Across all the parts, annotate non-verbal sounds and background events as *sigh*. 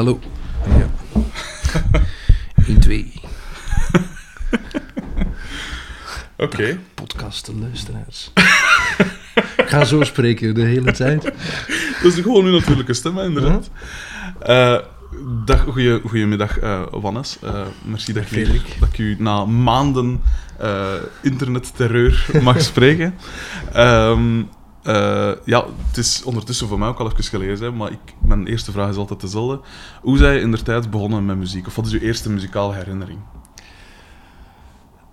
Hallo. Ja. *laughs* 1, 2. *laughs* Oké. Podcast de luisteraars. *laughs* Ik ga zo spreken de hele tijd. Dat is gewoon uw natuurlijke stem, inderdaad. Eh, dag, goeie, goedemiddag, eh Wannes. Eh, merci dat Frederik. dat ik u na maanden eh, internetterreur mag spreken. Ehm, eh, ja, het is ondertussen voor mij ook al even geleden, hè, maar ik, mijn eerste vraag is altijd dezelfde. Hoe zijn je in de tijd begonnen met muziek? Of wat is uw eerste muzikale herinnering?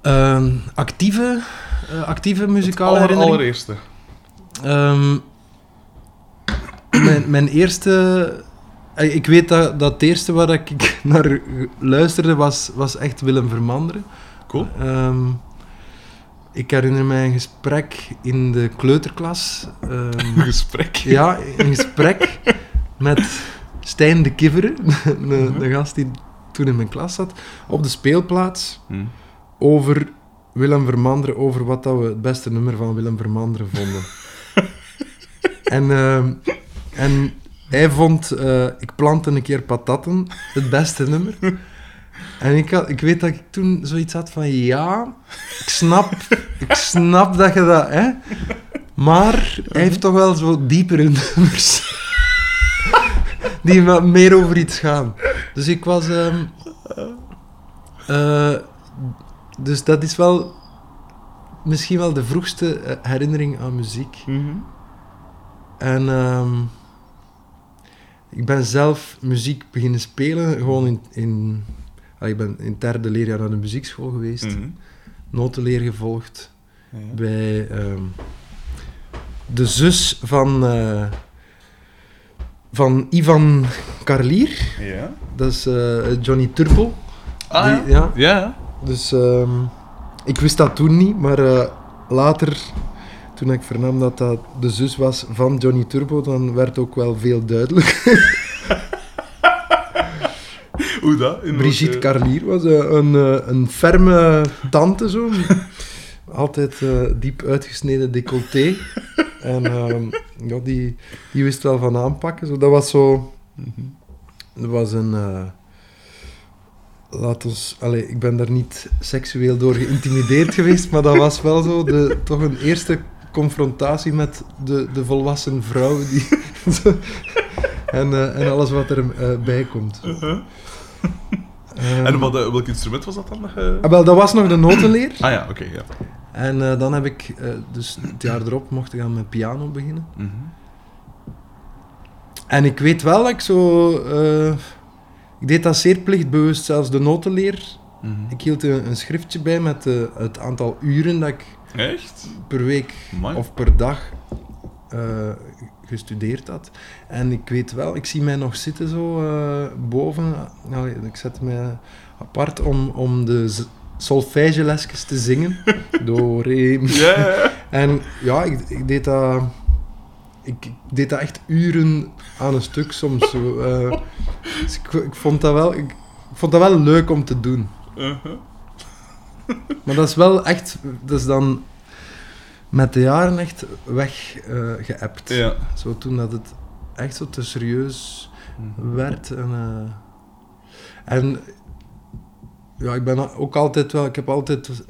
Ehm, actieve, eh, actieve muzikale Aller- herinnering? Allereerste. Ehm, mijn, mijn eerste... eh, Ik weet dat, dat het eerste waar ik *laughs* naar luisterde was, was echt Willem Vermanderen. Cool. Ehm, ik herinner mij een gesprek in de kleuterklas. Ehm, Een gesprek. ja, een gesprek met Stijn de Kiveren, *laughs* de, de gast die toen in mijn klas zat, op de speelplaats Hm. over Willem Vermanderen, over wat dat we het beste nummer van Willem Vermanderen vonden. *laughs* en, ehm, en hij vond eh, Ik plantte een keer patatten het beste nummer. En ik, had, ik weet dat ik toen zoiets had van, ja, ik snap, ik snap dat je dat, hè. Maar hij heeft toch wel zo diepere nummers. Die wat meer over iets gaan. Dus ik was... ehm, eh, dus dat is wel misschien wel de vroegste eh, herinnering aan muziek. Mhm. En ehm, ik ben zelf muziek beginnen spelen, gewoon in... in ik ben in het derde leerjaar naar de muziekschool geweest, Mhm. notenleer gevolgd Ja. bij ehm, de zus van, eh, van Ivan Karlier. Ja. Dat is eh, Johnny Turbo. Ah, Die- ja. ja. Ja. Dus ehm, ik wist dat toen niet, maar eh, later, toen ik vernam dat dat de zus was van Johnny Turbo, dan werd ook wel veel duidelijk. *laughs* *laughs* Hoe dat? In Brigitte welke- Carlier was eh, een, eh, een ferme tante zo. *laughs* Altijd eh, diep uitgesneden decolleté. *laughs* En ehm, ja, die, die wist wel van aanpakken. Zo, dat was zo... Mhm. Dat was een... laat ons... Allee, ik ben daar niet seksueel door geïntimideerd geweest, maar dat was wel zo de, toch een eerste confrontatie met de, de volwassen vrouw. Die, en, en alles wat er eh, bij komt. Uh-huh. En wat, eh, welk instrument was dat dan? nog? Ah, wel, dat was nog de notenleer. Ah ja, oké, ja. En eh, dan heb ik, eh, dus het jaar erop, mocht ik aan mijn piano beginnen. Mhm. En ik weet wel dat ik zo... ik deed dat zeer plichtbewust, zelfs de notenleer. Mhm. Ik hield een, een schriftje bij met het aantal uren dat ik Echt? per week Amai. of per dag gestudeerd had. En ik weet wel, ik zie mij nog zitten zo eh, boven. Nou, ik zet mij apart om, om de solfègelesjes te zingen. Do, re, mi. Ja, ja, ja. En ja, ik, ik deed dat... Ik, deed dat echt uren aan een stuk soms. Zo, eh. dus ik, ik, vond dat wel, ik, ik vond dat wel leuk om te doen. Uh-huh. Maar dat is wel echt... Dat is dan met de jaren echt weggeëpt. Ja. Zo toen dat het echt zo te serieus Mhm. werd. En, eh, en ja, ik ben ook altijd wel... Ik heb altijd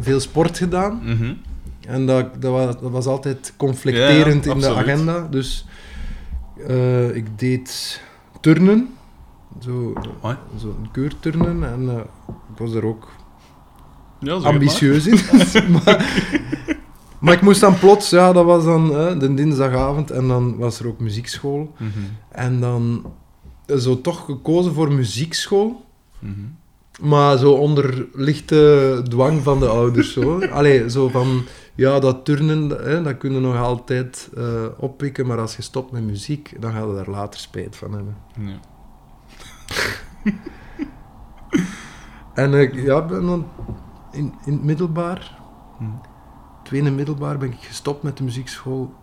veel sport gedaan. Mhm. En dat, dat, was, dat was altijd conflicterend Ja, in de agenda. Dus eh, ik deed turnen. Zo, Amai. zo een keurturnen. En eh, ik was er ook Ja, ambitieus in. *laughs* maar, *laughs* maar ik moest dan plots, ja, dat was dan eh, de dinsdagavond. En dan was er ook muziekschool. Mhm. En dan eh, zo toch gekozen voor muziekschool. Mhm. Maar zo onder lichte dwang van de ouders. Zo. *laughs* Allee, zo van, ja, dat turnen, hè, dat kun je nog altijd eh, oppikken, maar als je stopt met muziek, dan ga je daar later spijt van hebben. Ja. *laughs* En ik ja, ben dan in, in het middelbaar, Mhm. Tweede middelbaar, ben ik gestopt met de muziekschool,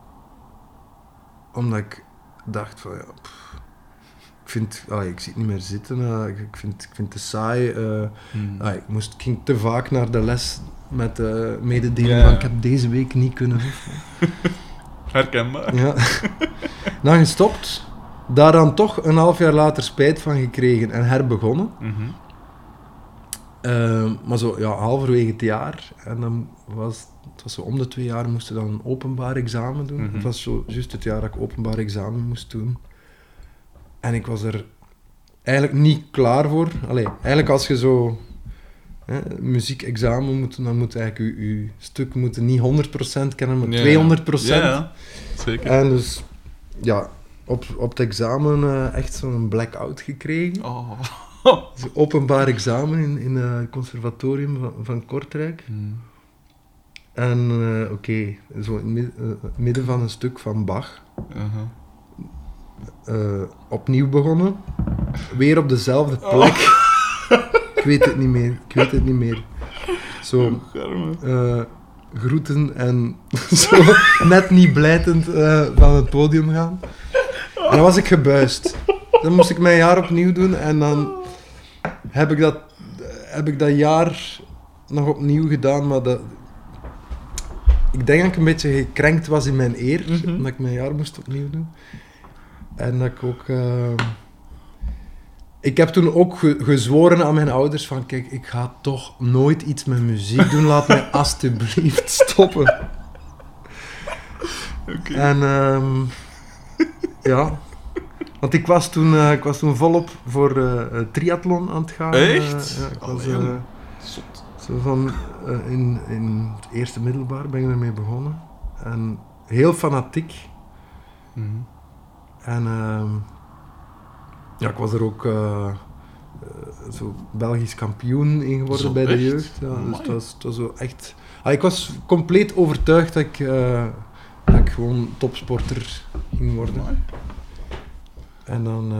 omdat ik dacht van, ja, pff, ik vind, ah, ik zit niet meer zitten, eh, ik, ik vind, ik vind het te saai. eh. Ah, ik, moest, ik ging te vaak naar de les met de mededeling Ja, van ik heb deze week niet kunnen. *laughs* Herkenbaar. Ja. Dan gestopt. Daar dan toch een half jaar later spijt van gekregen en herbegonnen. Mhm. Ehm, maar zo, ja, halverwege het jaar. En dan was het was zo om de twee jaar moesten dan een openbaar examen doen. Mhm. Het was zo juist het jaar dat ik openbaar examen moest doen. En ik was er eigenlijk niet klaar voor. Allee, eigenlijk als je zo hè, muziekexamen moet doen, dan moet eigenlijk je, je stuk moeten niet 100% kennen, maar Ja. 200%. Ja, ja. Zeker. En dus, ja, op, op het examen eh, echt zo'n blackout gekregen. Oh. *laughs* Openbaar examen in, in het conservatorium van, van Kortrijk. Hmm. En eh, oké, zo in het eh, het midden van een stuk van Bach. Eh, opnieuw begonnen. Weer op dezelfde plek. *laughs* ik weet het niet meer. Ik weet het niet meer. Zo, eh, groeten en *laughs* zo net niet blijtend eh, van het podium gaan. En dan was ik gebuist. Dan moest ik mijn jaar opnieuw doen en dan heb ik dat, heb ik dat jaar nog opnieuw gedaan, maar dat... Ik denk dat ik een beetje gekrenkt was in mijn eer, Mhm. omdat ik mijn jaar moest opnieuw doen. En dat ik ook... eh, ik heb toen ook ge- gezworen aan mijn ouders van, kijk, ik ga toch nooit iets met muziek doen, laat mij *laughs* alstublieft stoppen. Oké. En ehm, ja, want ik was toen, eh, ik was toen volop voor eh, triathlon aan het gaan. Echt? ja, ik was, Allee. Zo van, eh, in, in het eerste middelbaar ben ik ermee begonnen. En heel fanatiek. Mhm. En ehm, ja, ik was er ook eh, eh, zo Belgisch kampioen in geworden Zo, bij de jeugd. Ja, dus het was, het was zo echt... Ah, ik was compleet overtuigd dat ik, dat ik gewoon topsporter ging worden. Amai. En dan...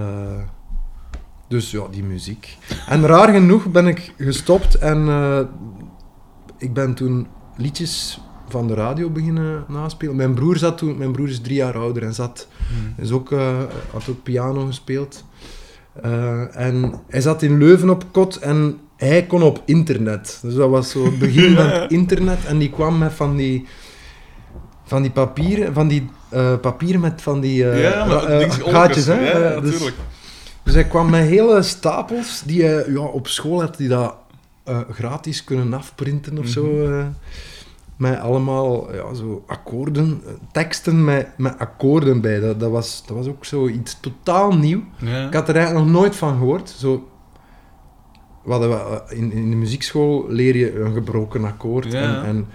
dus ja, die muziek. En raar genoeg ben ik gestopt en eh, ik ben toen liedjes van de radio beginnen naspelen. Mijn broer zat toen... Mijn broer is drie jaar ouder en zat Mhm. is ook, eh, had ook piano gespeeld. Eh, en hij zat in Leuven op kot en hij kon op internet. Dus dat was zo het begin van het *laughs* internet. En die kwam met van die, van die papieren, van die papieren met van die ja, gaatjes. Hè? Ja, dus, natuurlijk. Dus hij kwam met hele stapels die hij, ja, op school had hij dat eh, gratis kunnen afprinten of zo. Mhm. eh. met allemaal ja, zo akkoorden, eh, teksten met, met akkoorden bij. Dat, dat, was, dat was ook zo iets totaal nieuw. Ja. Ik had er eigenlijk nog nooit van gehoord. Zo, we eh, in, in de muziekschool leer je een gebroken akkoord. Ja. En, en,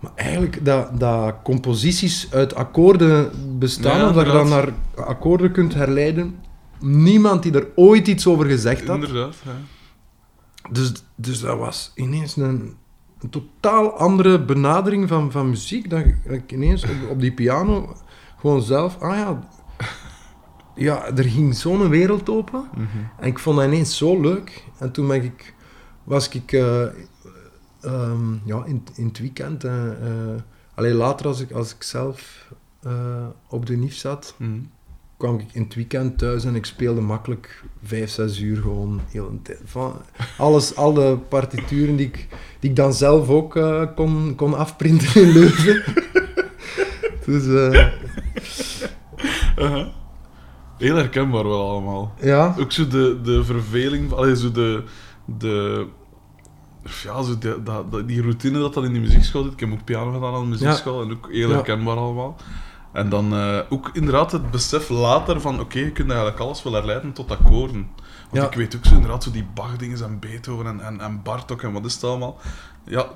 maar eigenlijk dat, dat composities uit akkoorden bestaan, dat je dan naar akkoorden kunt herleiden. Niemand die er ooit iets over gezegd had. Inderdaad, ja. Dus, dus dat was ineens een, een totaal andere benadering van, van muziek. Dat ik, dat ik ineens op, op die piano gewoon zelf... Ah ja, ja, er ging zo'n wereld open. Mhm. En ik vond dat ineens zo leuk. En toen ben ik, was ik eh, ehm, ja, in, in het weekend... eh eh, alleen later, als ik, als ik zelf op de NIF zat, Mhm. Kwam ik in het weekend thuis en ik speelde makkelijk vijf, zes uur gewoon heel een tijd. Van alles, al de partituren die ik, die ik dan zelf ook eh, kon, kon afprinten in Leuven. *laughs* dus eh, Aha. Heel herkenbaar wel allemaal. ja, Ook zo de, de verveling, allee, zo de, de, ja, zo de, die routine dat dan in de muziekschool zit. Ik heb ook piano gedaan aan de muziekschool en ook heel Ja. herkenbaar allemaal. En dan eh, ook inderdaad het besef later van, oké, je kunt eigenlijk alles wel herleiden tot akkoorden. Want Ja. ik weet ook zo inderdaad zo die Bach-dingen en Beethoven en, en, en Bartok en wat is het allemaal. Ja,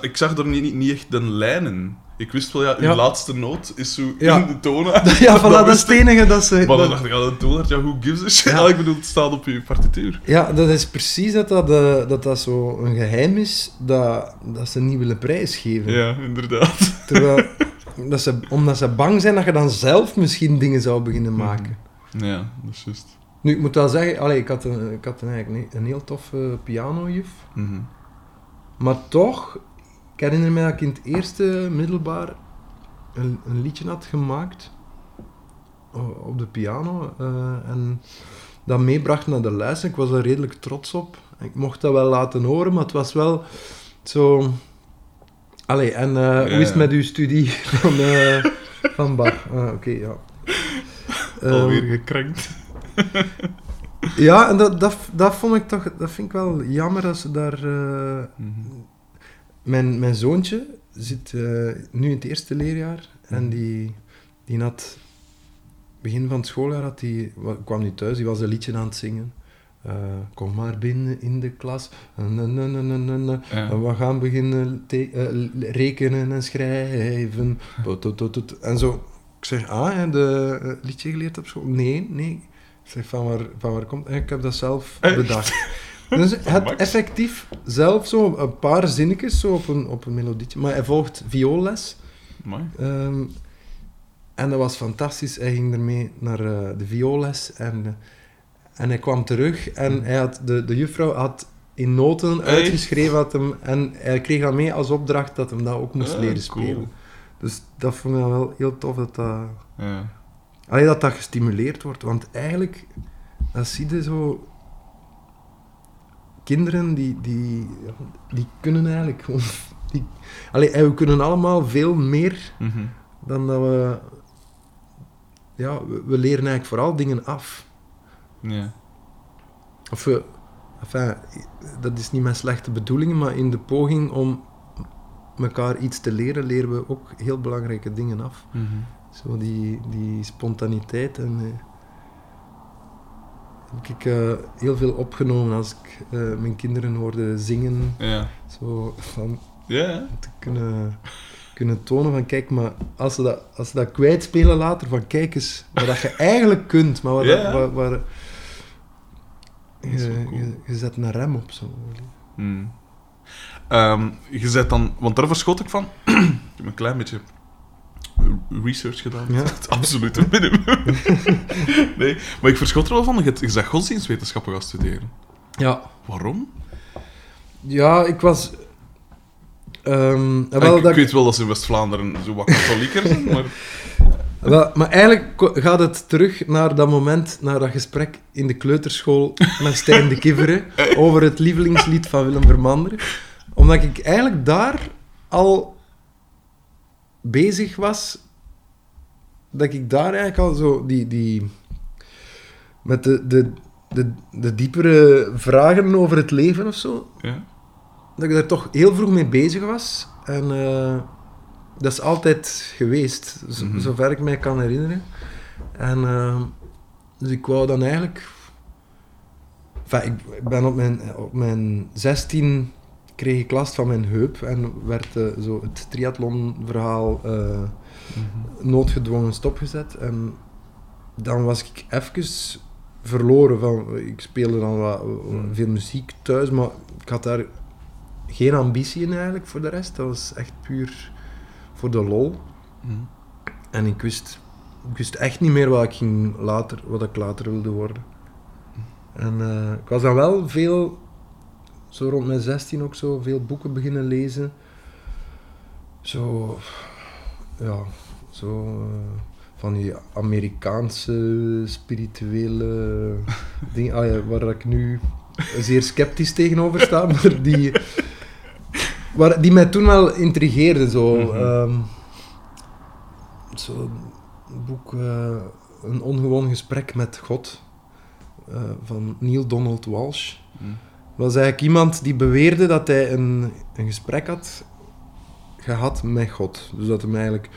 ik zag er niet, niet, echt een lijn in. Ik wist wel, ja, uw Ja. laatste noot is zo Ja. in de tonen. *laughs* ja *laughs* voilà, dat is wist het enige dat ze... Maar dan dat- dacht ik, ja, een toner, ja, who gives a shit? Ja. Ja. Ik bedoel, het staat op je partituur. Ja, dat is precies dat dat, eh, dat, dat zo een geheim is dat, dat ze niet willen prijsgeven. Ja, inderdaad. Terwijl, *laughs* dat ze, omdat ze bang zijn dat je dan zelf misschien dingen zou beginnen maken. Ja, dat is juist. Nu, ik moet wel zeggen, allee, ik had, een, ik had een, eigenlijk een, heel toffe pianojuf. Mhm. Maar toch, ik herinner me dat ik in het eerste middelbaar een, een liedje had gemaakt op de piano. eh, en dat meebracht naar de les. Ik was er redelijk trots op. Ik mocht dat wel laten horen, maar het was wel zo... Allee, en eh, hoe is het met uw studie van, eh, van Bach? Ah, Oké, ja. Alweer gekrenkt. Ja, en dat, dat, dat vond ik toch... Dat vind ik wel jammer als ze daar... eh, Mhm. Mijn, mijn zoontje zit nu in het eerste leerjaar en die, die had... Begin van het schooljaar had die, wa- kwam hij thuis, die was een liedje aan het zingen. Eh, kom maar binnen in de klas. We gaan beginnen eh, rekenen en schrijven. Tot. En zo. Ik zeg, ah, heb je eh, liedje geleerd op school? Nee, nee. Ik zeg, van waar, van waar komt? Ik heb dat zelf bedacht. *laughs* Dus het effectief zelf zo een paar zinnetjes zo op een, op een melodietje. Maar hij volgt vioolles. Amai. Ehm, en dat was fantastisch. Hij ging ermee naar de vioolles en, en hij kwam terug en hij had, de, de juffrouw had in noten Hey. uitgeschreven dat hem, en hij kreeg dat mee als opdracht dat hem dat ook moest Ah, leren cool. spelen. Dus dat vond ik dan wel heel tof dat dat, Ja. allee, dat, dat gestimuleerd wordt. Want eigenlijk, dat zie je zo... Kinderen die, die, die kunnen eigenlijk gewoon... Die, allee, en we kunnen allemaal veel meer Mhm. dan dat we... Ja, we, we leren eigenlijk vooral dingen af. Ja. Of we... Enfin, dat is niet met slechte bedoelingen, maar in de poging om elkaar iets te leren, leren we ook heel belangrijke dingen af. Mhm. Zo die, die spontaniteit en... eh, heb ik eh, heel veel opgenomen als ik eh, mijn kinderen hoorde zingen. Ja. Zo van Ja, te kunnen, kunnen tonen van kijk, maar als ze dat, als ze dat kwijtspelen later, van kijk eens wat dat je eigenlijk kunt, maar wat, Ja. waar, je, wel cool. je, je zet een rem op zo. Hmm. Ehm, je zet dan, want daar verschot ik van. *clears throat* ik heb een klein beetje research gedaan. Ja. *laughs* Het absolute minimum. *laughs* nee, maar ik verschot er wel van. Je je zegt godsdienstwetenschappen gaan studeren. Ja. Waarom? Ja, ik was... ehm, Ah, wel, ik, dat ik weet wel dat ze in West-Vlaanderen zo wat katholieker zijn, *laughs* maar... Wel, maar eigenlijk gaat het terug naar dat moment, naar dat gesprek in de kleuterschool met Stijn de Kivere *laughs* over het lievelingslied van Willem Vermanderen. Omdat ik eigenlijk daar al bezig was, dat ik daar eigenlijk al zo die... die met de, de, de, de diepere vragen over het leven of zo, Ja. dat ik daar toch heel vroeg mee bezig was. En eh, dat is altijd geweest, z- Mhm. zover ik mij kan herinneren. En eh, dus ik wou dan eigenlijk... Enfin, ik, ben op mijn, op mijn 16 kreeg ik last van mijn heup en werd eh, zo het triathlonverhaal eh, Mhm. noodgedwongen stopgezet. En dan was ik even verloren. Van, ik speelde dan wat, Hmm. veel muziek thuis, maar ik had daar geen ambitie in eigenlijk voor de rest. Dat was echt puur voor de lol. En ik wist, ik wist echt niet meer wat ik, ging later, wat ik later wilde worden. En eh, ik was dan wel veel, zo rond mijn 16 ook zo, veel boeken beginnen lezen. Zo, ja, zo eh, van die Amerikaanse spirituele *laughs* dingen, ah ja, waar ik nu zeer sceptisch tegenover sta, *laughs* maar die, waar, die mij toen wel intrigeerden. Zo, Mhm. ehm, zo een boek, eh, Een ongewoon gesprek met God, eh, van Neil Donald Walsh. Mhm. was eigenlijk iemand die beweerde dat hij een, een gesprek had gehad met God. Dus dat hij eigenlijk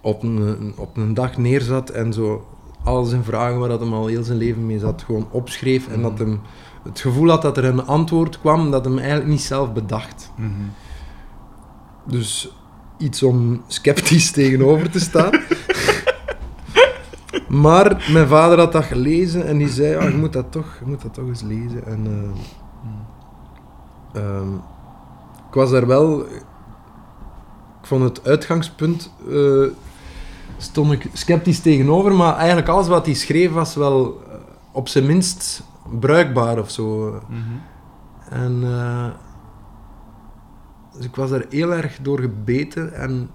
op een, een- op een dag neerzat en zo al zijn vragen waar dat hem al heel zijn leven mee zat, gewoon opschreef. En dat hem het gevoel had dat er een antwoord kwam dat hem eigenlijk niet zelf bedacht. Mhm. Dus iets om sceptisch *laughs* tegenover te staan. *laughs* maar mijn vader had dat gelezen en die zei, ja, je, moet dat toch, je moet dat toch eens lezen. En, eh, ehm, ik was daar wel... Ik vond het uitgangspunt... eh, stond ik sceptisch tegenover, maar eigenlijk alles wat hij schreef was wel eh, op zijn minst bruikbaar of zo. Mhm. En eh, dus ik was daar heel erg door gebeten en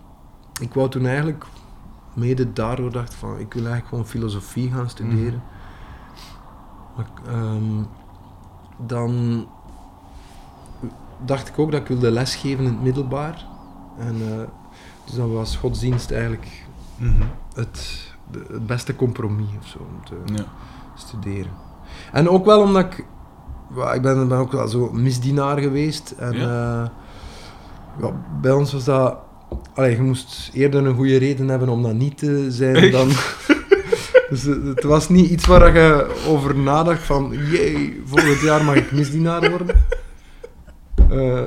ik wou toen eigenlijk mede daardoor dacht van ik wil eigenlijk gewoon filosofie gaan studeren. Maar, ehm, dan dacht ik ook dat ik wilde lesgeven in het middelbaar. En eh, dus dan was godsdienst eigenlijk Mhm. het de- het beste compromis of zo om te Ja. studeren. En ook wel omdat ik... ik ben, ben ook wel zo misdienaar geweest. En ja? ja, bij ons was dat... Allee, je moest eerder een goede reden hebben om dat niet te zijn Echt? dan... *laughs* Dus het was niet iets waar je over nadacht van... Jee, volgend jaar mag ik misdienaar worden. Eh,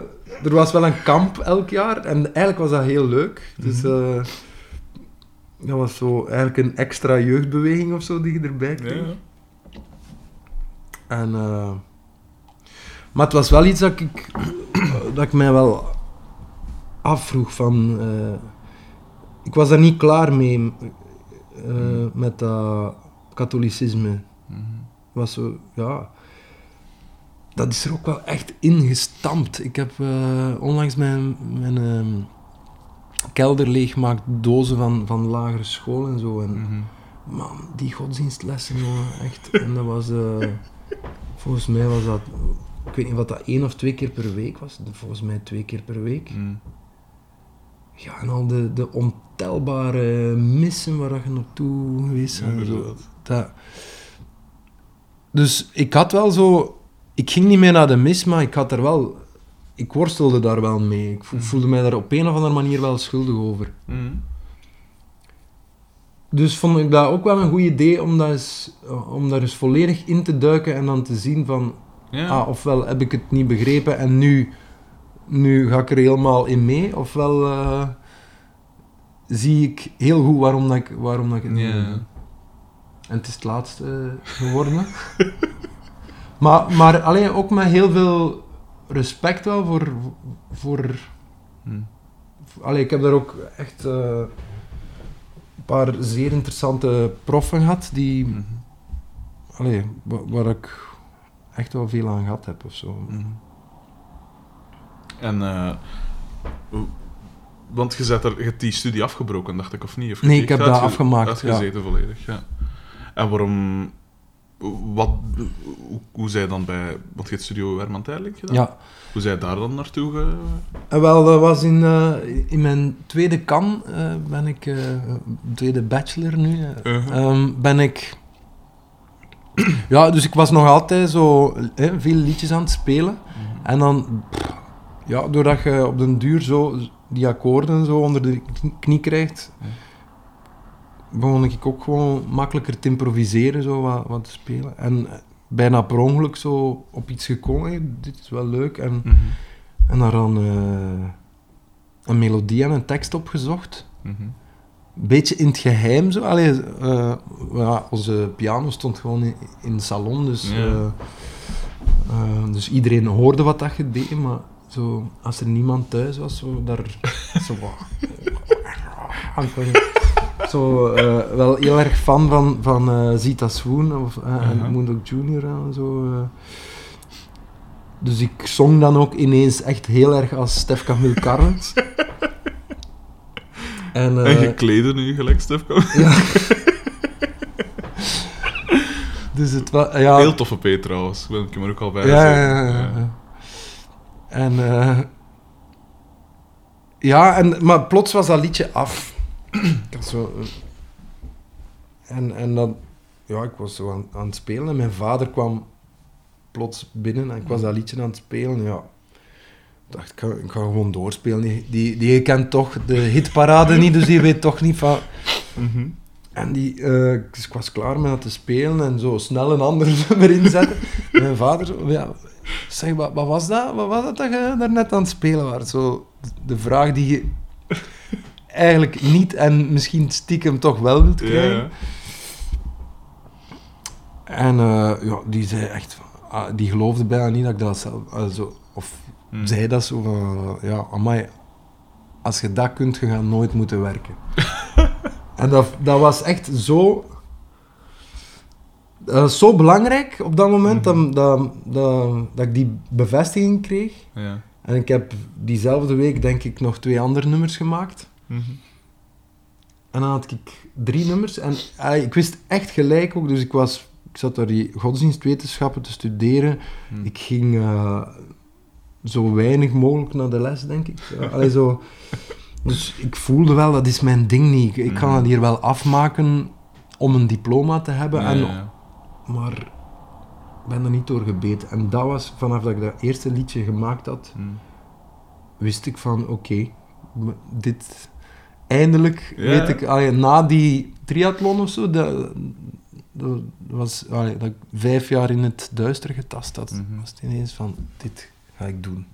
er was wel een kamp elk jaar en eigenlijk was dat heel leuk. Dus Mhm. eh, dat was zo eigenlijk een extra jeugdbeweging of zo die je erbij Ja, kreeg. ja. En, eh, maar het was wel iets dat ik, *clears throat* dat ik mij wel afvroeg van... eh, ik was daar niet klaar mee eh, met dat katholicisme. Mhm. was zo, ja... Dat is er ook wel echt ingestampt. Ik heb onlangs mijn, mijn ehm, kelder leeggemaakt, dozen van, van lagere school en zo. En, Mhm. Man, die godsdienstlessen, jongen, echt. En dat was... volgens mij was dat... Ik weet niet wat dat één of twee keer per week was. Volgens mij twee keer per week. Mhm. Ja, en al de, de ontelbare missen waar je naartoe geweest Ja, bent. zo. Dat... Dus ik had wel zo... Ik ging niet meer naar de mis, maar ik had er wel... Ik worstelde daar wel mee. Ik vo- voelde mij daar op een of andere manier wel schuldig over. Mhm. Dus vond ik dat ook wel een goed idee om, dat eens, om daar eens volledig in te duiken en dan te zien van... Ja. Ah, ofwel heb ik het niet begrepen en nu, nu ga ik er helemaal in mee, ofwel eh, zie ik heel goed waarom, dat ik, waarom dat ik het niet Ja. En het is het laatste geworden. *laughs* maar maar alleen ook met heel veel respect wel voor... voor Mhm. Allee, ik heb daar ook echt eh, paar zeer interessante proffen gehad die, allee, wa- waar ik echt wel veel aan gehad heb of zo. Mhm. En, eh, want je, zet er, je hebt die studie afgebroken, dacht ik, of niet? Of Nee, ik heb dat afgemaakt, Uitgezeten volledig, ja. En waarom... Wat, hoe, hoe zij dan bij... Want je Studio Herman Terling gedaan? Ja, Hoe zij daar dan naartoe ge... en wel, dat was in, eh, in mijn tweede kan, eh, ben ik, eh, tweede bachelor nu, eh, Uh-huh. ehm, ben ik... *clears throat* ja, dus ik was nog altijd zo eh, veel liedjes aan het spelen. En dan, pff, ja, doordat je op den duur zo die akkoorden zo onder de knie- krijgt. Begon ik ook gewoon makkelijker te improviseren, zo wat, wat te spelen. En eh, bijna per ongeluk zo op iets gekomen, hey, dit is wel leuk. En, Mhm. en daar dan eh, een melodie en een tekst opgezocht. Mhm. Een beetje in het geheim zo. Allee, eh, ja, onze piano stond gewoon in, in de salon, dus, eh, eh, dus iedereen hoorde wat dat je deed, maar zo, als er niemand thuis was, zo daar zo wat- zo eh, wel heel erg fan van, van eh, Zita Swoon of, eh, Uh-huh. en Moondog Jr. en zo. eh. Dus ik zong dan ook ineens echt heel erg als Stef Camille Carlens. *laughs* en, En eh, je kleden nu gelijk, Stef. ja. *laughs* dus het was... Ja, Heel toffe P trouwens, wil ik hem er ook al bij ja, ja, ja, ja. En... eh, ja, en, maar plots was dat liedje af. Ik had zo... eh, en, en dan... Ja, ik was zo aan, aan het spelen en mijn vader kwam plots binnen en ik was dat liedje aan het spelen. Ja, ik dacht, ik ga, ik ga gewoon doorspelen. Die, die, die kent toch de hitparade niet, dus die weet toch niet van... Mhm. En die, eh, dus ik was klaar met dat te spelen en zo snel een ander *laughs* nummer inzetten. En mijn vader zo, ja, zeg, wat, wat was dat? Wat was dat dat je daarnet aan het spelen was? Zo, de vraag die je eigenlijk niet en misschien stiekem toch wel wilt krijgen. ja. En eh, ja, die zei echt, ah, die geloofde bijna niet dat ik dat zelf, zo, of Mhm. zei dat zo van, ja, amai, als je dat kunt, je gaat nooit moeten werken. *laughs* en dat, dat was echt zo... Was zo belangrijk op dat moment Mhm. dat, dat, dat, dat ik die bevestiging kreeg. Ja. En ik heb diezelfde week, denk ik, nog twee andere nummers gemaakt. En dan had ik drie nummers. En ah, ik wist echt gelijk ook, dus ik, was, ik zat daar die godsdienstwetenschappen te studeren. Mhm. Ik ging eh, zo weinig mogelijk naar de les, denk ik. Uh, *laughs* allee, zo. Dus ik voelde wel, dat is mijn ding niet. Ik, ik kan Mhm. dat hier wel afmaken om een diploma te hebben. Ja, en, ja, ja. Maar ik ben er niet door gebeten. En dat was, vanaf dat ik dat eerste liedje gemaakt had, Hm. wist ik van, oké, dit... Eindelijk Ja. weet ik, allee, na die triathlon of zo, dat, dat was, allee, dat ik vijf jaar in het duister getast had, Mhm. was het ineens van, dit ga ik doen.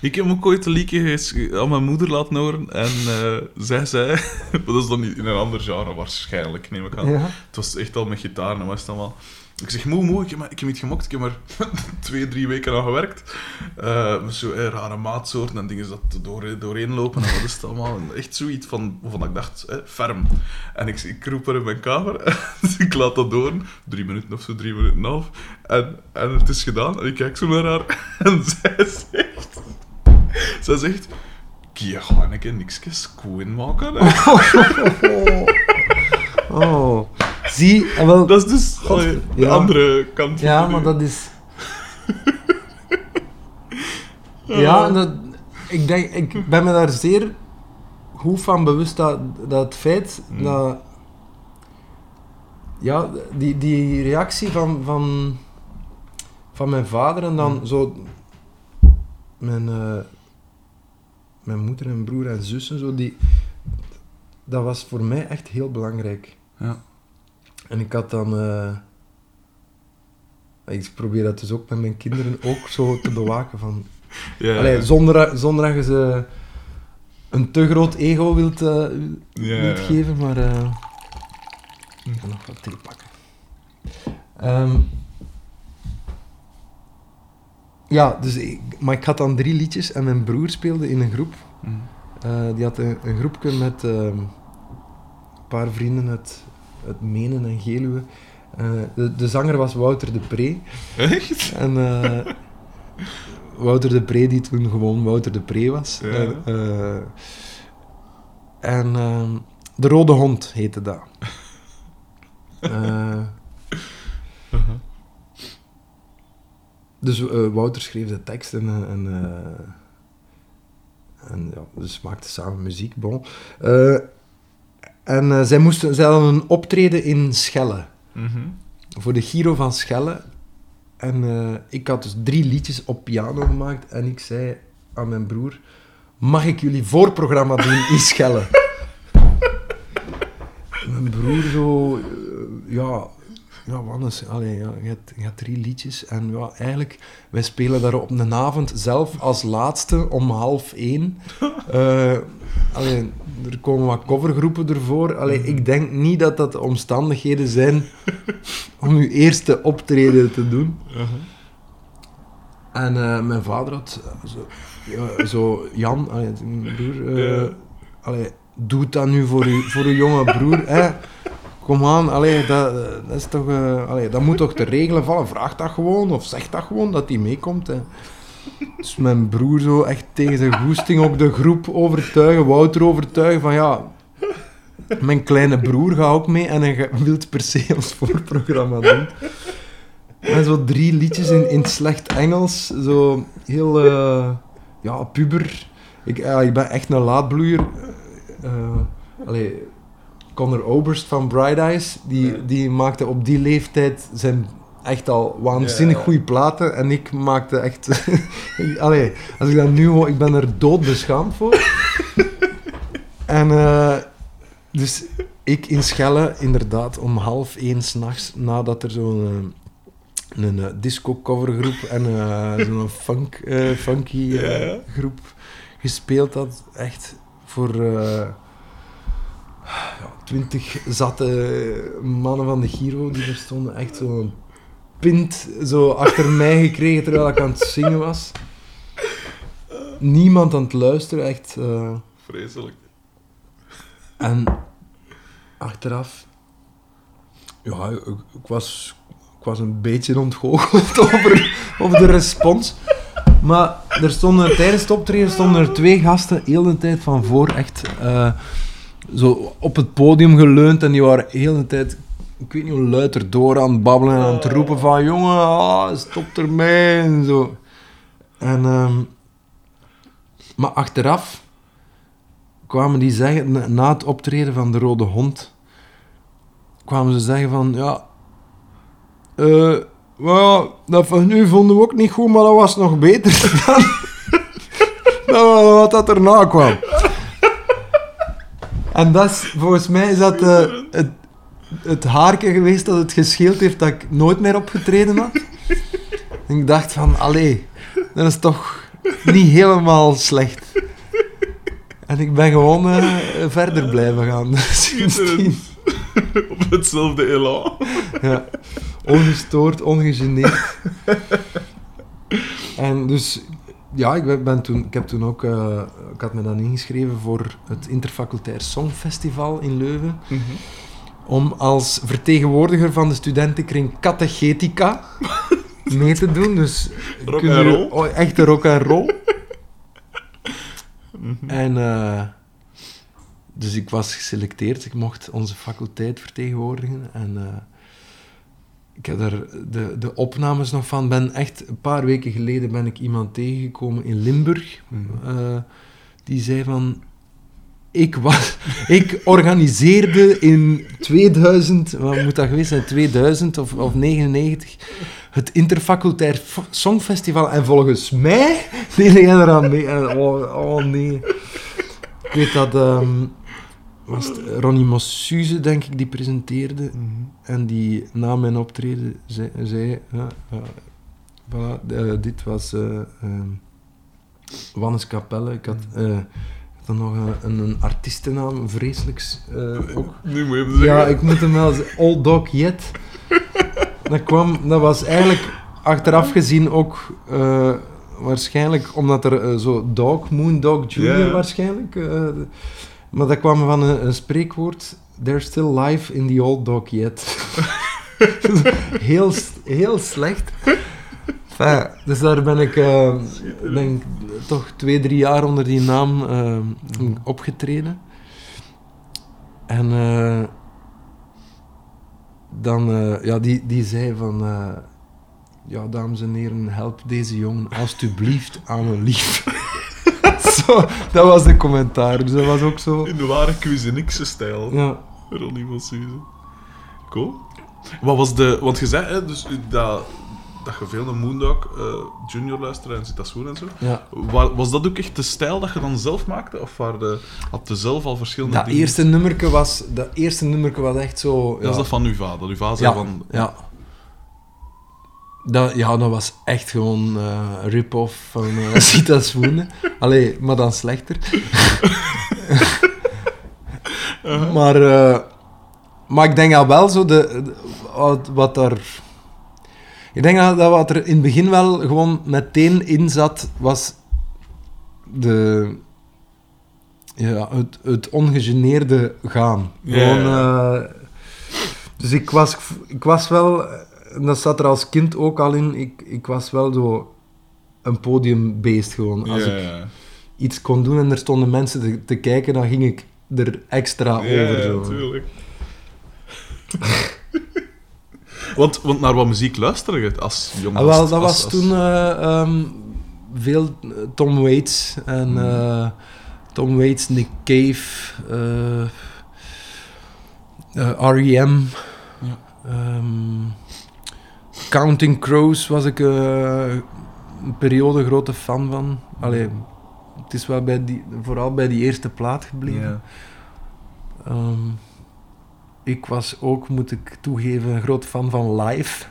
Ik heb ook ooit een liedje aan mijn moeder laten horen en eh, zij zei... *laughs* maar dat is dan niet in een ander genre waarschijnlijk, neem ik aan. Ja. Het was echt al met gitaar en was het allemaal... Ik zeg, moe, moe, ik heb, ik heb niet gemokt. Ik heb er *laughs* twee, drie weken aan gewerkt. Eh, met zo eh, rare maatsoorten en dingen dat door, doorheen lopen. En wat is het allemaal? Echt zoiets van, waarvan ik dacht, eh, ferm. En ik, ik roep er in mijn kamer. *laughs* dus ik laat dat door. Drie minuten of zo, drie minuten en half. En, en het is gedaan. En ik kijk zo naar haar. *laughs* En zij zegt... Zij zegt... Kia, ga ik niks schoon maken? hè?" Oh. Zie, wel... Dat is dus de Ja. andere kant van Ja, maar dat is... *laughs* ja, dat, ik, denk, ik ben me daar zeer goed van bewust dat, dat het feit Mm. dat... Ja, die, die reactie van, van, van mijn vader en dan Mm. zo... Mijn, eh, mijn moeder en broer en zus en zo, die... Dat was voor mij echt heel belangrijk. Ja. En ik had dan... eh, ik probeer dat dus ook met mijn kinderen ook zo te bewaken van... *laughs* Ja, Allee, zonder, dat- zonder dat je ze een te groot ego wilt, eh, Ja, wilt ja. geven, maar... eh, ik ga nog wat thee pakken. Ehm, ja, dus ik, maar ik had dan drie liedjes en mijn broer speelde in een groep. Eh, die had een, een groepje met ehm, een paar vrienden uit, uit Menen en Geluwe. Eh, de, de zanger was Wouter de Pre. Echt? En eh, Wouter de Pre, die toen gewoon Wouter de Pre was. Ja. En, eh, en ehm, De Rode Hond heette dat. *laughs* Dus Wouter schreef de tekst en, en, en ja, dus maakte samen muziek. Bon. En eh, zij, moesten, zij hadden een optreden in Schelle. Mhm. voor de Giro van Schelle. En eh, ik had dus drie liedjes op piano gemaakt. En ik zei aan mijn broer: Mag ik jullie voorprogramma doen in Schelle? *laughs* mijn broer zo, eh, ja, ja, Wannes, allee, ja, je, hebt, je hebt drie liedjes. En ja, eigenlijk, wij spelen daar op een avond zelf als laatste om half één. *laughs* Allee, er komen wat covergroepen ervoor. Allee, ik denk niet dat dat de omstandigheden zijn om uw eerste optreden te doen. Uh-huh. En eh, mijn vader had eh, zo, ja, zo Jan, allee, mijn broer, eh, doe dat nu voor uw, voor uw jonge broer. Hè. Kom aan, allee, dat, dat, is toch, allee, dat moet toch te regelen vallen. Vraag dat gewoon, of zeg dat gewoon, dat hij meekomt. Hè. Dus mijn broer zo echt tegen zijn goesting ook de groep overtuigen, Wouter overtuigen van ja... Mijn kleine broer gaat ook mee en hij wil per se ons voorprogramma doen. En zo drie liedjes in, in slecht Engels. Zo heel, eh, ja, puber. Ik, ja, ik ben echt een laadbloeier. Eh, allee, Conor Oberst van Bright Eyes, die, die maakte op die leeftijd zijn echt al waanzinnig goede platen. En ik maakte echt... *laughs* allee, als ik dat nu hoor, ik ben er doodbeschaamd voor. *laughs* en eh, dus ik in Schelle, inderdaad, om half één s'nachts, nadat er zo'n... eh, een eh, disco-covergroep en zo'n funk, funky groep gespeeld had. Echt voor ja, twintig zatte mannen van de Giro die er stonden. Echt zo'n pint zo achter *laughs* mij gekregen terwijl ik aan het zingen was. Niemand aan het luisteren, echt. eh, Vreselijk. en achteraf, ja, ik, ik was, ik was een beetje ontgoocheld *laughs* over, over de respons. Maar er stonden, tijdens het optreden stonden er twee gasten heel de tijd van voor echt eh, zo op het podium geleund en die waren heel de tijd, ik weet niet hoe luid erdoor aan het babbelen en aan het roepen van jongen, ah, stop ermee en zo. En, ehm, maar achteraf kwamen die zeggen, na, het optreden van de Rode Hond, kwamen ze zeggen van, ja... well, dat van nu vonden we ook niet goed, maar dat was nog beter *laughs* dan, dan wat dat erna kwam. En dat is, volgens mij is dat eh, het, het haarke geweest dat het gescheeld heeft dat ik nooit meer opgetreden had. En ik dacht van, allee, dat is toch niet helemaal slecht. En ik ben gewoon eh, verder blijven gaan. *laughs* Sindsdien. *laughs* Op hetzelfde elan. Ja. Ongestoord, ongegeneerd. En dus, ja, ik, ben, toen, ik heb toen ook, eh, ik had me dan ingeschreven voor het Interfacultair Songfestival in Leuven. Om als vertegenwoordiger van de studentenkring Catechetica *laughs* mee te doen. Dus Rock je- roll. oh, echte rock and roll. En eh, dus ik was geselecteerd. Ik mocht onze faculteit vertegenwoordigen. En eh, ik heb daar de, de opnames nog van. Ben echt een paar weken geleden ben ik iemand tegengekomen in Limburg. eh, die zei van. Ik, was, ik organiseerde in 2000, wat moet dat geweest zijn, 2000 of, of 99, het Interfacultair Songfestival. En volgens mij deed jij eraan mee. En, oh, oh nee. Ik weet dat ehm, was het Ronnie Mossuze, denk ik, die presenteerde. En die na mijn optreden zei, zei ja, ja, voilà, eh, dit was eh ehm, Wannes Capelle. Ik had, eh, ik had dan nog een, een, artiestennaam, vreselijks eh, ook. Nu moet je hem zeggen. Ja, ik moet hem wel zeggen. Old Dog Yet. Dat kwam, dat was eigenlijk achteraf gezien ook eh, waarschijnlijk omdat er eh, zo Dog, Moon Dog Junior waarschijnlijk. maar dat kwam van een, een spreekwoord. There's still life in the old dog yet. *laughs* heel, s- heel slecht. Enfin, dus daar ben ik, eh, denk, toch twee, drie jaar onder die naam eh, opgetreden. En eh, dan, eh, ja, die, die zei van, eh, ja, dames en heren, help deze jongen alstublieft aan een lief. *laughs* zo, dat was de commentaar, dus dat was ook zo. In de ware Cuisinixe stijl. Ja, Ronnie van Suze. Cool. Wat was de... Want je zei, hè, dus dat, dat je veel naar Moondog eh, Junior luisterde en Citaswoon en zo. ja. Wa- Was dat ook echt de stijl dat je dan zelf maakte? Of waar de, had je zelf al verschillende Dat dingen? eerste nummerke was, dat eerste nummerke was echt zo... Dat is dat van uw vader. Uw vader zei ja, van... ja. Dat, ja, dat was echt gewoon een rip-off van uh, *laughs* Sita Swoenen. Allee, maar dan slechter. *laughs* maar, eh, maar ik denk dat wel zo de, de- wat, wat er... Ik denk dat, dat wat er in het begin wel gewoon meteen in zat, was de... Ja, het, het ongegeneerde gaan. Gewoon... eh, dus ik was, ik was wel, en dat zat er als kind ook al in, ik, ik was wel zo een podiumbeest gewoon. Als ik iets kon doen en er stonden mensen te, te kijken, dan ging ik er extra Ja, over. ja, Zo. *laughs* want, want naar wat muziek luisterde je als jongen? Ah, wel, dat als- was als- toen eh, ehm, veel eh, Tom Waits en Hmm. eh, Tom Waits, Nick Cave, R.E.M. Ja. ehm, Counting Crows was ik een periode grote fan van. Allee, het is wel bij die, vooral bij die eerste plaat gebleven. Ja. Ehm, ik was ook, moet ik toegeven, een groot fan van Live.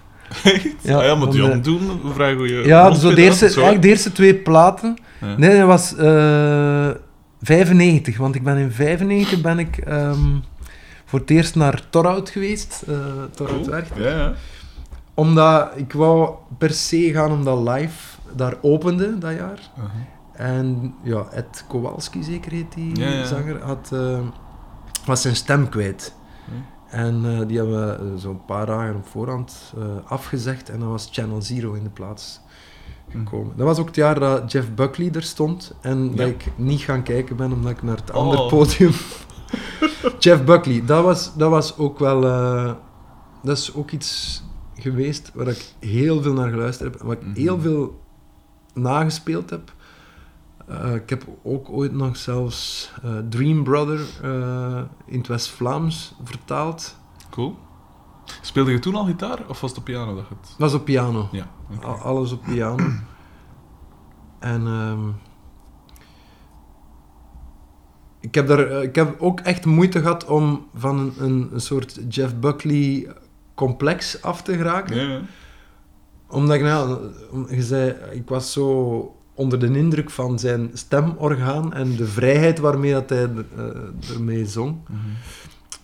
*laughs* Ja, Ah ja, maar die de- een vrij goede... Ja, zo de eerste, eigenlijk de eerste twee platen. Ja. Nee, dat was eh 95. Want ik ben in 95 ben ik ehm, voor het eerst naar Torhout geweest. eh Torhout Cool. Ja, ja. Omdat ik wou per se gaan omdat Live daar opende dat jaar. En ja, Ed Kowalski zeker heet die zanger, had, eh, was zijn stem kwijt. Hm. En eh, die hebben we eh, zo'n paar dagen op voorhand eh, afgezegd en dan was Channel Zero in de plaats gekomen. Dat was ook het jaar dat Jeff Buckley er stond en dat ik niet gaan kijken ben omdat ik naar het Oh. andere podium... *laughs* Jeff Buckley, dat was, dat was ook wel... dat is ook iets geweest waar ik heel veel naar geluisterd heb en waar ik Mhm. heel veel nagespeeld heb. Eh, ik heb ook ooit nog zelfs eh, Dream Brother eh, in het West-Vlaams vertaald. Cool. Speelde je toen al gitaar of was het op piano dat het... Dat was op piano. Ja. Alles op piano. En ehm, ik, heb daar, ik heb ook echt moeite gehad om van een, een, een soort Jeff Buckley complex af te geraken. Ja, ja. Omdat ik, nou, je zei, ik was zo onder de indruk van zijn stemorgaan en de vrijheid waarmee dat hij eh, ermee zong. Mhm.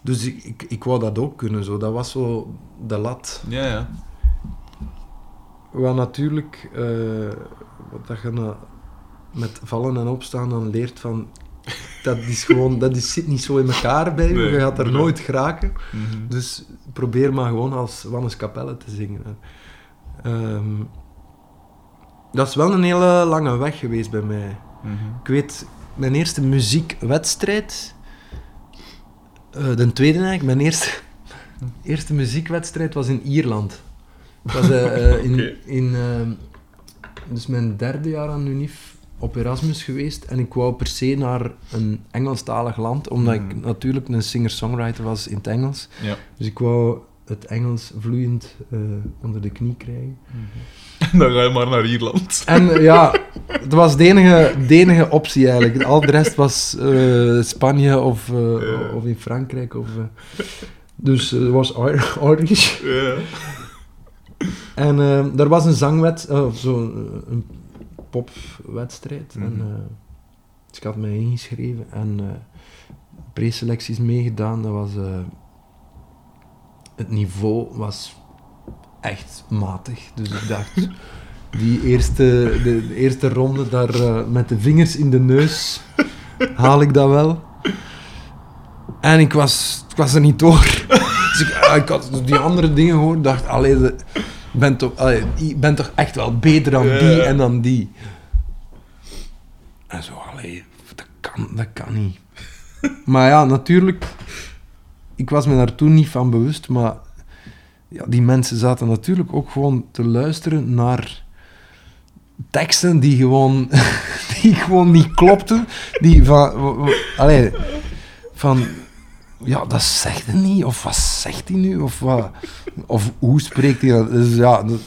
Dus ik, ik, ik wou dat ook kunnen, zo. dat was zo de lat. Ja, ja. Wat natuurlijk, eh, wat dat je na- met vallen en opstaan dan leert van, dat is gewoon, dat is, zit niet zo in elkaar bij je, Nee, je gaat er nee. nooit geraken. Mhm. Dus probeer maar gewoon als Wannes Capelle te zingen. Dat is wel een hele lange weg geweest bij mij. Mhm. Ik weet, mijn eerste muziekwedstrijd, eh, de tweede eigenlijk, mijn eerste, *laughs* eerste muziekwedstrijd was in Ierland. Ik was eh, eh, in, *laughs* in ehm, dus mijn derde jaar aan UNIF op Erasmus geweest en ik wou per se naar een Engelstalig land, omdat ik Mhm. natuurlijk een singer-songwriter was in het Engels. Ja. Dus ik wou het Engels vloeiend onder de knie krijgen. *laughs* Dan ga je maar naar Ierland. En *laughs* ja, het was de enige, de enige optie eigenlijk. Al de rest was eh, Spanje of, eh, of in Frankrijk. Of, eh, dus het was Ir- *laughs* Irish. En er was een zangwed, of zo, een popwedstrijd. En, Mhm. dus ik had mij ingeschreven en preselecties meegedaan. Dat was, het niveau was echt matig. Dus ik dacht, die eerste, de, de eerste ronde daar eh, met de vingers in de neus haal ik dat wel. En ik was, ik was er niet door. *laughs* Dus ik, ah, ik had die andere dingen gehoord, dacht, allee, de, ben toch, allee, ik ben toch echt wel beter dan die ja. en dan die. En zo, allee, dat kan, dat kan niet. Maar ja, natuurlijk, ik was me daar toen niet van bewust, maar ja, die mensen zaten natuurlijk ook gewoon te luisteren naar teksten die gewoon, *laughs* die gewoon niet klopten. Die van, allee, van, ja, dat zegt hij niet, of wat zegt hij nu, of, wat, of hoe spreekt hij dat? Dus ja, dat,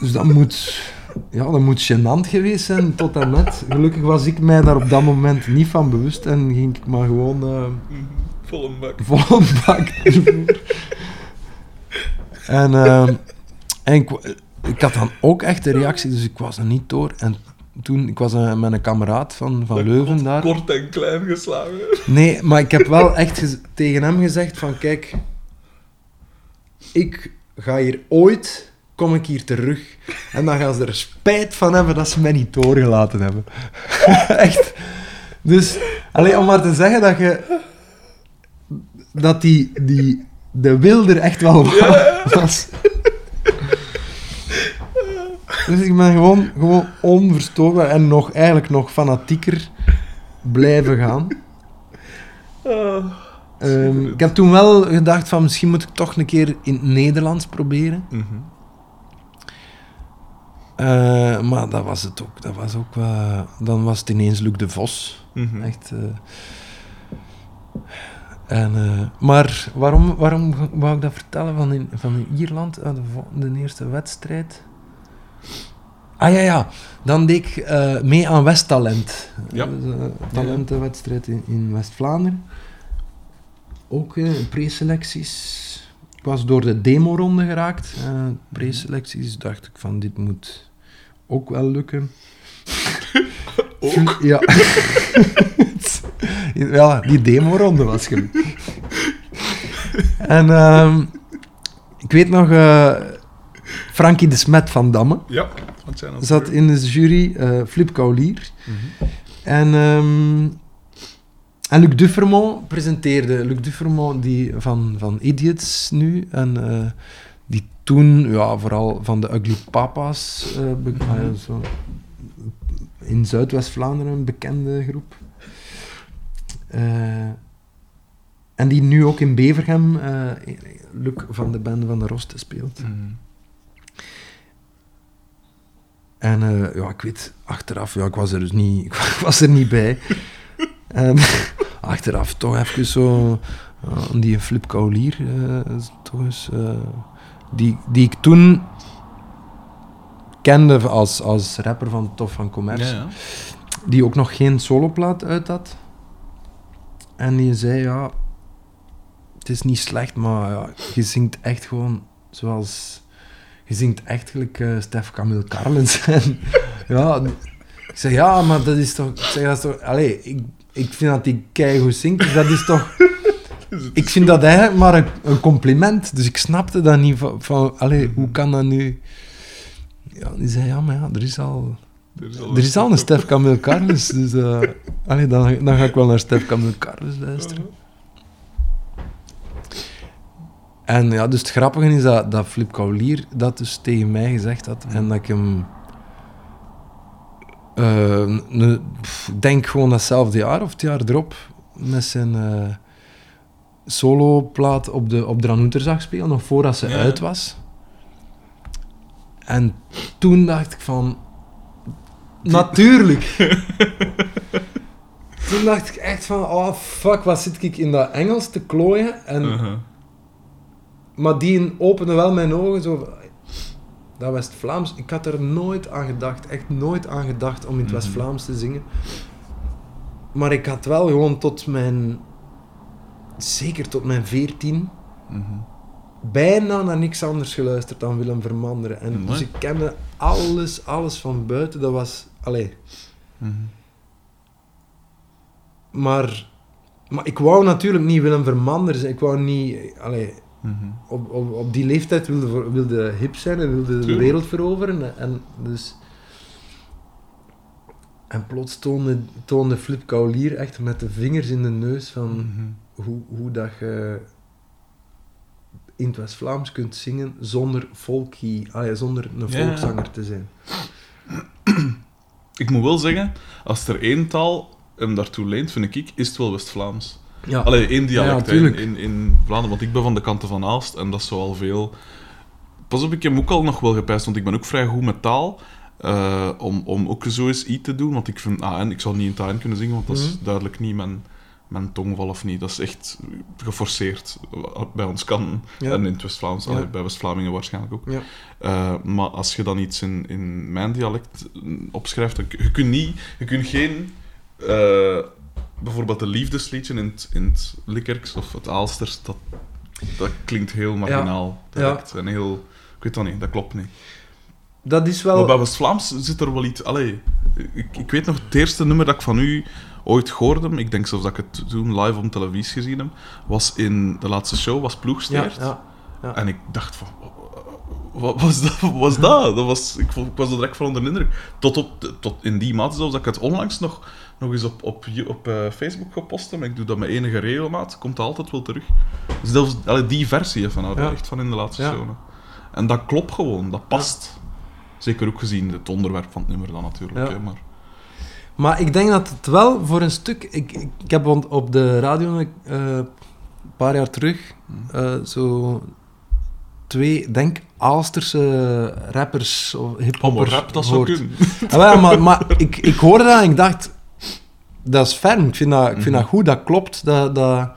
dus dat moet, ja, dat moet gênant geweest zijn tot en met. Gelukkig was ik mij daar op dat moment niet van bewust en ging ik maar gewoon... eh, Vol een bak. Vol een bak ervoor. En, ehm, en ik, ik had dan ook echt de reactie, dus ik was er niet door. En toen, ik was eh, met een kameraad van, van Leuven daar. Kort en klein geslagen. Nee, maar ik heb wel echt tegen hem gezegd van, kijk, ik ga hier ooit, kom ik hier terug. En dan gaan ze er spijt van hebben dat ze mij niet doorgelaten hebben. *laughs* echt. Dus, alleen om maar te zeggen dat je, dat die, die, de wil er echt wel was. Dus ik ben gewoon, gewoon onverstoorbaar en nog, eigenlijk nog fanatieker blijven gaan. Ah. Ehm, ik heb toen wel gedacht van misschien moet ik toch een keer in het Nederlands proberen. Mhm. Eh, maar dat was het ook. Dat was ook eh, dan was het ineens Luc de Vos. Mhm. Echt. eh. En, eh, maar waarom, waarom wou ik dat vertellen van, in, van in Ierland, eh, de, de eerste wedstrijd? Ah ja, ja. Dan deed ik eh, mee aan Westtalent. Ja. Talentenwedstrijd in, in West-Vlaanderen. Ook preselecties. Ik was door de demo-ronde geraakt. eh preselecties dacht ik van dit moet ook wel lukken. *laughs* Ook? Ja. *laughs* *laughs* ja, die demo-ronde was gelukt. en ehm, ik weet nog, eh Frankie de Smet van Damme Ja, zat in de jury, eh Flip Kaulier. Mhm. En, ehm, en Luc Dufermont presenteerde. Luc Dufermont die van, van Idiots nu. En eh, die toen ja, vooral van de Ugly Papa's be- ja, zo, in Zuidwest-Vlaanderen een bekende groep. Eh, en die nu ook in Bevergem eh, Luc van de band van de Roste speelt. Mhm. En eh, ja, ik weet achteraf, ja, ik was er dus niet, *laughs* ik was er niet bij. *laughs* En achteraf toch even zo... die Flip Kaulier, is toch eens... eh, die, die ik toen kende als, als rapper van Tof van Commerce Ja, ja. die ook nog geen soloplaat uit had. En die zei, ja, het is niet slecht, maar ja, je zingt echt gewoon zoals... Je zingt echt gelijk eh, Stef Camille Carlens. *laughs* En ja, ik zeg, ja, maar dat is toch... Ik zeg, dat is toch... Allee, ik, ik vind dat die keigoed zingt, dus dat is toch... Dus *laughs* Ik vind dat eigenlijk maar een, een compliment. Dus ik snapte dat niet van... van allee, hoe kan dat nu... Ja, die zei, ja, maar ja, er is al... Er is al een Stef Camille Carles, dus eh, allee, dan, dan ga ik wel naar Stef Camille Carles luisteren. En ja, dus het grappige is dat, dat Flip Kaulier dat dus tegen mij gezegd had en dat ik hem... eh, ne- pff, ik denk gewoon datzelfde jaar of het jaar erop met zijn eh soloplaat op de, op de Ranouter zag spelen, nog voordat ze Ja. uit was. En toen dacht ik van... Natuurlijk! *laughs* toen dacht ik echt van, oh fuck, wat zit ik in dat Engels te klooien? En, Uh-huh. Maar die opende wel mijn ogen, zo... Dat West-Vlaams, ik had er nooit aan gedacht, echt nooit aan gedacht om in het Mhm. West-Vlaams te zingen. Maar ik had wel gewoon tot mijn... Zeker tot mijn veertien Mhm. bijna naar niks anders geluisterd dan Willem Vermanderen. En Mooi. dus ik kende alles, alles van buiten. Dat was... Allee. Maar... Maar ik wou natuurlijk niet Willem Vermanderen zijn. Ik wou niet... Allee, op, op, op die leeftijd wilde, wilde hip zijn en wilde de wereld veroveren. En dus... En plots toonde, toonde Flip Kaulier echt met de vingers in de neus van hoe, hoe dat je in het West-Vlaams kunt zingen zonder folky, allee, zonder een volkszanger te zijn. Ik moet wel zeggen, als er één taal hem daartoe leent, vind ik, is het wel West-Vlaams. Ja, Allee, één dialect Ja, in, in Vlaanderen, want ik ben van de kanten van Aalst en dat is zo al veel. Pas op, ik heb hem ook al nog wel gepijst, want ik ben ook vrij goed met taal. eh, om, om ook zo eens iets te doen, want ik vind AN, ik zou niet in het AN kunnen zingen, want dat is Mhm. duidelijk niet mijn, mijn tongval of niet. Dat is echt geforceerd bij ons kan. Ja. En in het West-Vlaams, Ja. bij West-Vlamingen waarschijnlijk ook. Ja. Eh, maar als je dan iets in, in mijn dialect opschrijft, dan je kunt niet, je kunt geen, eh, bijvoorbeeld de liefdesliedje in het, in het Likkerks of het Aalsters, dat, dat klinkt heel marginaal direct. En heel, ik weet dat niet, dat klopt niet. Dat is wel... Maar bij West-Vlaams zit er wel iets, allee, ik, ik weet nog, het eerste nummer dat ik van u ooit hoorde, ik denk zelfs dat ik het toen live op televisie gezien heb, was in de laatste show, was Ploegsteert. ja, ja. En ik dacht van, wat was dat? Wat was dat? dat was, ik, ik was er direct van onder de indruk. Tot, op, tot in die mate zelfs dat ik het onlangs nog, nog eens op, op, op eh, Facebook gepost heb. Ik doe dat met enige regelmaat. Komt dat altijd wel terug. Dus zelfs allee, die versie van haar, Ja. echt van in de laatste Ja. En dat klopt gewoon, dat past. Zeker ook gezien het onderwerp van het nummer dan natuurlijk. Hè, maar, Maar ik denk dat het wel voor een stuk... Ik, ik, ik heb op- de radio eh, een paar jaar terug eh, zo twee, denk Aalsterse rappers of hiphoppers rap, dat zou kunnen. Wel, maar, maar ik, ik hoorde dat en ik dacht, dat is ferm. Ik vind dat, ik vind dat goed, dat klopt. Dat, dat,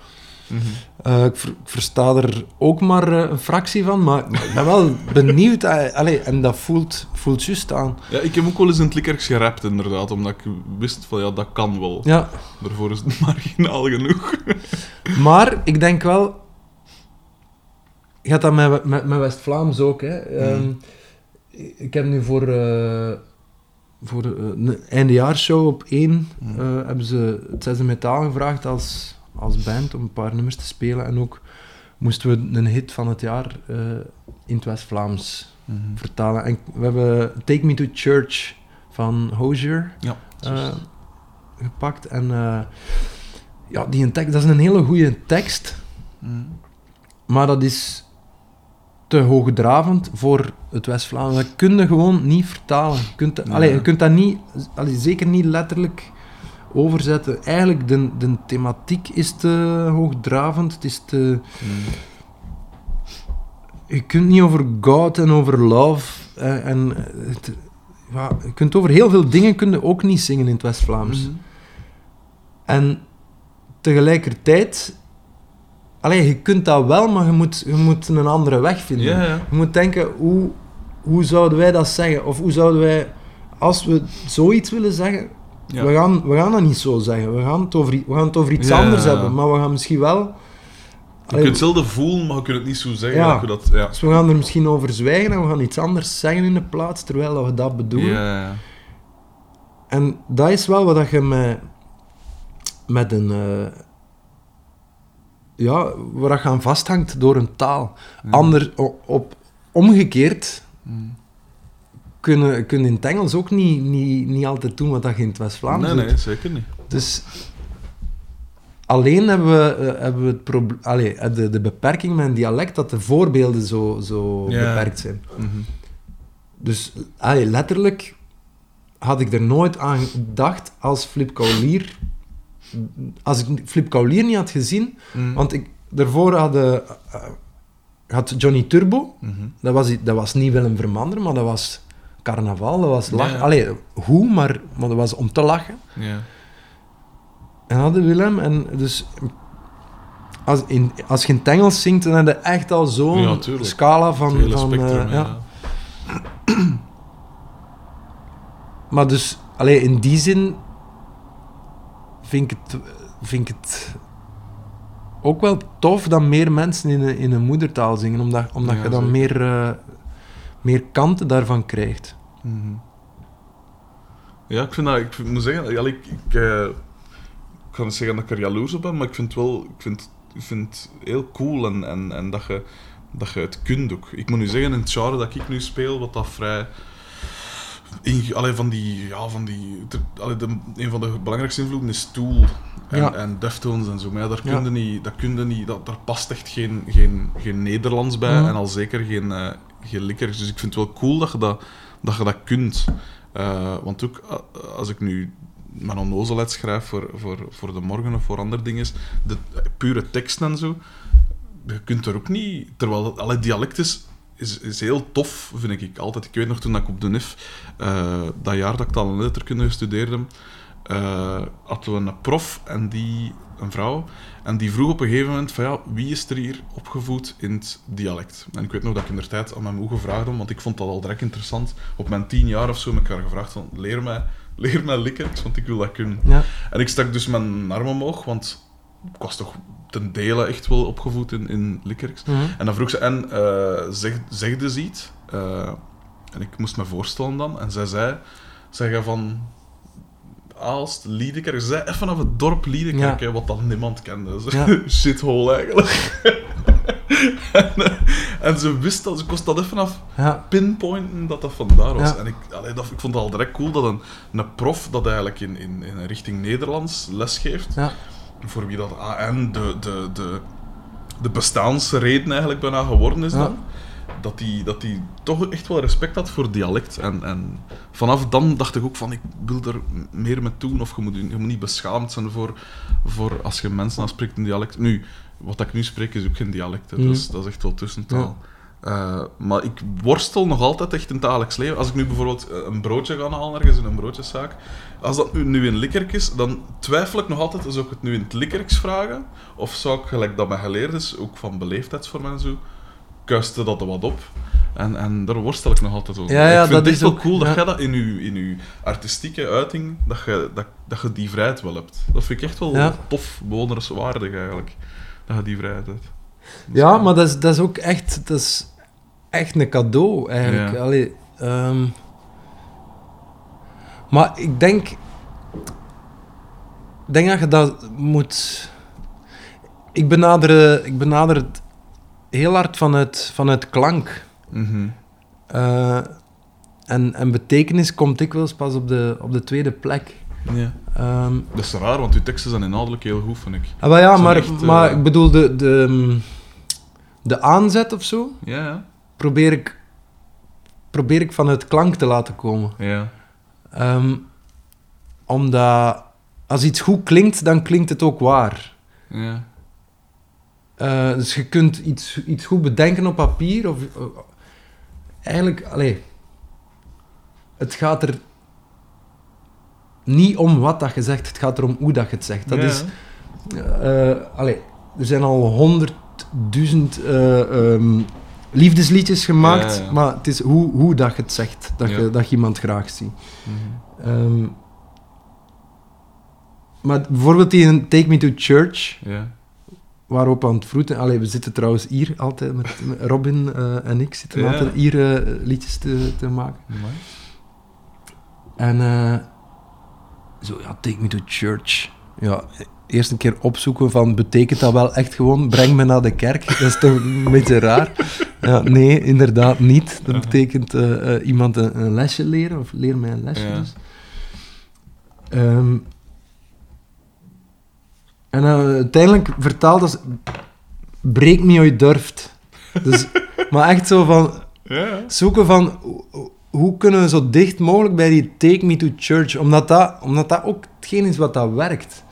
Mhm. Eh, ik, ver- ik versta er ook maar eh, een fractie van, maar, ik ben wel *laughs* benieuwd. eh, allee, en dat voelt, voelt juist aan. Ja, ik heb ook wel eens in het Likkerks gerapt, inderdaad. Omdat ik wist van, ja, dat kan wel. Ja, Daarvoor is het *laughs* marginaal genoeg. *laughs* maar ik denk wel... Je had dat met, met, met West-Vlaams ook. Hè. Ehm, Ik heb nu voor, eh voor een eindejaarshow op één eh, hebben ze het zesde metaal gevraagd als, als band om een paar nummers te spelen. En ook moesten we een hit van het jaar eh, in het West-Vlaams Mhm. vertalen. En we hebben Take Me to Church van Hozier Ja, eh, gepakt. En eh, ja, die een tekst, dat is een hele goede tekst. Mhm. Maar dat is te hoogdravend voor het West-Vlaams. Dat kun je gewoon niet vertalen. Je kunt, Ja. allee, je kunt dat niet, allee, zeker niet letterlijk overzetten. Eigenlijk, de, de thematiek is te hoogdravend. Het is te... Je kunt niet over God en over love eh, en... eh, het- ja, je kunt over heel veel dingen kun je ook niet zingen in het West-Vlaams. Mhm. En tegelijkertijd... Allee, je kunt dat wel, maar je moet, je moet een andere weg vinden. Je moet denken, hoe, hoe zouden wij dat zeggen? Of hoe zouden wij, als we zoiets willen zeggen, Ja. we, gaan, we gaan dat niet zo zeggen. We gaan het over, we gaan het over iets Ja, anders hebben, maar we gaan misschien wel... Je kunt hetzelfde voelen, maar je kunt het niet zo zeggen. Ja. dat dat, ja. dus we gaan er misschien over zwijgen en we gaan iets anders zeggen in de plaats, terwijl dat we dat bedoelen. Ja, ja. En dat is wel wat dat je met, met een... eh, ja, waar dat je aan vasthangt door een taal. Ander, op, omgekeerd Mm. Kunnen kun in het Engels ook niet, niet, niet altijd doen wat dat je in het West-Vlaams Nee, doet. nee, zeker niet. Dus alleen hebben we, eh, hebben we het proble- allee, eh, de, de beperking met een dialect dat de voorbeelden zo, zo Ja. beperkt zijn. Mhm. Dus allee, letterlijk had ik er nooit aan gedacht als Flip Kaulier... Als ik Flip Kaulier niet had gezien... Mm. Want ik, daarvoor had, eh, had Johnny Turbo... Mhm. Dat was, dat was niet Willem Vermander, maar dat was carnaval, dat was lachen. Ja. Allee, hoe, maar, maar dat was om te lachen. Ja. En hadden Willem, en dus... Als, in, als je in het Engels zingt, dan heb je echt al zo'n Ja, scala van... Het hele van spectrum, eh, ja. *clears throat* Maar dus, allee, in die zin vind ik het, vind ik het ook wel tof dat meer mensen in een, in een moedertaal zingen, omdat, omdat Ja, je dan zeker. meer, eh, meer kanten daarvan krijgt. Mhm. Ja, ik vind dat... Ik moet zeggen, ik, ik, eh, ik ga niet zeggen dat ik er jaloers op ben, maar ik vind het wel... Ik vind, ik vind het heel cool en, en, en dat, je, dat je het kunt ook. Ik moet nu zeggen, in het genre dat ik nu speel, wat dat vrij... In, allee, van die... Ja, van die... allee, de, een van de belangrijkste invloeden is Tool en, Ja. en Deftones en zo. Maar ja, daar Ja. kun je niet... Dat kun je niet dat, daar past echt geen, geen, geen Nederlands bij Mhm. en al zeker geen, eh geen likkers. Dus ik vind het wel cool dat je dat, dat, je dat kunt. Eh, want ook als ik nu mijn onnozelheid schrijf voor, voor, voor de morgen of voor andere dingen, de pure teksten en zo, je kunt er ook niet... Terwijl alle dialect is, is, is heel tof, vind ik altijd. Ik weet nog toen ik op de NIF, eh, dat jaar dat ik al een letterkunde studeerde, eh hadden we een prof en die, een vrouw, en die vroeg op een gegeven moment van ja, wie is er hier opgevoed in het dialect? En ik weet nog dat ik in de tijd aan mijn moe gevraagd heb, want ik vond dat al direct interessant. Op mijn tien jaar of zo heb ik haar gevraagd van leer mij, *laughs* leer mij likken, want ik wil dat kunnen. Ja. En ik stak dus mijn arm omhoog, want ik was toch ten dele echt wel opgevoed in, in Likkerks. Mhm. En dan vroeg ze, en uh, zeg, zegde ze iets? Uh, en ik moest me voorstellen dan. En zij zei, zeg je van Aalst, Liedekerk. Ze zei even vanaf het dorp Liedekerk, Ja. hè, wat dan niemand kende. Dus Ja. *laughs* Shithole eigenlijk. *laughs* en, eh, en ze wist dat, ze kost dat even af Ja. pinpointen dat dat vandaar was. Ja. En ik, allee, dat, ik vond het al direct cool dat een, een prof dat eigenlijk in, in, in richting Nederlands lesgeeft, Ja. voor wie dat AN de, de, de, de bestaansreden eigenlijk bijna geworden is dan, dat die, dat die toch echt wel respect had voor dialect. En, en vanaf dan dacht ik ook van, ik wil er meer mee doen, of je moet, je moet niet beschaamd zijn voor, voor als je mensen aanspreekt in dialect. Nu, wat ik nu spreek is ook geen dialect, hè. Is, dat is echt wel tussentaal. Eh, maar ik worstel nog altijd echt in het dagelijks leven. Als ik nu bijvoorbeeld eh, een broodje ga halen ergens in een broodjeszaak, als dat nu, nu in Likkerk is, dan twijfel ik nog altijd, zou ik het nu in het Likkerks vragen? Of zou ik, gelijk dat mij geleerd is, ook van beleefdheidsvorm en zo, kuiste dat er wat op? En, en daar worstel ik nog altijd over. Ja, ja, ik vind dat het echt is wel ook- cool dat ja. jij dat in je, in uw artistieke uiting, dat je, dat, dat je die vrijheid wel hebt. Dat vind ik echt wel Ja. tof, bewonderenswaardig eigenlijk, dat je die vrijheid hebt. Ja, maar dat is, dat is ook echt, dat is echt een cadeau, eigenlijk. Allee, ehm, maar ik denk... Ik denk dat je dat moet... Ik benader, ik benader het heel hard vanuit, vanuit klank. Mhm. Eh, en, en betekenis komt dikwijls pas op de, op de tweede plek. Ja. Ehm, Dat is raar, want uw teksten zijn inhoudelijk heel goed, vind ik. ah, maar ja, maar, echt, eh, maar ik bedoel, de, de, mm, de aanzet of zo, Ja, ja. probeer ik, probeer ik vanuit klank te laten komen. Ja. Ehm, omdat als iets goed klinkt, dan klinkt het ook waar. Ja. Eh, dus je kunt iets, iets goed bedenken op papier. Of, eh, eigenlijk, allee, het gaat er niet om wat dat je zegt, het gaat erom hoe dat je het zegt. Dat Ja. is, eh, allee, er zijn al honderdduizend ehm, liefdesliedjes gemaakt, Ja, ja, ja. maar het is hoe, hoe dat je het zegt, dat, je, dat je iemand graag ziet. Mhm. Ehm, maar bijvoorbeeld die in Take Me to Church, Ja. Waarop aan het vroeten... Allee, we zitten trouwens hier altijd, met, met Robin eh, en ik zitten Ja. altijd hier eh, liedjes te, te maken. En eh, zo, ja, Take Me to Church. Ja, eerst een keer opzoeken van, betekent dat wel echt gewoon, breng me naar de kerk? Dat is toch een beetje raar? Ja, nee, inderdaad niet. Dat betekent iemand een, een lesje leren, of leer mij een lesje Ja. dus. Ehm, en eh, uiteindelijk vertaald als, breek me ooit durft. Dus, *laughs* maar echt zo van, Ja, zoeken van hoe- kunnen we zo dicht mogelijk bij die Take Me to Church, omdat dat, omdat dat ook hetgeen is wat dat werkt.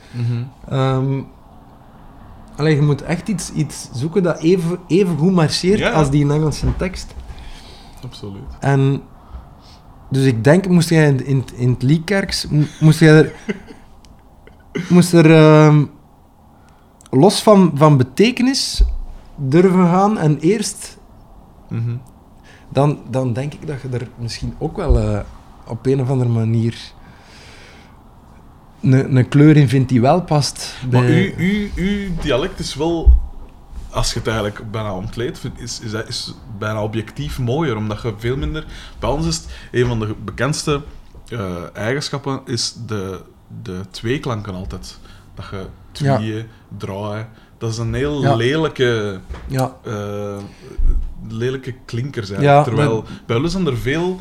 Allee, je moet echt iets, iets zoeken dat even, even goed marcheert Ja. als die in Engelse tekst. Absoluut. En dus ik denk, moest jij in, in, in het Liekerks, mo- moest jij er, moest er ehm, los van, van betekenis durven gaan en eerst Mhm. dan, dan denk ik dat je er misschien ook wel eh, op een of andere manier een, kleur in vindt die wel past. Maar bij- uw, uw, uw dialect is wel, als je het eigenlijk bijna ontleedt, vind- is, is, is bijna objectief mooier, omdat je veel minder... Bij ons is het een van de bekendste eh, eigenschappen is de, de tweeklanken altijd. Dat je Ja. tweeën, draaien... Dat is een heel Ja. lelijke, Ja, eh, lelijke klinkers eigenlijk. Terwijl bij ons zijn er veel...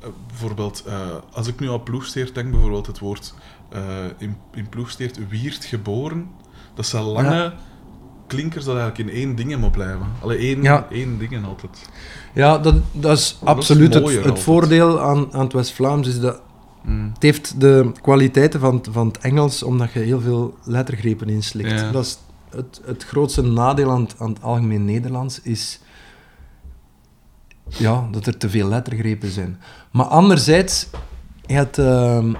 eh, bijvoorbeeld, eh, als ik nu aan ploegsteert denk, bijvoorbeeld het woord in, in ploegsteert wiert geboren. Dat zijn lange klinkers dat eigenlijk in één ding moet blijven. Alleen één, Ja. één ding altijd. ja dat, dat is absoluut het, het voordeel aan, aan het West-Vlaams. Is dat Mm. het heeft de kwaliteiten van, het- van het Engels, omdat je heel veel lettergrepen inslikt. Ja. Dat is het, het grootste nadeel aan het, aan het algemeen Nederlands is ja, dat er te veel lettergrepen zijn. Maar anderzijds, je hebt ehm,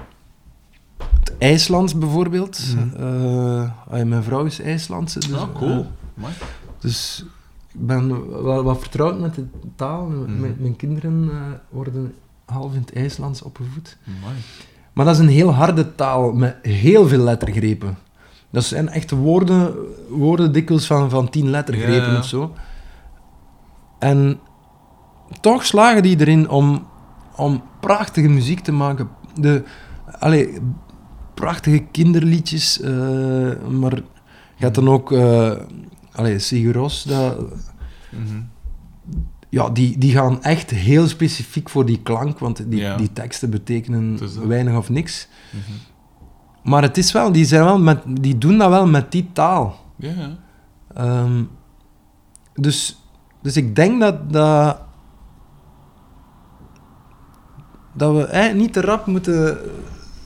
het IJslands bijvoorbeeld. Ah, mijn vrouw is IJslandse. Dus, ah, cool. eh, dus ik ben wel wat vertrouwd met de taal. Mhm. Mijn, mijn kinderen eh, worden half in het IJslands opgevoed. Amai. Maar dat is een heel harde taal met heel veel lettergrepen. Dat zijn echt woorden, woorden dikwijls van, van tien lettergrepen Ja, ja. of zo. En toch slagen die erin om, om prachtige muziek te maken. De, allee, prachtige kinderliedjes, eh, maar je hebt dan ook uh, allee, Sigur Rós, dat, Mhm. Ja, die, die gaan echt heel specifiek voor die klank, want die, Ja. die teksten betekenen weinig of niks. Mhm. Maar het is wel, die, zijn wel met, die doen dat wel met die taal. Ja. Ehm, dus, dus ik denk dat, dat, dat we eh, niet te rap moeten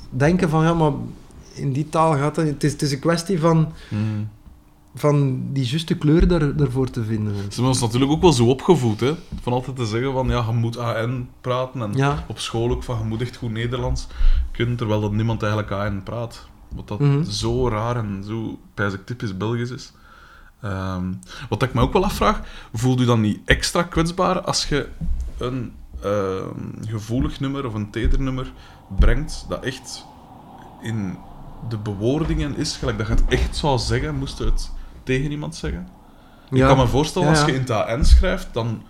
denken van ja, maar in die taal gaat het. Het is, het is een kwestie van, Mhm. Van die juiste kleur daar, daarvoor te vinden. Ze hebben ons natuurlijk ook wel zo opgevoed, hè. Van altijd te zeggen van, ja, je moet AN praten. En Ja. op school ook van, je moet echt goed Nederlands kunnen, terwijl dat niemand eigenlijk AN praat. Wat dat Mhm. zo raar en zo, pijs ik, typisch Belgisch is. Ehm, wat ik me ook wel afvraag, voelt u dan niet extra kwetsbaar als je een ehm, gevoelig nummer of een teder nummer brengt, dat echt in de bewoordingen is, gelijk dat je het echt zou zeggen, moest het tegen iemand zeggen? Ik Ja. kan me voorstellen, als je in het AN schrijft, dan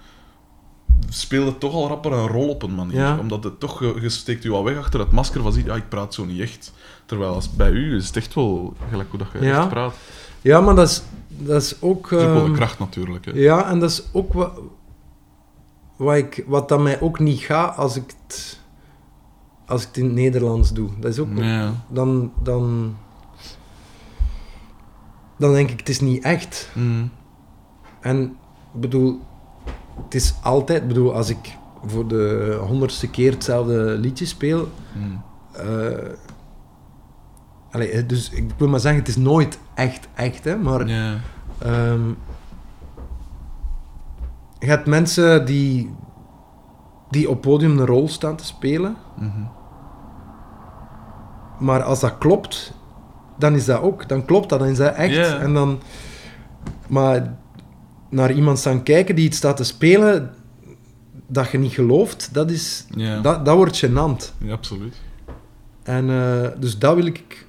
speelt het toch al rapper een rol op een manier. Omdat het toch, je, steekt je al weg achter het masker van, zie, ja, ik praat zo niet echt. Terwijl als bij u is het echt wel gelijk hoe dat je echt praat. Ja, maar dat is, dat is ook... Dat is ook wel de ehm, kracht natuurlijk. Hè. Ja, en dat is ook wat, wat, ik, wat dat mij ook niet gaat als ik het, als ik het in het Nederlands doe. Dat is ook... Ja. Dan, dan, dan denk ik, het is niet echt. Mm. En ik bedoel, het is altijd... Ik bedoel, als ik voor de honderdste keer hetzelfde liedje speel... Mm. eh, allee, dus ik wil maar zeggen, het is nooit echt echt, hè. Maar. Ehm, je hebt mensen die, die op podium een rol staan te spelen, Mhm. maar als dat klopt, dan is dat ook. Dan klopt dat, dan is dat echt. En dan... Maar naar iemand staan kijken die iets staat te spelen dat je niet gelooft, dat, is, dat, dat wordt gênant. ja absoluut. En eh, dus dat wil ik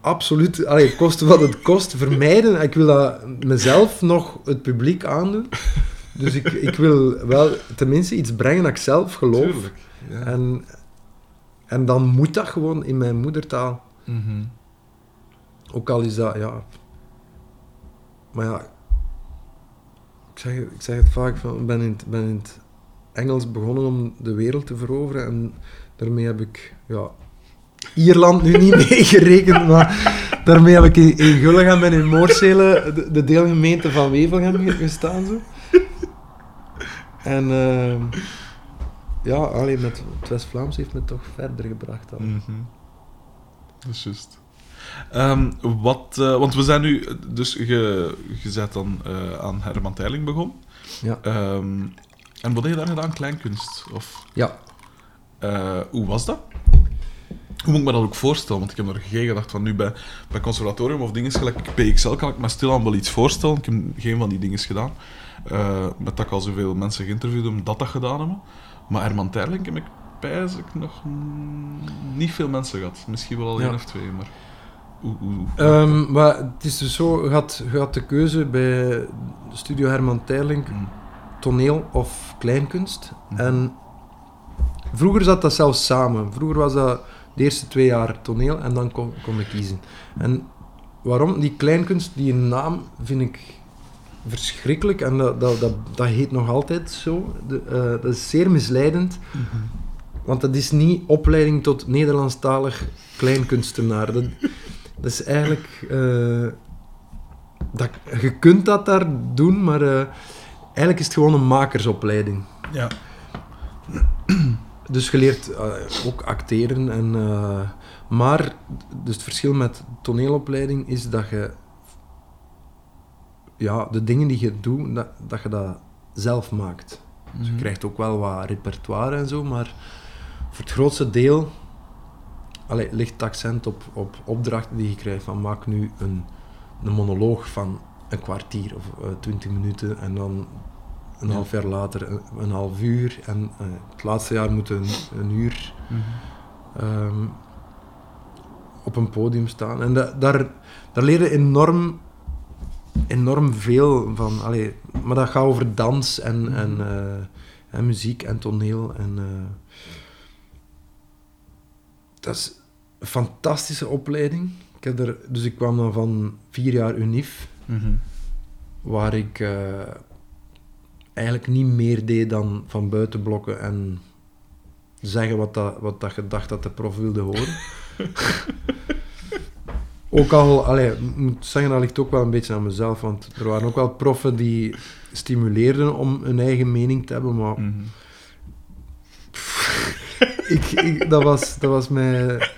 absoluut, allee, koste wat het kost, vermijden. Ik wil dat mezelf nog het publiek aandoen. Dus ik, ik wil wel tenminste iets brengen dat ik zelf geloof. Tuurlijk. Ja. En, en dan moet dat gewoon in mijn moedertaal. Mhm. Ook al is dat, ja... Maar ja... Ik zeg, ik zeg het vaak, van, ik ben in, het, ben in het Engels begonnen om de wereld te veroveren. En daarmee heb ik... Ja, Ierland nu niet *laughs* meegerekend, maar daarmee heb ik in, in Gullegem en in Moorsele, de, de deelgemeente van Wevelgem, ge- gestaan. Zo. En... ehm, ja, alleen met het West-Vlaams heeft me toch verder gebracht. Dan. Mhm. Dat is juist. Ehm, wat, eh, want we zijn nu, dus je, je bent dan eh, aan Herman Teiling begonnen. Ja. Ehm, en wat heb je daar gedaan? Kleinkunst? Of, Ja. eh, hoe was dat? Hoe moet ik me dat ook voorstellen? Want ik heb er geen gedacht van nu bij, bij conservatorium of dingen gelijk PXL kan ik me stilaan wel iets voorstellen. Ik heb geen van die dingen gedaan. Met dat ik al zoveel mensen geïnterviewd heb dat dat gedaan hebben. Maar Herman Terling heb ik pijs ik nog niet veel mensen gehad. Misschien wel al Ja. één of twee, maar... Ehm, maar het is dus zo, je had, je had de keuze bij Studio Herman Teirlink, Mm. toneel of kleinkunst. Mhm. En vroeger zat dat zelfs samen. Vroeger was dat de eerste twee jaar toneel en dan kon, kon ik kiezen. En waarom? Die kleinkunst, die naam vind ik verschrikkelijk en dat, dat, dat, dat heet nog altijd zo. De, eh, dat is zeer misleidend. Want dat is niet opleiding tot Nederlandstalig kleinkunstenaar. Dat, dat is eigenlijk... eh, dat, je kunt dat daar doen, maar eh, eigenlijk is het gewoon een makersopleiding. Ja. Dus je leert eh, ook acteren. En, maar dus het verschil met toneelopleiding is dat je... Ja, de dingen die je doet, dat, dat je dat zelf maakt. Dus je Mhm. krijgt ook wel wat repertoire en zo, maar voor het grootste deel allee, ligt het accent op, op opdrachten die je krijgt. Van maak nu een, een monoloog van een kwartier of eh, twintig minuten en dan een Ja. half jaar later een, een half uur. En eh, het laatste jaar moet een, een uur Mhm. ehm, op een podium staan. En da- daar, daar leer je enorm, enorm veel van. Allee, maar dat gaat over dans en, en, eh, en muziek en toneel. En, eh, dat is een fantastische opleiding. Ik heb er, dus ik kwam dan van vier jaar UNIF, Mhm. waar ik eh, eigenlijk niet meer deed dan van buitenblokken en zeggen wat, dat, wat dat je dacht dat de prof wilde horen. *laughs* ook al, allee, ik moet zeggen, dat ligt ook wel een beetje aan mezelf, want er waren ook wel proffen die stimuleerden om een eigen mening te hebben, maar Mhm. Ik, ik, dat, was, dat was, mij,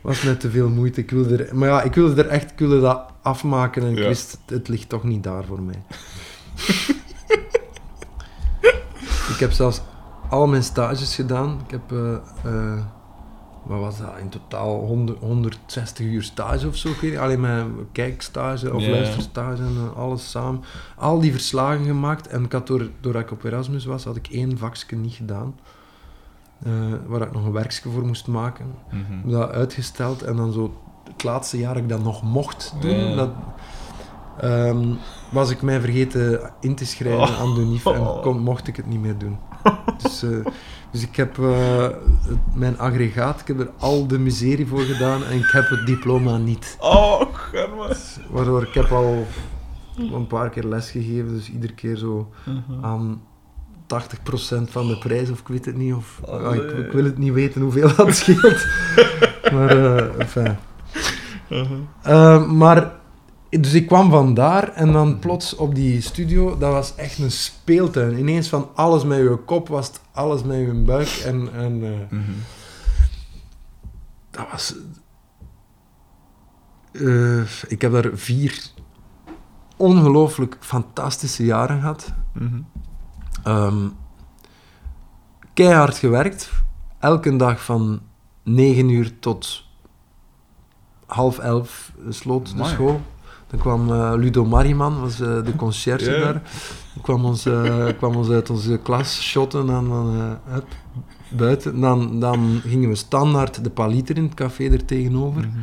was mij te veel moeite. Ik wilde er, maar ja, ik wilde er echt ik wilde dat afmaken en ik Ja. wist, het ligt toch niet daar voor mij. *laughs* ik heb zelfs al mijn stages gedaan. Ik heb, eh, eh, wat was dat, in totaal 100, 160 uur stage of zo. ik. Alleen mijn kijkstage of luisterstage en eh, alles samen. Al die verslagen gemaakt. En ik had door, doordat ik op Erasmus was, had ik één vakje niet gedaan. Eh, waar ik nog een werkje voor moest maken. Heb dat uitgesteld en dan zo het laatste jaar dat ik dat nog mocht doen, Ja. dat, ehm, was ik mij vergeten in te schrijven Oh. aan de NIF en kon, mocht ik het niet meer doen. *laughs* Dus, eh, dus ik heb eh, het- mijn aggregaat, ik heb er al de miserie voor gedaan en ik heb het diploma niet. Oh, Germa. Waardoor ik heb al een paar keer lesgegeven, dus iedere keer zo Mhm. aan 80% van de prijs, of ik weet het niet, of ja, ik, Allee. ik wil het niet weten hoeveel dat scheelt. *laughs* maar, eh enfin. Mhm. Eh, maar, dus ik kwam vandaar en dan plots op die studio, dat was echt een speeltuin. Ineens van alles met je kop was het alles met je buik en, en eh, Mhm. dat was... ik heb daar vier ongelooflijk fantastische jaren gehad. Mhm. Ehm, keihard gewerkt. Elke dag van 9 uur tot half elf sloot de school. Dan kwam eh, Ludo Mariman, was eh, de conciërge daar. Die kwam ons, eh, kwam ons uit onze klas shotten en dan buiten. Dan, dan gingen we standaard de paliter in het café er tegenover. Mhm.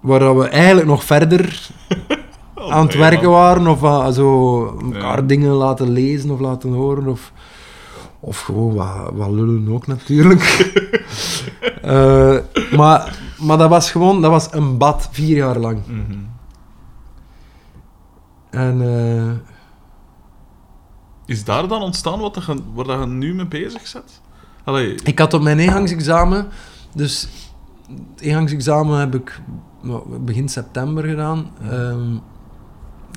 Waar we eigenlijk nog verder *laughs* Oh, aan het werken waren. Of ah, zo elkaar Ja. dingen laten lezen of laten horen. Of, of gewoon wat, wat lullen ook natuurlijk. *laughs* Eh, maar, maar dat was gewoon dat was een bad, vier jaar lang. Mhm. En eh, Is daar dan ontstaan wat je, waar dat je nu mee bezig? Allee, ik had op mijn ingangsexamen, dus het ingangsexamen heb ik begin september gedaan. Ehm,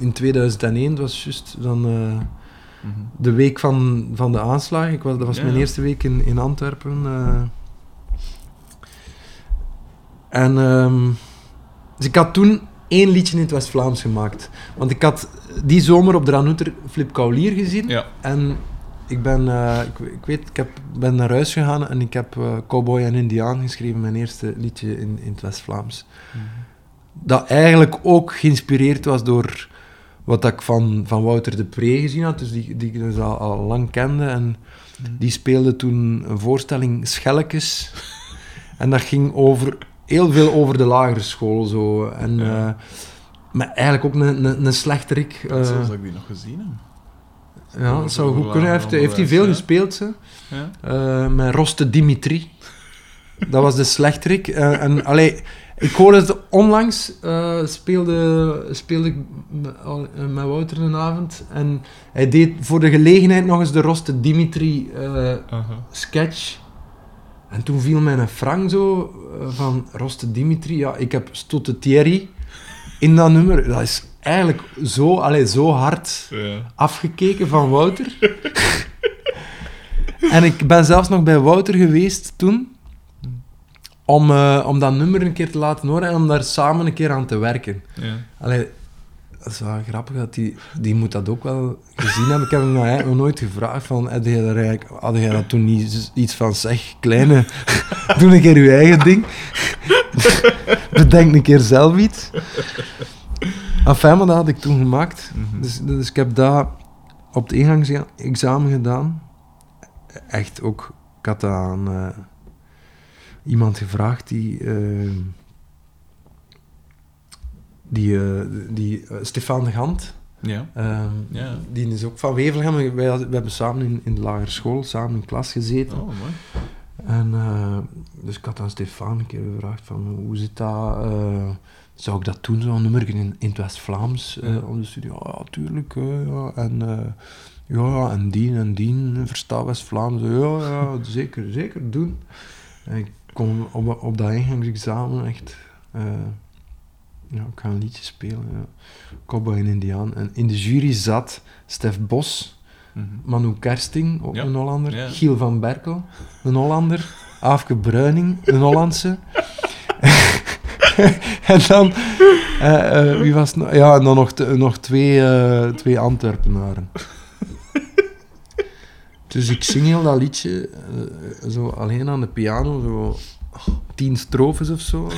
in 2001, het was juist dan eh, mhm. de week van, van de aanslag. Ik was, dat was Ja, mijn ja. eerste week in, in Antwerpen. eh. en ehm, dus ik had toen één liedje in het West-Vlaams gemaakt. Want ik had die zomer op de Ranouter Flip Kaulier gezien. ja. En ik ben, eh, ik, ik weet, ik heb, ben naar huis gegaan en ik heb Cowboy en Indiaan geschreven, mijn eerste liedje in, in het West-Vlaams. Dat eigenlijk ook geïnspireerd was door wat ik van, van Wouter de Pre gezien had, dus die, die ik dus al, al lang kende. En die speelde toen een voorstelling Schelkes. en dat ging over, heel veel over de lagere school. Zo. En, eh, maar eigenlijk ook een, een, een slechterik. eh, Zelfs dat ik die nog gezien heb. ja, dat zou goed kunnen. Heeft, heeft hij veel gespeeld, ze. Ja? Eh, met Roste Dimitri. Dat was de slechterik. En allee, ik hoorde het onlangs, eh, speelde, speelde ik met, eh, met Wouter een avond. En hij deed voor de gelegenheid nog eens de Roste Dimitri eh, sketch. En toen viel mij een frank zo van Roste Dimitri. Ja, ik heb Stotte Thierry in dat nummer. Dat is eigenlijk zo, allee, zo hard Ja. afgekeken van Wouter. *laughs* en ik ben zelfs nog bij Wouter geweest toen. Om, eh, om dat nummer een keer te laten horen en om daar samen een keer aan te werken. Ja. Allee, dat is wel grappig, dat die, die moet dat ook wel gezien hebben. Ik heb hem nou eigenlijk nog nooit gevraagd van, had jij, daar eigenlijk, had jij dat toen niet iets van, zeg, kleine, *laughs* doe een keer je eigen ding. *laughs* Bedenk een keer zelf iets. Enfin, maar dat had ik toen gemaakt. Mhm. Dus, dus ik heb dat op het ingangsexamen gedaan. Echt ook, ik had dat aan eh, iemand gevraagd die... eh, die, eh, die eh, Stefan de Gant, Ja. ehm, Ja. die is ook van Wevelgem. Wij, we hebben samen in, in de lagere school, samen in klas gezeten. Oh, mooi. En, dus ik had aan Stefan een keer gevraagd van, hoe zit dat? zou ik dat doen, zo'n nummer in, in het West-Vlaams, Ja. om de studie? Ja, ja, tuurlijk. ja. En, ja, en die en die, versta West-Vlaams. Ja, ja, zeker, zeker doen. En ik kom op, op dat ingangsexamen echt... eh, ja, ik ga een liedje spelen. Ja. Cowboy en Indiaan. En in de jury zat Stef Bos, Mhm. Manu Kersting, ook Ja. een Hollander. Ja. Giel van Berkel, een Hollander. Aafke Bruining, een Hollandse. *laughs* en dan... eh, eh, wie was het nog? Ja, en dan nog, nog twee, twee Antwerpenaren. Dus ik zing heel dat liedje, eh, zo alleen aan de piano, zo tien strofes of zo. *laughs*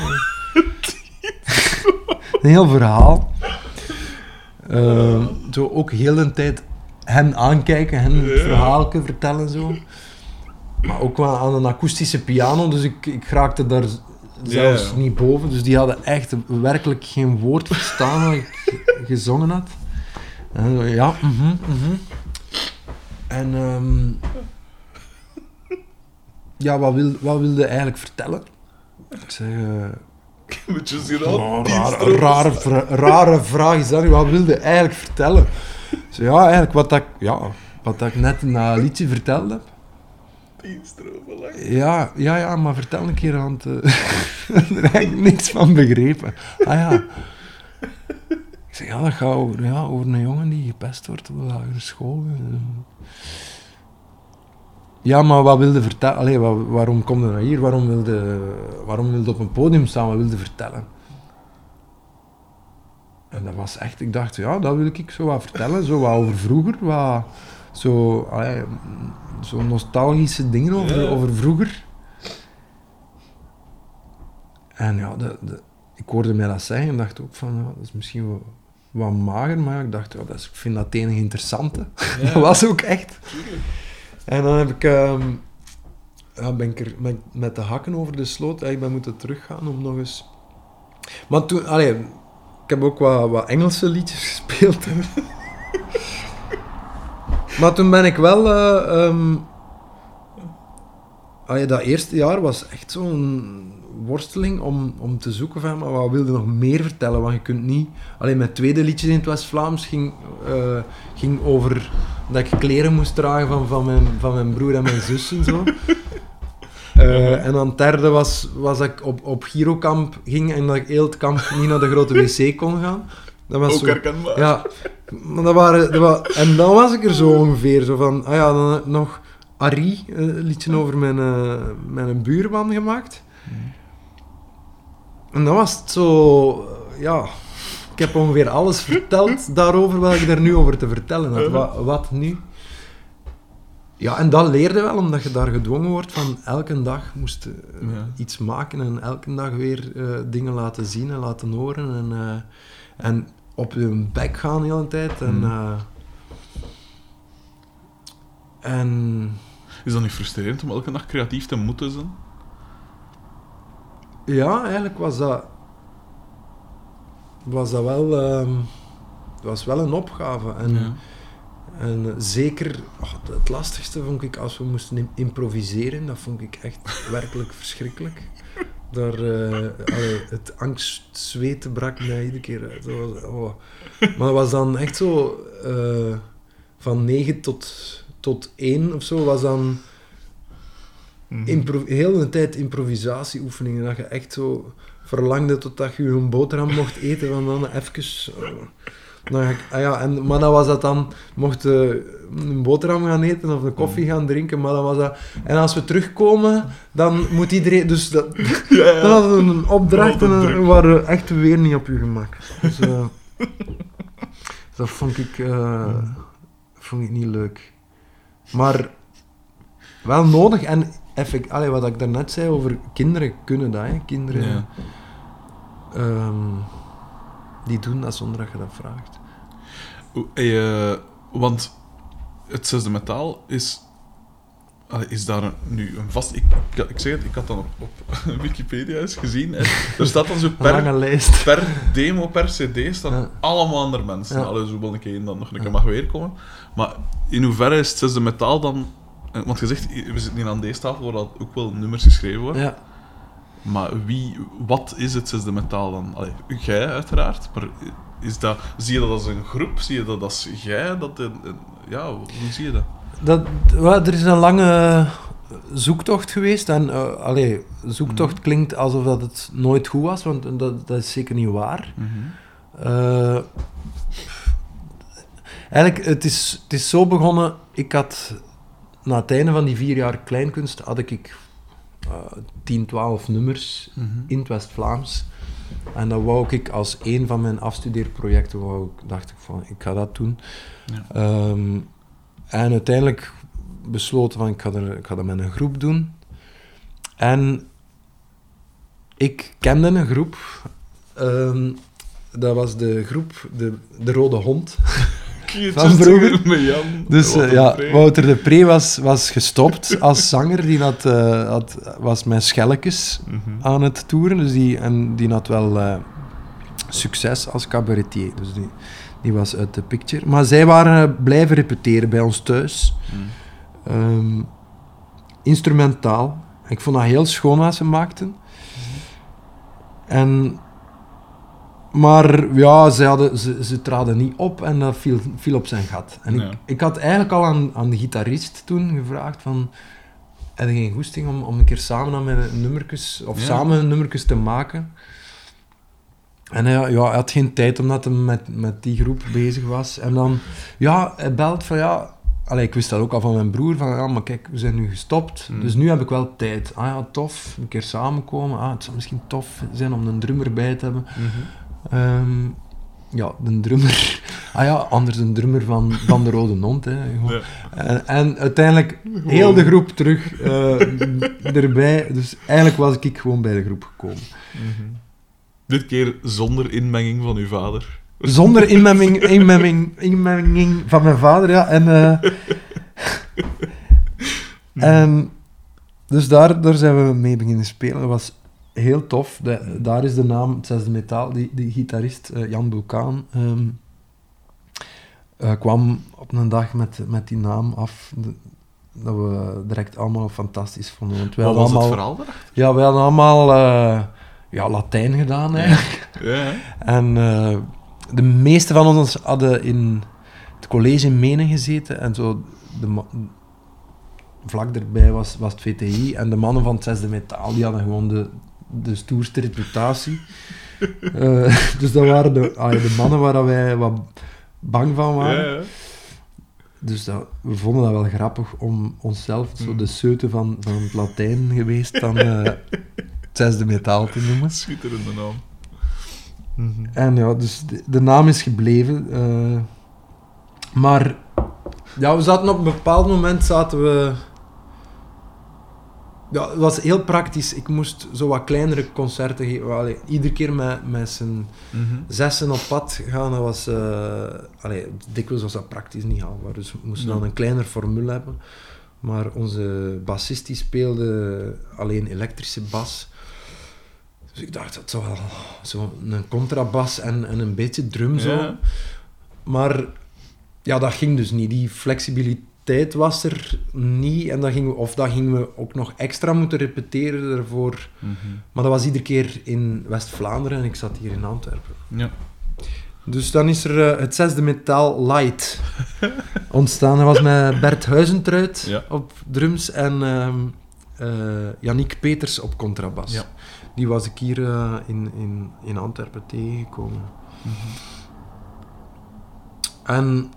Een heel verhaal. Eh, zo ook heel de tijd hen aankijken, hen het Ja. verhaaltje vertellen zo. Maar ook wel aan een akoestische piano, dus ik, ik raakte daar zelfs niet boven. Dus die hadden echt werkelijk geen woord verstaan wat ik ge- gezongen had. En zo, ja, mhm, mhm. En ehm, ja, wat, wil, wat wilde eigenlijk vertellen? Ik zeg, beetje zien Oh, rare, rare, vra- rare vraag is dat. Wat wilde eigenlijk vertellen? Zo, ja, eigenlijk wat dat, ik- ja, wat dat ik net in dat liedje verteld heb. Ja, ja, ja, maar vertel een keer *laughs* aan het... Ik heb er eigenlijk niks van begrepen. Ah ja. Ik zeg, ja, dat gaat over, ja, over een jongen die gepest wordt op de lagere school. Ja, maar wat wilde vertellen? Allee, wa- waarom kom je naar hier? Waarom wilde, waarom wilde op een podium staan? Wat wilde vertellen? En dat was echt, ik dacht, ja, dat wil ik zo wat vertellen. Zo wat over vroeger, wat, zo, allee, zo nostalgische dingen over, Ja. over vroeger. En ja, de, de, ik hoorde mij dat zeggen en dacht ook van, ja, dat is misschien wel wat mager, maar ik dacht, ja, dat is, ik vind dat het enige interessante. Ja. dat *laughs* was ook echt. En dan heb ik, ehm, ja, ben ik er met, met de hakken over de sloot eigenlijk ben moeten teruggaan om nog eens... Maar toen, allee, ik heb ook wat, wat Engelse liedjes *laughs* gespeeld. maar toen ben ik wel... eh, ehm, allee, dat eerste jaar was echt zo'n worsteling om, om te zoeken van, maar wat wilde nog meer vertellen? Want je kunt niet... Alleen mijn tweede liedje in het West-Vlaams ging, eh, ging over dat ik kleren moest dragen van, van, mijn, van mijn broer en mijn zus en zo. *laughs* Eh, en dan het derde was, was dat ik op, op Girokamp ging en dat ik heel het kamp niet naar de grote wc kon gaan. Dat was Ook herkenbaar. ja, maar dat waren, dat wa- en dan was ik er zo ongeveer, zo van, ah ja, dan nog Arie, eh, een liedje over mijn, eh, mijn buurman gemaakt. En dan was het zo, ja, ik heb ongeveer alles verteld *laughs* daarover wat ik daar nu over te vertellen had. Wat, wat nu? Ja, en dat leerde wel, omdat je daar gedwongen wordt van elke dag moest je, eh, Ja. iets maken en elke dag weer eh, dingen laten zien en laten horen. En, eh, en op je bek gaan de hele tijd. En, eh, en Is dat niet frustrerend om elke dag creatief te moeten zijn? Ja, eigenlijk was dat, was dat wel, ehm, was wel een opgave. En, Ja. en zeker, oh, het lastigste vond ik als we moesten im- improviseren, dat vond ik echt werkelijk *laughs* verschrikkelijk. Daar, eh, allee, het angstzweten brak mij iedere keer uit. Dat was, oh. Maar het was dan echt zo, eh, van 9 tot, tot 1 of zo, was dan. Impro heel de tijd improvisatieoefeningen. Dat je echt zo verlangde totdat je een boterham mocht eten, van dan even... dan ik, ah ja, en, maar dan was dat dan, mocht je een boterham gaan eten of een koffie gaan drinken, maar dan was dat... En als we terugkomen, dan moet iedereen... Dus dat, *laughs* Ja, ja. dan hadden we een opdracht en waren we echt weer niet op je gemak. Dus, eh, *laughs* dat vond ik, eh, vond ik niet leuk. Maar wel nodig en effect, allee, wat ik daarnet zei over kinderen kunnen dat, hè. Kinderen Ja. ehm, die doen dat zonder dat je dat vraagt. Hey, eh, want het zesde metaal is... Is daar een- nu een vast... Ik, ik, ik zeg het, ik had dan op, op *laughs* Wikipedia eens gezien. Hè. Er staat dan zo per, lange lijst. per demo, per cd, staan Ja. allemaal andere mensen. Ja. Allee, zo keer één dat nog een keer mag weerkomen. Maar in hoeverre is het zesde metaal dan... eh, Want je zegt, we zitten hier aan deze tafel waar dat ook wel nummers geschreven worden. Ja. Maar wie, wat is het zesde metaal dan? Allee, jij uiteraard, maar is dat, zie je dat als een groep? Zie je dat als jij? Dat een, een- ja, hoe zie je dat? Dat, wel, er is een lange zoektocht geweest. En eh allee, zoektocht klinkt alsof dat het nooit goed was, want dat, dat is zeker niet waar. Eh, eigenlijk, het is, het is zo begonnen. Ik had na het einde van die vier jaar kleinkunst had ik eh 10, 12 nummers in het West-Vlaams. En dat wou ik als een van mijn afstudeerprojecten, wou ik, dacht ik van, ik ga dat doen. Ja. Ehm, en uiteindelijk besloten van, ik ga, er, ik ga dat met een groep doen. En ik kende een groep, ehm, dat was de groep De, de Rode Hond. *laughs* Van vroeger. *laughs* Dus eh, ja. Wouter de Pre was, was gestopt als zanger. Die had, eh, had, was met schelletjes Mhm. aan het toeren. Dus die, en die had wel eh, succes als cabaretier. Dus die, die was uit de picture. Maar zij waren blijven repeteren bij ons thuis. Mhm. Ehm, instrumentaal. Ik vond dat heel schoon wat ze maakten. En, maar ja, ze, hadden, ze, ze traden niet op en dat viel, viel op zijn gat. En ik, ik had eigenlijk al aan, aan de gitarist toen gevraagd van... Heb je geen goesting om, om een keer samen aan mijn nummertjes, of Ja. samen nummertjes te maken? En hij, ja, hij had geen tijd omdat hij met, met die groep bezig was. En dan, ja, hij belt van ja... Allee, ik wist dat ook al van mijn broer, van ja, maar kijk, we zijn nu gestopt, Hmm. dus nu heb ik wel tijd. Ah ja, tof, een keer samenkomen. Ah, het zou misschien tof zijn om een drummer bij te hebben. Mhm. Ehm, ja, de drummer *laughs* Ah ja, anders een drummer van, van de Rode Hond. Hè. Ja. En, en uiteindelijk heel de groep terug eh, *laughs* erbij. Dus eigenlijk was ik gewoon bij de groep gekomen. Dit keer zonder inmenging van uw vader. Zonder inmenging, *laughs* inmenging, inmenging van mijn vader, ja. En, eh, en dus daar, daar zijn we mee beginnen spelen. Dat was heel tof. De- daar is de naam, het zesde metaal, die, die gitarist eh, Jan Bulkaan ehm, eh, kwam op een dag met, met die naam af. De- dat we direct allemaal fantastisch vonden. Want wij Wat hadden was het allemaal, daar? Ja, wij hadden allemaal eh, ja, Latijn gedaan eigenlijk. *laughs* Ja? En de meeste van ons hadden in het college in Menen gezeten. En zo de vlak erbij was, was het VTI. En de mannen van het zesde metaal, die hadden gewoon de, de stoerste reputatie. *laughs* Eh, dus dat waren de, ah de mannen waar wij wat bang van waren. Ja, ja. Dus dat, we vonden dat wel grappig om onszelf zo Hmm. de seute van, van het Latijn geweest dan eh, het zesde metaal te noemen. Schitterende naam. Mhm. En ja, dus de, de naam is gebleven. eh, maar ja, we zaten op een bepaald moment zaten we. Ja, het was heel praktisch. Ik moest zo wat kleinere concerten geven. Allee, iedere keer met, met z'n Mhm. zessen op pad gaan, dat was... eh allee, dikwijls was dat praktisch niet haalbaar. Dus we moesten Ja. dan een kleiner formule hebben. Maar onze bassist die speelde alleen elektrische bas. Dus ik dacht, dat zou wel zo een contrabas en, en een beetje drum zo. Ja. Maar ja, dat ging dus niet. Die flexibiliteit was er niet. En dan gingen we, of dat gingen we ook nog extra moeten repeteren ervoor. Mhm. Maar dat was iedere keer in West-Vlaanderen en ik zat hier in Antwerpen. Ja. Dus dan is er eh, het zesde metaal Light *laughs* ontstaan. Dat was met Bert Huizentruid Ja. op drums en eh, Yannick Peters op contrabas. Ja. Die was ik hier eh, in, in, in Antwerpen tegengekomen. Mhm. En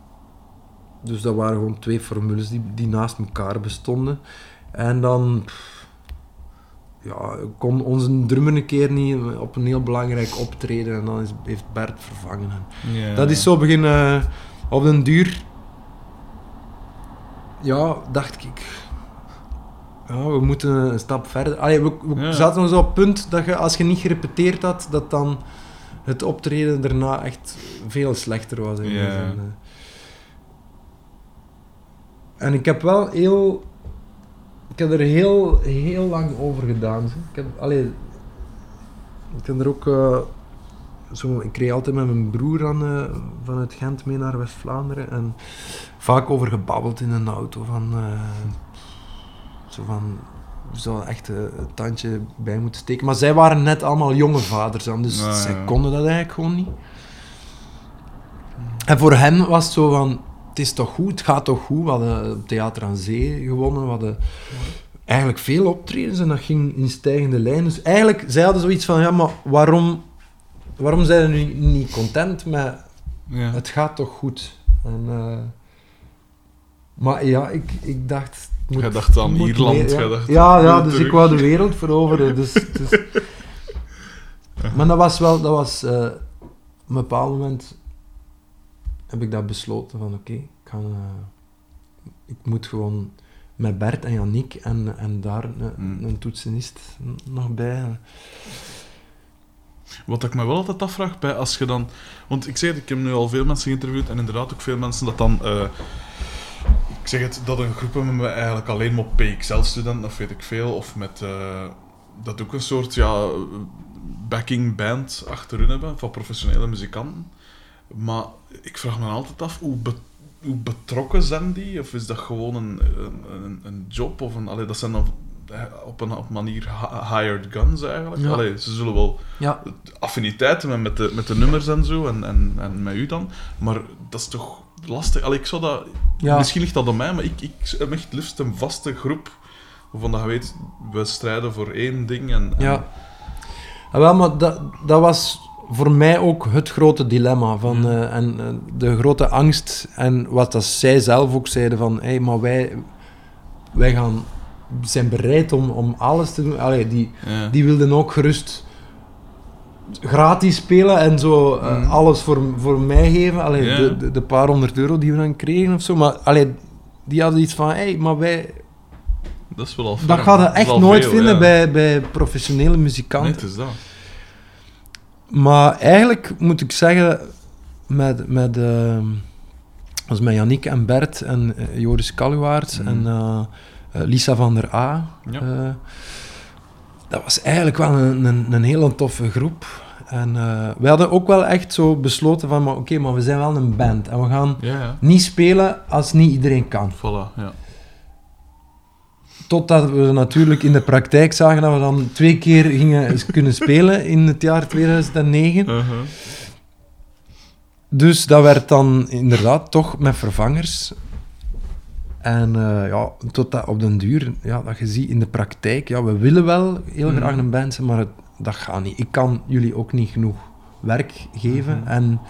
dus dat waren gewoon twee formules die, die naast elkaar bestonden. En dan pff, ja, kon onze drummer een keer niet op een heel belangrijk optreden en dan is, heeft Bert vervangen. Dat is zo beginnen op den duur. Ja, dacht ik. Ja, we moeten een stap verder. Allee, we, we Ja. zaten nog zo op het punt dat je, als je niet gerepeteerd had, dat dan het optreden daarna echt veel slechter was. in Ja. En ik heb wel heel... Ik heb er heel, heel lang over gedaan. Ik heb, allee, ik heb er ook... eh, zo, ik reed altijd met mijn broer aan, eh, vanuit Gent mee naar West-Vlaanderen. En vaak over gebabbeld in een auto. Van, eh, zo van... Zouden echt een tandje bij moeten steken. Maar zij waren net allemaal jonge vaders dan. Dus zij ja. konden dat eigenlijk gewoon niet. En voor hen was het zo van... Het is toch goed, het gaat toch goed. We hadden op Theater aan Zee gewonnen. We hadden eigenlijk veel optredens en dat ging in stijgende lijn. Dus eigenlijk, zij hadden zoiets van... Ja, maar waarom, waarom zijn we nu niet content met... Ja. Het gaat toch goed. En, eh, maar ja, ik, ik dacht... moet- Jij dacht aan Ierland, meer, ja. dacht, ja, dus terug. ik wou de wereld veroveren. Dus, dus... *laughs* Maar dat was wel... Dat was, eh, op een bepaald moment heb ik dat besloten van oké, ik ga... eh, ik moet gewoon met Bert en Yannick en, en daar een, Hmm. een toetsenist nog bij. Wat ik me wel altijd afvraag bij als je dan. Want ik zeg het, ik heb nu al veel mensen geïnterviewd en inderdaad ook veel mensen dat dan. eh, ik zeg het, dat een groep hebben met eigenlijk alleen maar PXL-studenten, of weet ik veel, of met. eh, dat ook een soort ja, backing band achterin hebben van professionele muzikanten. Maar ik vraag me altijd af hoe, be- hoe betrokken zijn die? Of is dat gewoon een, een, een, job? Of een, allee, dat zijn dan op een, op manier hi- hired guns eigenlijk. Ja. Allee, ze zullen wel Ja, affiniteiten met- met de, met de nummers en zo, en, en, en met u dan. Maar dat is toch lastig. Allee, ik zou dat... ja. Misschien ligt dat aan mij, maar ik, ik heb echt liefst een vaste groep waarvan dat je weet, we strijden voor één ding. En, en- Ja. Ah, wel, maar dat, dat was voor mij ook het grote dilemma. Van, Ja. eh, en eh, de grote angst. En wat dat zij zelf ook zeiden van... Hé, maar wij, wij gaan, zijn bereid om, om alles te doen. Allee, die, ja. die wilden ook gerust gratis spelen en zo eh, Mm. alles voor, voor mij geven. Allee, de, de, de paar honderd euro die we dan kregen of zo. Maar allee, die hadden iets van, hé, maar wij... Dat is wel al Dat ferm. ga je Dat is echt nooit veel, vinden ja. bij, bij professionele muzikanten. Nee, het is dat. Maar eigenlijk moet ik zeggen, met, met, was met Yannick en Bert en eh, Joris Kaluwaerts Mhm. en eh, eh, Lisa van der A. Ja. dat was eigenlijk wel een, een, een hele toffe groep. En we hadden ook wel echt zo besloten van, oké, maar we zijn wel een band. En we gaan Ja, ja. niet spelen als niet iedereen kan. Voilà, ja. Totdat we natuurlijk in de praktijk zagen dat we dan twee keer gingen kunnen spelen in het jaar 2009. Uh-huh. Dus dat werd dan inderdaad toch met vervangers. En eh, ja, tot dat op den duur, ja, dat je ziet in de praktijk, ja, we willen wel heel Mhm. graag een band zijn, maar het, dat gaat niet. Ik kan jullie ook niet genoeg werk geven. Mhm. En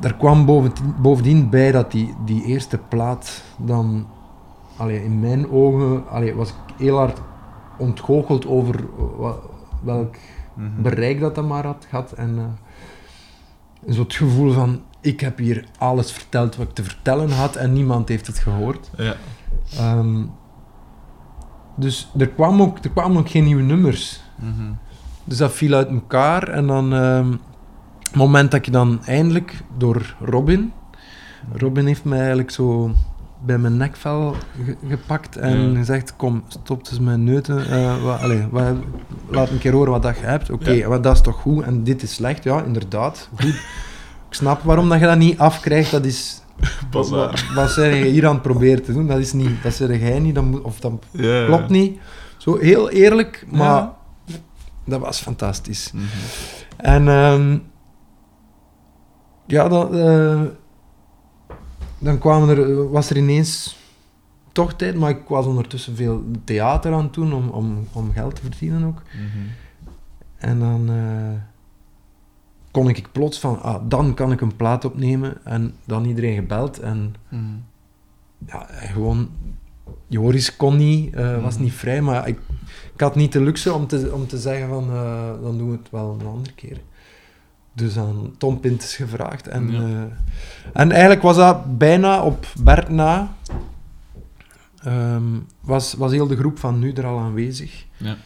er kwam bovendien, bovendien bij dat die, die eerste plaat dan, allee, in mijn ogen, allee, was ik heel hard ontgoocheld over wa- welk Mhm. bereik dat dat maar had gehad. En eh, zo het gevoel van, ik heb hier alles verteld wat ik te vertellen had en niemand heeft het gehoord. Ja. Ehm, dus er, kwam ook, er kwamen ook geen nieuwe nummers. Mhm. Dus dat viel uit elkaar. En dan, ehm, het moment dat je dan eindelijk door Robin... Robin heeft mij eigenlijk zo bij mijn nekvel ge- gepakt en Ja. gezegd, kom, stop eens neuten. eh, wat, allee, wat, laat een keer horen wat dat je hebt. Oké, Ja. wat dat is toch goed en dit is slecht. Ja, inderdaad. Goed. Ik snap waarom dat je dat niet afkrijgt. Dat is... *laughs* Wat, wat, zeg je hier aan het proberen te doen? Dat is niet... Dat zeg jij niet, dat moet, of dat Ja, klopt niet. Zo heel eerlijk, maar dat was fantastisch. Mhm. En ehm, ja, dan, eh, dan kwamen er, was er ineens toch tijd, maar ik was ondertussen veel theater aan het doen om, om, om geld te verdienen ook. Mhm. En dan eh, kon ik plots van, ah, dan kan ik een plaat opnemen en dan iedereen gebeld en Mhm. ja, gewoon, Joris kon niet, eh, was Mhm. niet vrij, maar ik, ik had niet de luxe om te, om te zeggen van, eh, dan doen we het wel een andere keer. Dus aan Tom Pintes gevraagd. En, Ja. eh, en eigenlijk was dat bijna op Bert na. Ehm, was, was heel de groep van nu er al aanwezig. Ja.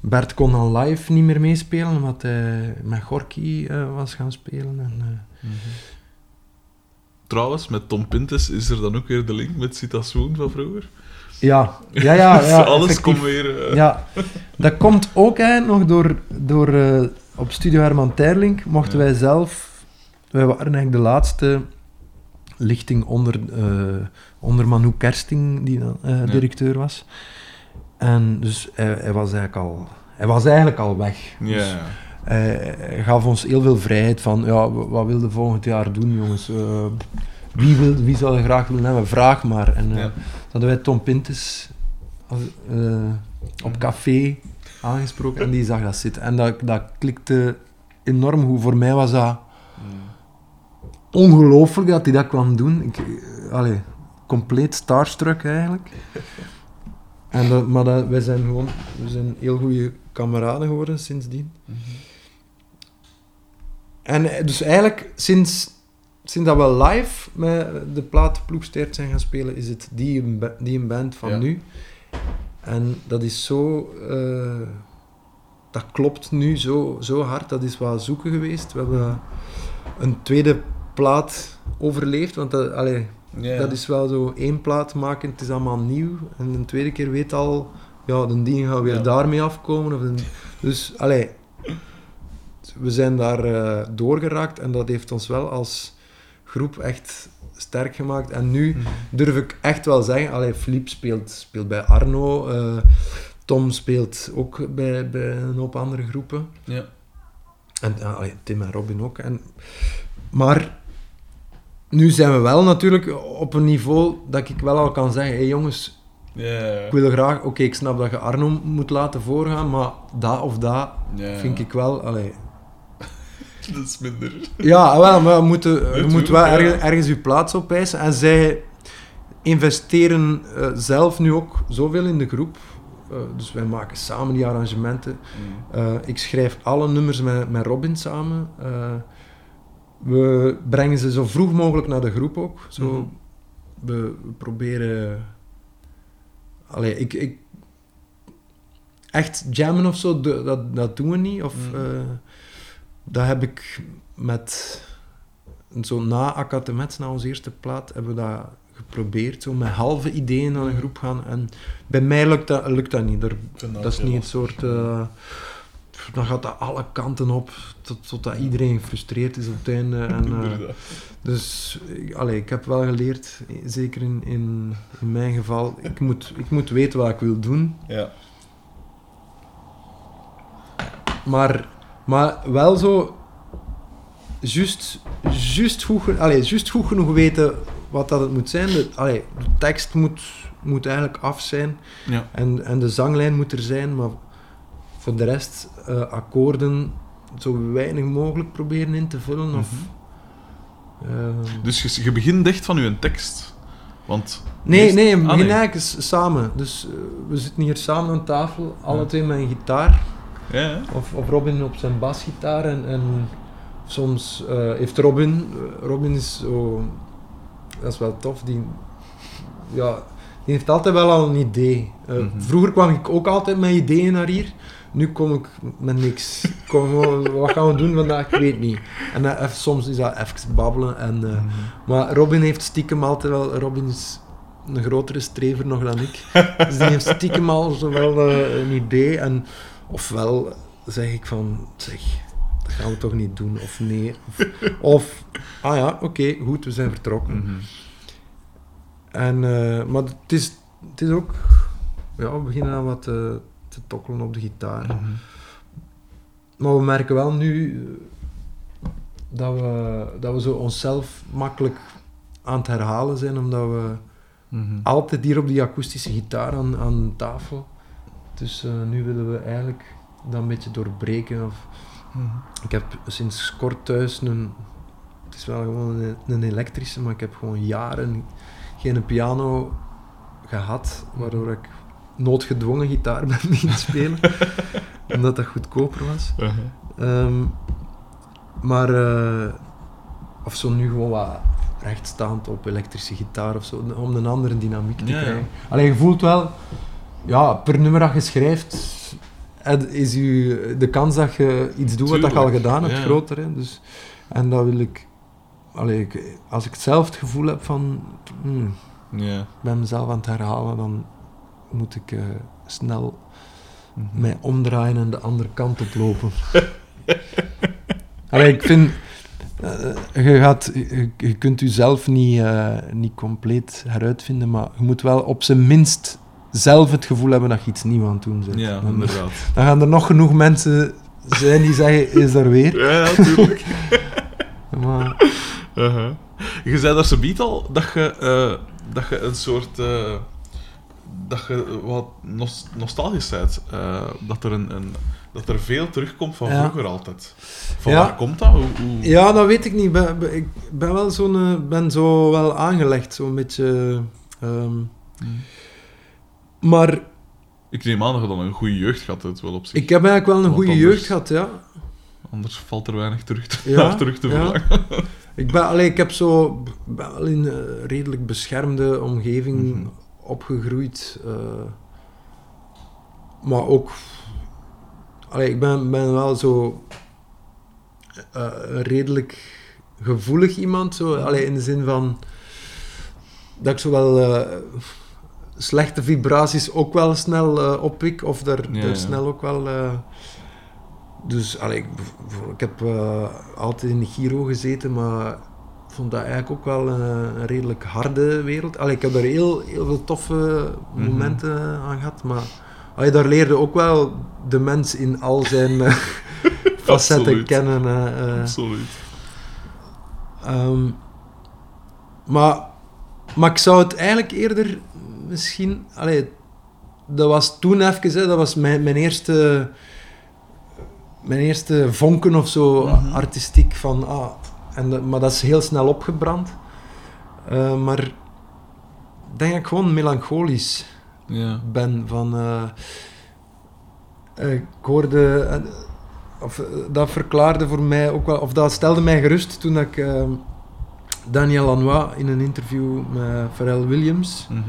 Bert kon dan live niet meer meespelen, omdat hij met Gorky eh, was gaan spelen. En, eh, Mhm. Trouwens, met Tom Pintes is er dan ook weer de link met Sita Swoon van vroeger. ja, ja, ja. *laughs* ja Alles komt weer... Ja, dat komt ook eigenlijk nog door, door op Studio Herman Terlink mochten wij zelf, wij waren eigenlijk de laatste lichting onder, eh, onder Manu Kersting, die dan eh, directeur was. En dus hij, hij was eigenlijk al, hij was eigenlijk al weg. Dus Ja. hij, hij gaf ons heel veel vrijheid van, ja, wat wil je volgend jaar doen, jongens? Eh, wie, wil, wie zou je graag willen hebben? Vraag maar. En Ja. hadden wij Tom Pintes als, op café aangesproken en die zag dat zitten. En dat, dat klikte enorm goed. Voor mij was dat ongelooflijk dat hij dat kwam doen. Ik, eh, allee, compleet starstruck eigenlijk. En dat, maar dat, wij zijn gewoon we zijn heel goede kameraden geworden sindsdien. En eh, dus eigenlijk sinds, sinds dat we live met de plaat Ploegsteert zijn gaan spelen, is het die, die een band van Ja. nu. En dat is zo... eh, dat klopt nu zo, zo hard. Dat is wel zoeken geweest. We hebben een tweede plaat overleefd, want dat, allee, dat is wel zo één plaat maken, het is allemaal nieuw. En de tweede keer weet al, ja, de ding gaat weer Ja. daarmee afkomen. Of de- dus, allee, we zijn daar eh, doorgeraakt en dat heeft ons wel als groep echt sterk gemaakt. En nu Mhm. durf ik echt wel zeggen, allee, Philippe speelt, speelt bij Arno, eh, Tom speelt ook bij, bij een hoop andere groepen. Ja. En allee, Tim en Robin ook. En, maar nu zijn we wel natuurlijk op een niveau dat ik wel al kan zeggen: hé hey jongens, ik wil graag, oké, ik snap dat je Arno moet laten voorgaan, maar dat of dat vind ik wel. Allee. Dat is minder. Ja, wel, maar je moet, je tuurlijk, moet wel ergens, ergens je plaats opeisen. En zij investeren eh, zelf nu ook zoveel in de groep. Eh, dus wij maken samen die arrangementen. Mm. Eh, ik schrijf alle nummers met, met Robin samen. We brengen ze zo vroeg mogelijk naar de groep ook. Zo, Mhm. we, we proberen... Allee, ik, ik... Echt jammen of zo, dat, dat doen we niet. Of, eh, dat heb ik met... Zo na Akatemet, na onze eerste plaat, hebben we dat geprobeerd. Zo met halve ideeën naar een Mhm. groep gaan. En bij mij lukt dat, lukt dat niet. Er, dat is niet het lastig. soort... eh, dan gaat dat alle kanten op, tot, totdat iedereen gefrustreerd is op het einde. *laughs* En, eh, dus ik- allee, ik heb wel geleerd, zeker in, in, in mijn geval, ik moet, ik moet weten wat ik wil doen. Ja. Maar, maar wel zo, juist, juist, goed, allee, juist goed genoeg weten wat dat het moet zijn. De, allee, de tekst moet, moet eigenlijk af zijn. Ja. En, en de zanglijn moet er zijn, maar voor de rest eh, akkoorden zo weinig mogelijk proberen in te vullen. Of, Mhm. ehm, Dus je, je begint echt van je tekst. Want... nee, nee, we Ah, beginnen eigenlijk samen. Dus eh, we zitten hier samen aan tafel, alle Ja. twee met een gitaar. Ja. Of, of Robin op zijn basgitaar. En, en soms eh, heeft Robin... Robin is zo... Dat is wel tof. Die, ja, die heeft altijd wel al een idee. Eh, Mhm. Vroeger kwam ik ook altijd met ideeën naar hier. Nu kom ik met niks. Ik Kom *laughs* wat gaan we doen vandaag? Ik weet niet. En eh, soms is dat even babbelen. En, eh, maar Robin heeft stiekem altijd wel... Robin is een grotere strever nog dan ik. Dus die heeft stiekem al zo wel een idee. En ofwel zeg ik van... Zeg, dat gaan we toch niet doen? Of nee. Of, of ah ja, oké, goed, we zijn vertrokken. Mhm. En, eh, maar het is, het is ook... Ja, we beginnen aan wat te, te tokkelen op de gitaar. Mhm. Maar we merken wel nu eh, dat we, dat we zo onszelf makkelijk aan het herhalen zijn, omdat we Mhm. altijd hier op die akoestische gitaar aan, aan tafel. Dus eh, nu willen we eigenlijk dat een beetje doorbreken. Of, Mhm. ik heb sinds kort thuis een... Het is wel gewoon een, een elektrische, maar ik heb gewoon jaren geen piano gehad, waardoor ik noodgedwongen gitaar *laughs* ben beginnen spelen. *laughs* omdat dat goedkoper was. Uh-huh. Ehm, maar, eh, of zo nu gewoon wat rechtstaand op elektrische gitaar of zo, om een andere dynamiek te Ja, ja. krijgen. Alleen je voelt wel, ja, per nummer dat je schrijft, is u, de kans dat je iets doet wat dat je al gedaan hebt ja. groter. Hè? Dus, en dat wil ik, allee, ik, als ik zelf het gevoel heb van, hmm, Ja. ben mezelf aan het herhalen, dan moet ik eh, snel Mhm. mij omdraaien en de andere kant op lopen. *laughs* Allee, ik vind... eh, je, gaat, je, je kunt jezelf niet, eh, niet compleet heruitvinden, maar je moet wel op zijn minst zelf het gevoel hebben dat je iets nieuws aan het doen bent. Ja, dan, inderdaad. *laughs* dan gaan er nog genoeg mensen zijn die zeggen, is er weer? Ja, ja, tuurlijk. *laughs* Maar, Uh-huh. Je zei daar zo biedt al dat je, eh, dat je een soort... eh, dat je wat nos- nostalgisch bent. Eh, dat, er een, een, dat er veel terugkomt van Ja. vroeger altijd. Van Ja. waar komt dat? Hoe, hoe... ja, dat weet ik niet. Ben- ben- Ik ben wel eh, ben zo wel aangelegd, zo'n beetje... ehm, Hmm. Maar Ik neem aan dat je dan een goede jeugd gehad hebt, wel op zich. ik heb eigenlijk wel een goede jeugd gehad, ja. Anders valt er weinig terug te, Ja, naar *laughs* terug te ja. verlangen. *laughs* Ik ben, allee, ik heb zo ben wel in een redelijk beschermde omgeving Mhm. opgegroeid. eh, maar ook... Allee, ik ben, ben wel zo... een redelijk gevoelig iemand. Zo, allee, in de zin van... Dat ik zo wel... eh, slechte vibraties ook wel snel eh oppik. Of daar, Ja, daar ja. snel ook wel... eh, dus allee, ik, ik heb eh, altijd in de Giro gezeten, maar ik vond dat eigenlijk ook wel een, een redelijk harde wereld. Allee, ik heb daar heel, heel veel toffe Mhm. momenten aan gehad, maar allee, daar leerde ook wel de mens in al zijn *laughs* facetten Absoluut. kennen. Absoluut. Ehm, maar, maar ik zou het eigenlijk eerder misschien... Allee, dat was toen even, hè, dat was mijn, mijn eerste... Mijn eerste vonken of zo, Mhm. artistiek, van... Ah, en maar dat is heel snel opgebrand. Eh, maar denk ik gewoon melancholisch. Ben. Van, eh, eh, ik hoorde, of, dat verklaarde voor mij ook wel, of dat stelde mij gerust toen ik Daniel Lanois in een interview met Pharrell Williams, Mhm.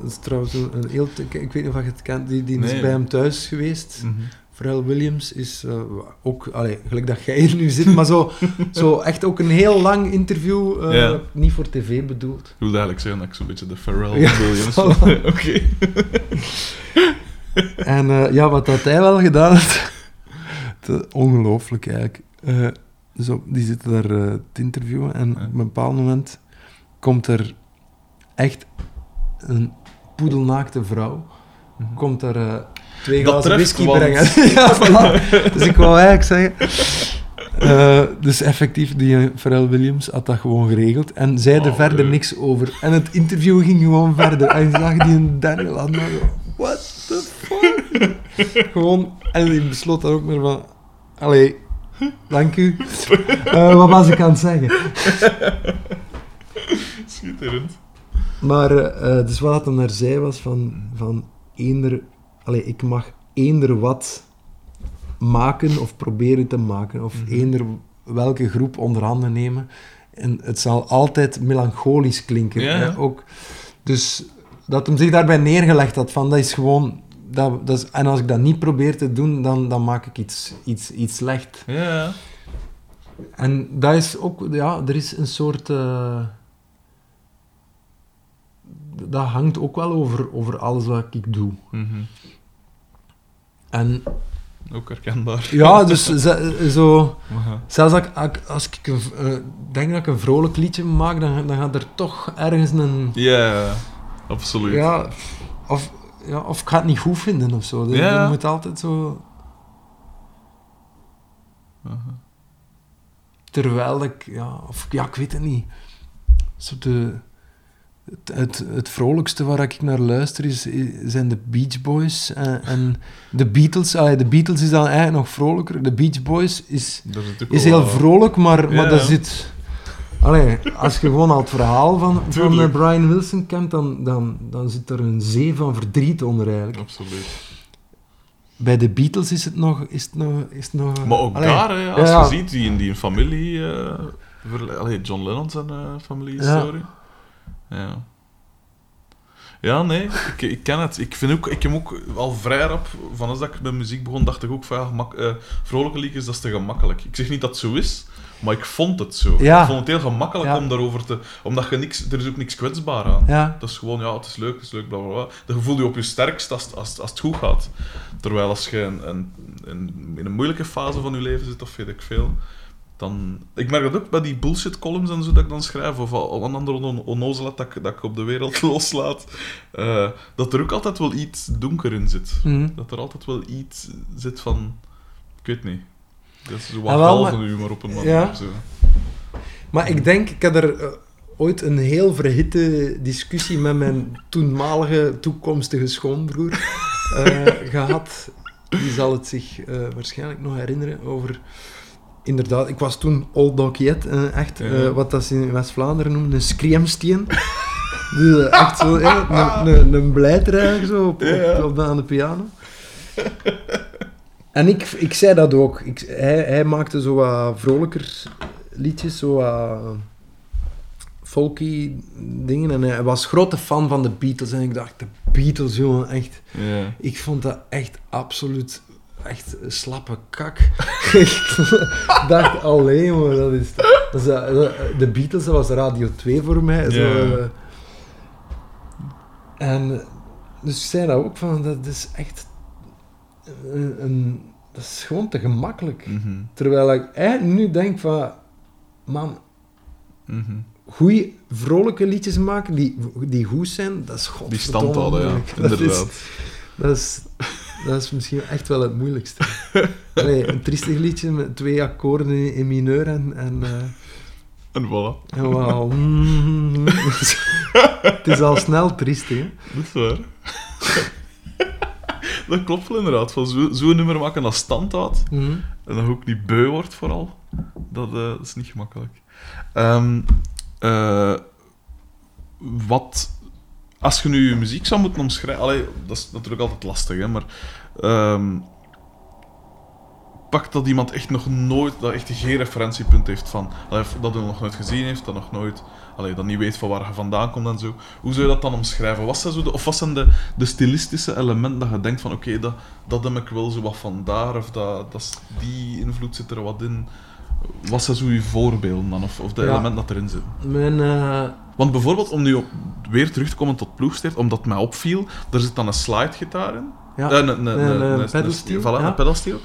Dat is trouwens een, een heel, ik, weet niet of je het kent, die, die is bij hem thuis geweest. Pharrell Williams is eh, ook, allee, gelijk dat jij hier nu zit, maar zo, *laughs* zo echt ook een heel lang interview, eh, Ja. niet voor tv bedoeld. Ik wilde eigenlijk zeggen dat ik zo'n beetje de Pharrell Ja, Williams voilà. *laughs* Oké. En eh, ja, wat dat hij wel gedaan *laughs* het- ongelooflijk eigenlijk. Eh, dus op- die zitten daar eh, te interviewen en Ja. op een bepaald moment komt er echt een poedelnaakte vrouw, komt daar eh, twee Dat glazen whisky want- brengen. *laughs* ja, voilà. Dus ik wou eigenlijk zeggen... eh, dus effectief, die eh, Pharrell Williams had dat gewoon geregeld en zei er Oh, verder niks over. En het interview ging gewoon verder. En je zag die een Daniel aan what the fuck? gewoon, en die besloot dan ook maar van... Allee, dank u. Wat was ik aan het zeggen? *laughs* Schitterend. Maar, eh, dus wat hem daar zei was van, van eender... Allee, ik mag eender wat maken of proberen te maken, of Mhm. eender welke groep onder handen nemen. En het zal altijd melancholisch klinken. Ja, hè, ja. Ook, dus dat hem zich daarbij neergelegd had, van dat is gewoon... Dat, dat is, en als ik dat niet probeer te doen, dan, dan maak ik iets, iets, iets slecht. Ja, ja. En dat is ook, ja, er is een soort. eh, dat hangt ook wel over, over alles wat ik doe. Mhm. En Ook herkenbaar. ja, dus zo. Zelfs als ik, als ik een, eh, denk dat ik een vrolijk liedje maak, dan, dan gaat er toch ergens een. Ja, absoluut. Ja, of, ja, of ik ga het niet goed vinden of zo. Er moet altijd zo. Aha. Terwijl ik, ja, of ja, ik weet het niet. Zo de, het, het, het vrolijkste waar ik naar luister is, zijn de Beach Boys en, en de Beatles. Allee, de Beatles is dan eigenlijk nog vrolijker. De Beach Boys is, is heel eh, vrolijk, maar, maar Ja. daar zit... Allee, als je gewoon al het verhaal van, van eh. Brian Wilson kent, dan, dan, dan zit er een zee van verdriet onder eigenlijk. Absoluut. Bij de Beatles is het nog... Is het nog, is het nog Maar ook allee, daar, hè, als ja. je ziet, die in die familie... eh allee, John Lennon zijn eh familie-historie. Ja. ja. nee, ik, ik ken het. Ik, vind ook, ik heb ook al vrij rap, van als ik met muziek begon, dacht ik ook van, ja, gemak- eh, vrolijke liedjes, dat is te gemakkelijk. Ik zeg niet dat het zo is, maar ik vond het zo. Ja. Ik vond het heel gemakkelijk Ja. om daarover te... Omdat je niks... Er is ook niks kwetsbaar aan. Ja, Dat is gewoon, ja, het is leuk, het is leuk, bla bla bla. Dan voel je op je sterkst als, als, als het goed gaat. Terwijl als je een, een, een- in een moeilijke fase van je leven zit, of weet ik veel, dan... Ik merk dat ook bij die bullshit columns en zo dat ik dan schrijf, of al een andere on onnozelheid dat, ik- dat ik op de wereld *laughs* loslaat, eh, dat er ook altijd wel iets donker in zit. mhm. Dat er altijd wel iets zit van... Ik weet niet. Dat is zo wat Ah, halve maar- humor op een manier. Ja. of Zo. Maar ik denk, ik heb er eh, ooit een heel verhitte discussie met mijn toenmalige toekomstige schoonbroer eh, *laughs* gehad. Die zal het zich waarschijnlijk nog herinneren over... Inderdaad, ik was toen old dog yet, eh, echt, Ja. eh, wat dat ze in West-Vlaanderen noemen, een screamsteen. *laughs* Dus eh, echt zo, een, een, zo, op, op- Ja. op de, aan de piano. En ik, ik zei dat ook. Ik, hij, hij maakte zo wat vrolijker liedjes, zo wat folky dingen. En hij was grote fan van de Beatles. En ik dacht, de Beatles, jongen, echt... Ja. Ik vond dat echt absoluut... Echt slappe kak. ik dacht, alleen jongen, dat is... Dat is eh, de Beatles, dat was Radio 2 voor mij. Zo, eh. en... eh, Dus ik zei dat ook, van, dat is echt... Een, een- dat is gewoon te gemakkelijk. Mhm. Terwijl ik eigenlijk nu denk van... Man, Mhm. goeie, vrolijke liedjes maken die, die goed zijn, dat is Die godverdomme stand hadden, ja. is, Inderdaad. Dat, is, *laughs* dat is misschien echt wel het moeilijkste. *laughs* Allee, een triestig liedje met twee akkoorden in, in mineur en... en, eh, En voilà. en wel... *laughs* het is al snel triestig, hè. Dat is waar. dat klopt wel inderdaad. Van zo- zo'n nummer maken dat stand houdt Mhm. en dat ook niet beu wordt vooral, dat, eh, dat is niet gemakkelijk. Ehm, eh, wat... als je nu je muziek zou moeten omschrijven... Allee, dat is natuurlijk altijd lastig, hè, maar... ehm pak dat iemand echt nog nooit... Dat echt geen referentiepunt heeft van... Dat hij nog nooit gezien heeft, dat nog nooit... Allee, dat niet weet van waar je vandaan komt en zo. Hoe zou je dat dan omschrijven? Wat zijn zo de, of wat zijn de, de stilistische elementen dat je denkt van... Oké, dat, dat heb ik wel zo wat van daar, of dat, dat die invloed zit er wat in. Wat zijn zo je voorbeelden dan, of, of de Ja. elementen dat erin zitten? Mijn, eh, Want bijvoorbeeld, om nu op, weer terug te komen tot ploegsteert, omdat het mij opviel, er zit dan een slidegitaar in. ja, Eh, een, een, een, een, een, een- pedalsteel, voilà, ja. een pedalsteel.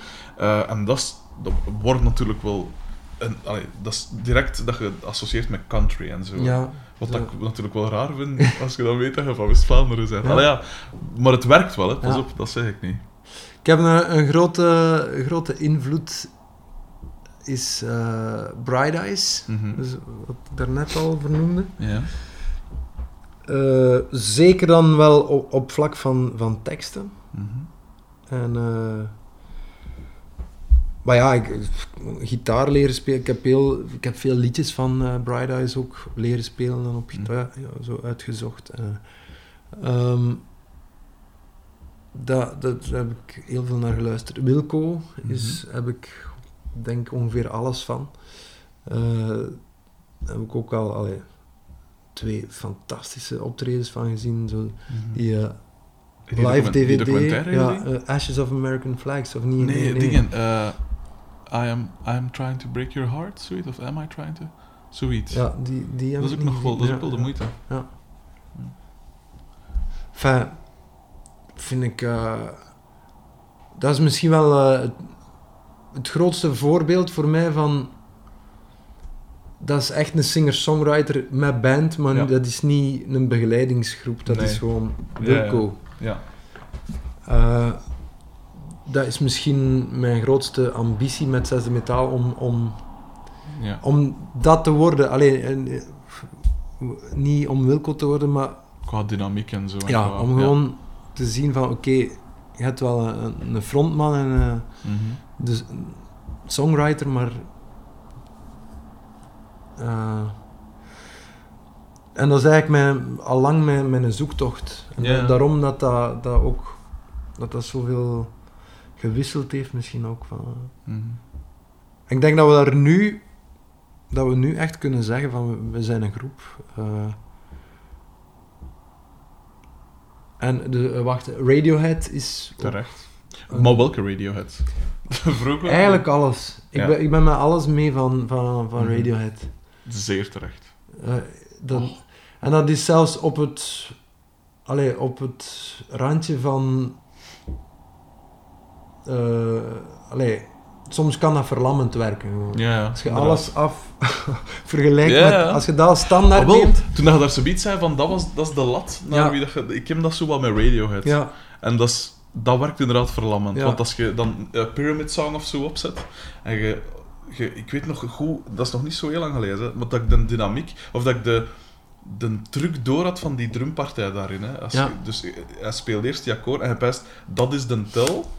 En dat, is, dat wordt natuurlijk wel... Een, allee, dat is direct dat je associeert met country en zo. ja, Wat zo. ik natuurlijk wel raar vind, *laughs* als je dan weet dat je van West-Vlaanderen bent. Ja. Ja. Maar het werkt wel, hè. pas op, dat zeg ik niet. Ik heb een, een grote, een grote invloed is eh, Bright Eyes, Mhm. dus wat ik daarnet al vernoemde. Ja. Eh, zeker dan wel op, op vlak van, van teksten. Mhm. En, eh, maar ja, ik, gitaar leren spelen. Ik heb, heel, ik heb veel liedjes van Bright Eyes ook leren spelen dan op gitaar. Ja, zo uitgezocht. Eh, ehm, dat, dat, daar heb ik heel veel naar geluisterd. Wilco is, heb ik denk ongeveer alles van. Eh, daar heb ik ook al allee, twee fantastische optredens van gezien. Zo, die eh, Die live die DVD. Ja, eh, Ashes of American Flags, of niet? Nee, dingen. eh, I, am, I am trying to break your heart, zoiets. Of am I trying to... Zoiets. Ja, die, die dat is ook nog wel, dat is ook wel de Ja, moeite. Enfin, vind ik... eh, dat is misschien wel eh, het, grootste voorbeeld voor mij van... Dat is echt een singer-songwriter met band, maar Ja. dat is niet een begeleidingsgroep. Dat Nee. is gewoon Ja, Wilco. Ja. Eh, dat is misschien mijn grootste ambitie met Zesde Metaal, om, om, ja. om dat te worden. Alleen, eh, niet om Wilco te worden, maar Qua dynamiek en zo. en ja, om gewoon te zien van, oké, je hebt wel een, een frontman en eh, Mhm. Dus songwriter, maar... eh, en dat is eigenlijk mijn, al lang mijn, mijn zoektocht. En daarom dat dat, dat ook dat dat zoveel gewisseld heeft misschien ook. Van, Mhm. ik denk dat we daar nu, dat we nu echt kunnen zeggen van we, zijn een groep. eh. en de, eh, wacht, Radiohead is Terecht. een- Maar welke Radiohead? *laughs* Vroeger? eigenlijk alles. Ik, Ja. ben, ik ben met alles mee van, van, van Mhm. Radiohead. Zeer terecht. Eh, dat, En dat is zelfs op het, allee, op het randje van. eh, allee, soms kan dat verlammend werken. Ja. Als je inderdaad. alles af *laughs* vergelijkt Ja, met. Als je dat als standaard Ah, wel, neemt. toen je daar zoiets zei van dat, was, dat is de lat naar wie dat je, ik heb dat zo wel met Radiohead. Ja, En dat, is, dat werkt inderdaad verlammend. Ja. Want als je dan een Pyramid Song of zo opzet, en je, je, ik weet nog goed, dat is nog niet zo heel lang geleden, hè, maar dat ik de dynamiek, of dat ik de, de truc door had van die drumpartij daarin. Hè. Als Ja. je, dus eh, hij speelt eerst die akkoord en hij pijst, dat is de tel.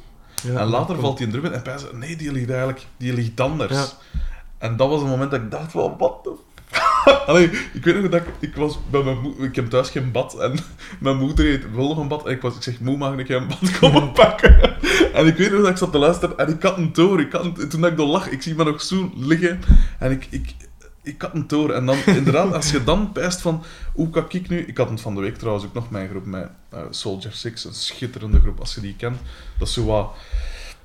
ja, en later valt hij in drum in en hij pijst, nee, die ligt eigenlijk, die ligt anders. En dat was het moment dat ik dacht wat de *laughs* Allee, ik weet nog dat ik, ik was bij mijn moeder, ik heb thuis geen bad en *laughs* mijn moeder heeft wel nog een bad en ik, was, ik zeg, moe, mag ik een bad komen *laughs* pakken? En ik weet nog dat ik zat te luisteren en ik had een toren, ik had een- toen dat ik dan lag, ik zie me nog zo liggen en ik, ik, ik had een toren. En dan, inderdaad, als je dan pijst van, hoe kan ik nu... Ik had het van de week trouwens ook nog mijn groep met eh, Soldier Six, een schitterende groep, als je die kent. Dat is zo wat...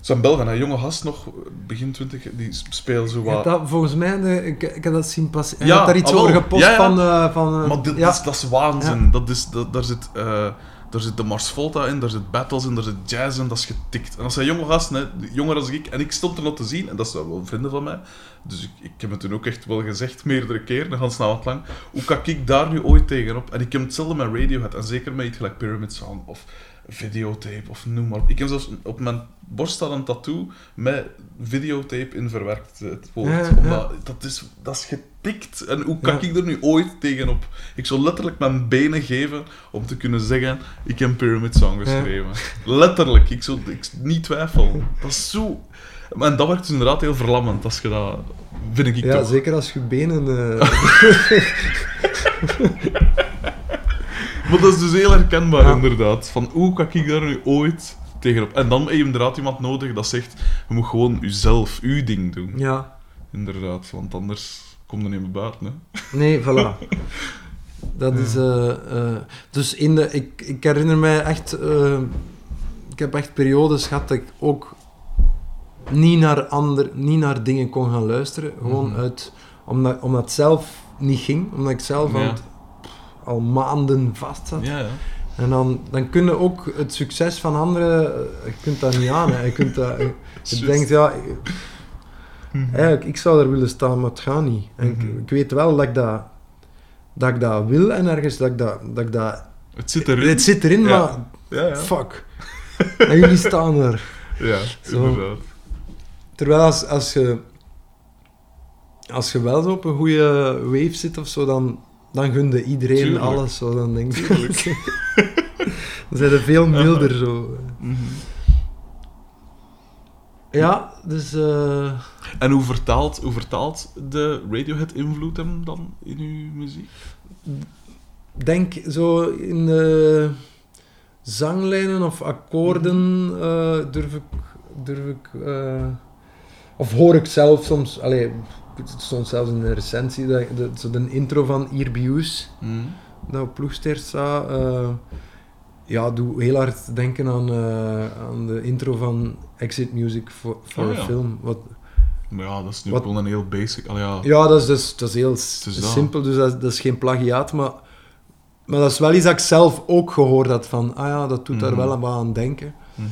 Zo'n Belgen, een jonge gast nog, begin twintig, die speelt zo hebt wat... dat, volgens mij, de, ik, ik heb dat zien. Hij Ja, had daar iets ah, over gepost Ja, van... eh, van eh, Maar dit, ja. dat, is, dat is waanzin. Dat is, dat, daar, zit, eh, daar zit de Mars Volta in, daar zit battles in, daar zit jazz in, dat is getikt. En dat zijn jonge gasten, hè, jonger als ik. En ik stond er nog te zien, en dat zijn wel vrienden van mij. Dus ik, ik heb het toen ook echt wel gezegd, meerdere keren, dan gaan snel wat lang. Hoe kan ik daar nu ooit tegenop? En ik heb hetzelfde met Radiohead, en zeker met iets gelijk Pyramid Song of videotape of noem maar op. Ik heb zelfs op mijn borst staat een tattoo met videotape in verwerkt, het woord. Ja, ja. Omdat, dat, is, dat is getikt. En hoe kan Ja. ik er nu ooit tegenop? Ik zou letterlijk mijn benen geven om te kunnen zeggen, ik heb Pyramid Song geschreven. Letterlijk, ik zou ik, niet twijfelen. Dat is zo... En dat werkt dus inderdaad heel verlammend, als je dat... Vind ik Ja, toch. zeker als je benen... eh, *laughs* Maar dat is dus heel herkenbaar, inderdaad. Van hoe kan ik daar nu ooit tegenop? En dan heb je inderdaad iemand nodig dat zegt: je moet gewoon jezelf, uw ding doen. Ja, Inderdaad, want anders kom je niet meer buiten. Hè. nee, voilà. *laughs* Dat is... eh, eh, dus in de... Ik, ik herinner mij echt... eh, ik heb echt periodes gehad dat ik ook niet naar, ander, niet naar dingen kon gaan luisteren. Gewoon Mhm. uit... Omdat, omdat het zelf niet ging. Omdat ik zelf Ja. Al maanden vast zat. Ja, ja. En dan, dan kun je ook het succes van anderen... eh, Je kunt dat niet aan. Hè. Je, kunt dat, je, *laughs* denkt, ja... Eigenlijk, ik zou er willen staan, maar het gaat niet. En ik, Mhm. ik weet wel dat ik dat, dat ik dat wil en ergens dat ik dat... Dat ik dat Het zit erin. het zit erin, Ja. maar Ja, ja. fuck. En jullie staan er. *laughs* Ja, Zo. inderdaad. Terwijl als, als je... Als je wel zo op een goede wave zit of zo, dan, dan gunde iedereen Tuurlijk. alles. Zo, dan denk. Tuurlijk. *laughs* dan zijn er veel milder zo. Mhm. Ja, dus... eh, En hoe vertaalt, hoe vertaalt de Radiohead-invloed hem dan in uw muziek? denk zo in de zanglijnen of akkoorden eh, durf ik, durf ik eh, of hoor ik zelf soms, allee, het stond zelfs in een recensie, dat, de, zo de intro van Irbius, Mhm. dat op ploegster staat, eh, ja, doe heel hard denken aan, eh, aan de intro van Exit Music for, for Oh, ja. Film. Wat, Maar ja, dat is nu Wat- gewoon een heel basic... Al ja, Ja, dat is, dus, dat is heel dat. simpel, dus dat, is- dat is geen plagiaat, maar, maar dat is wel iets dat ik zelf ook gehoord had van, ah ja, dat doet daar Mhm. wel wat aan denken. Mhm.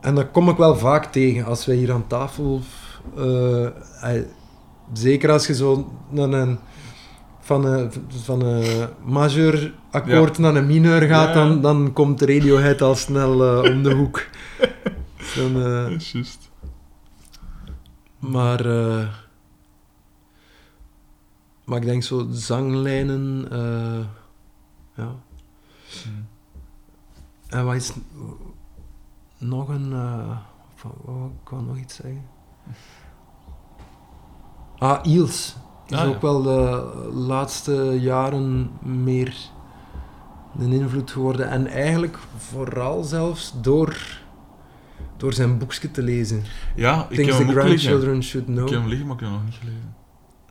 En dat kom ik wel vaak tegen, als wij hier aan tafel, eh, eh, zeker als je zo naar een, van een, van een majeur akkoord naar een mineur gaat, Ja. Dan, dan komt de Radiohead al snel eh, om de hoek. *laughs* Dan, is juist. Maar, maar ik denk zo zanglijnen, ja. Mhm. En wat is nog een, wat- wat- ik wou nog iets zeggen. Ah, Iels. Is Ah, ook ja. wel de laatste jaren meer een invloed geworden. En eigenlijk vooral zelfs door, door zijn boekje te lezen. Ja, ik Things the ook liggen. grandchildren should know. Ik heb hem liggen, maar ik heb hem nog niet gelezen.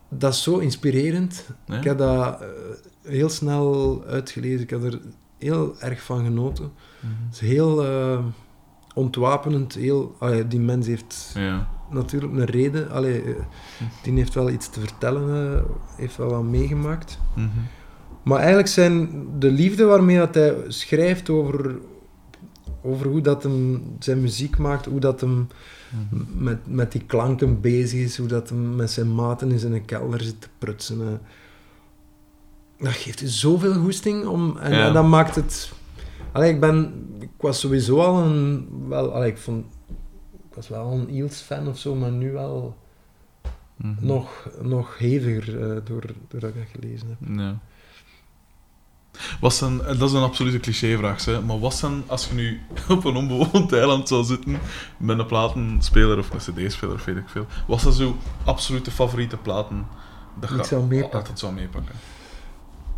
Dat is zo inspirerend. Nee? Ik heb dat eh, heel snel uitgelezen. Ik heb er heel erg van genoten. Mhm. Het is heel eh, ontwapenend. Heel, allee, die mens heeft Ja. Natuurlijk een reden. Allee, eh, die heeft wel iets te vertellen. eh, heeft wel wat meegemaakt. Mhm. Maar eigenlijk zijn de liefde waarmee dat hij schrijft over, over hoe dat hem zijn muziek maakt, hoe dat hem Mhm. met, met die klanken bezig is, hoe dat hem met zijn maten in zijn kelder zit te prutsen. eh. Dat geeft je zoveel goesting om, en, Ja. en dat maakt het... Allee, ik ben... Ik was sowieso al een... Wel, allee, ik vond... Was wel een Eels-fan of zo, maar nu wel Mhm. nog, nog heviger eh, door, doordat ik dat gelezen heb. Ja. Was een, dat is een absolute clichévraag, hè? maar was dan, als je nu *laughs* op een onbewoond eiland zou zitten met een platenspeler of een cd-speler weet ik veel, was dat zo absolute favoriete platen dat je zou meepakken. altijd zou meepakken?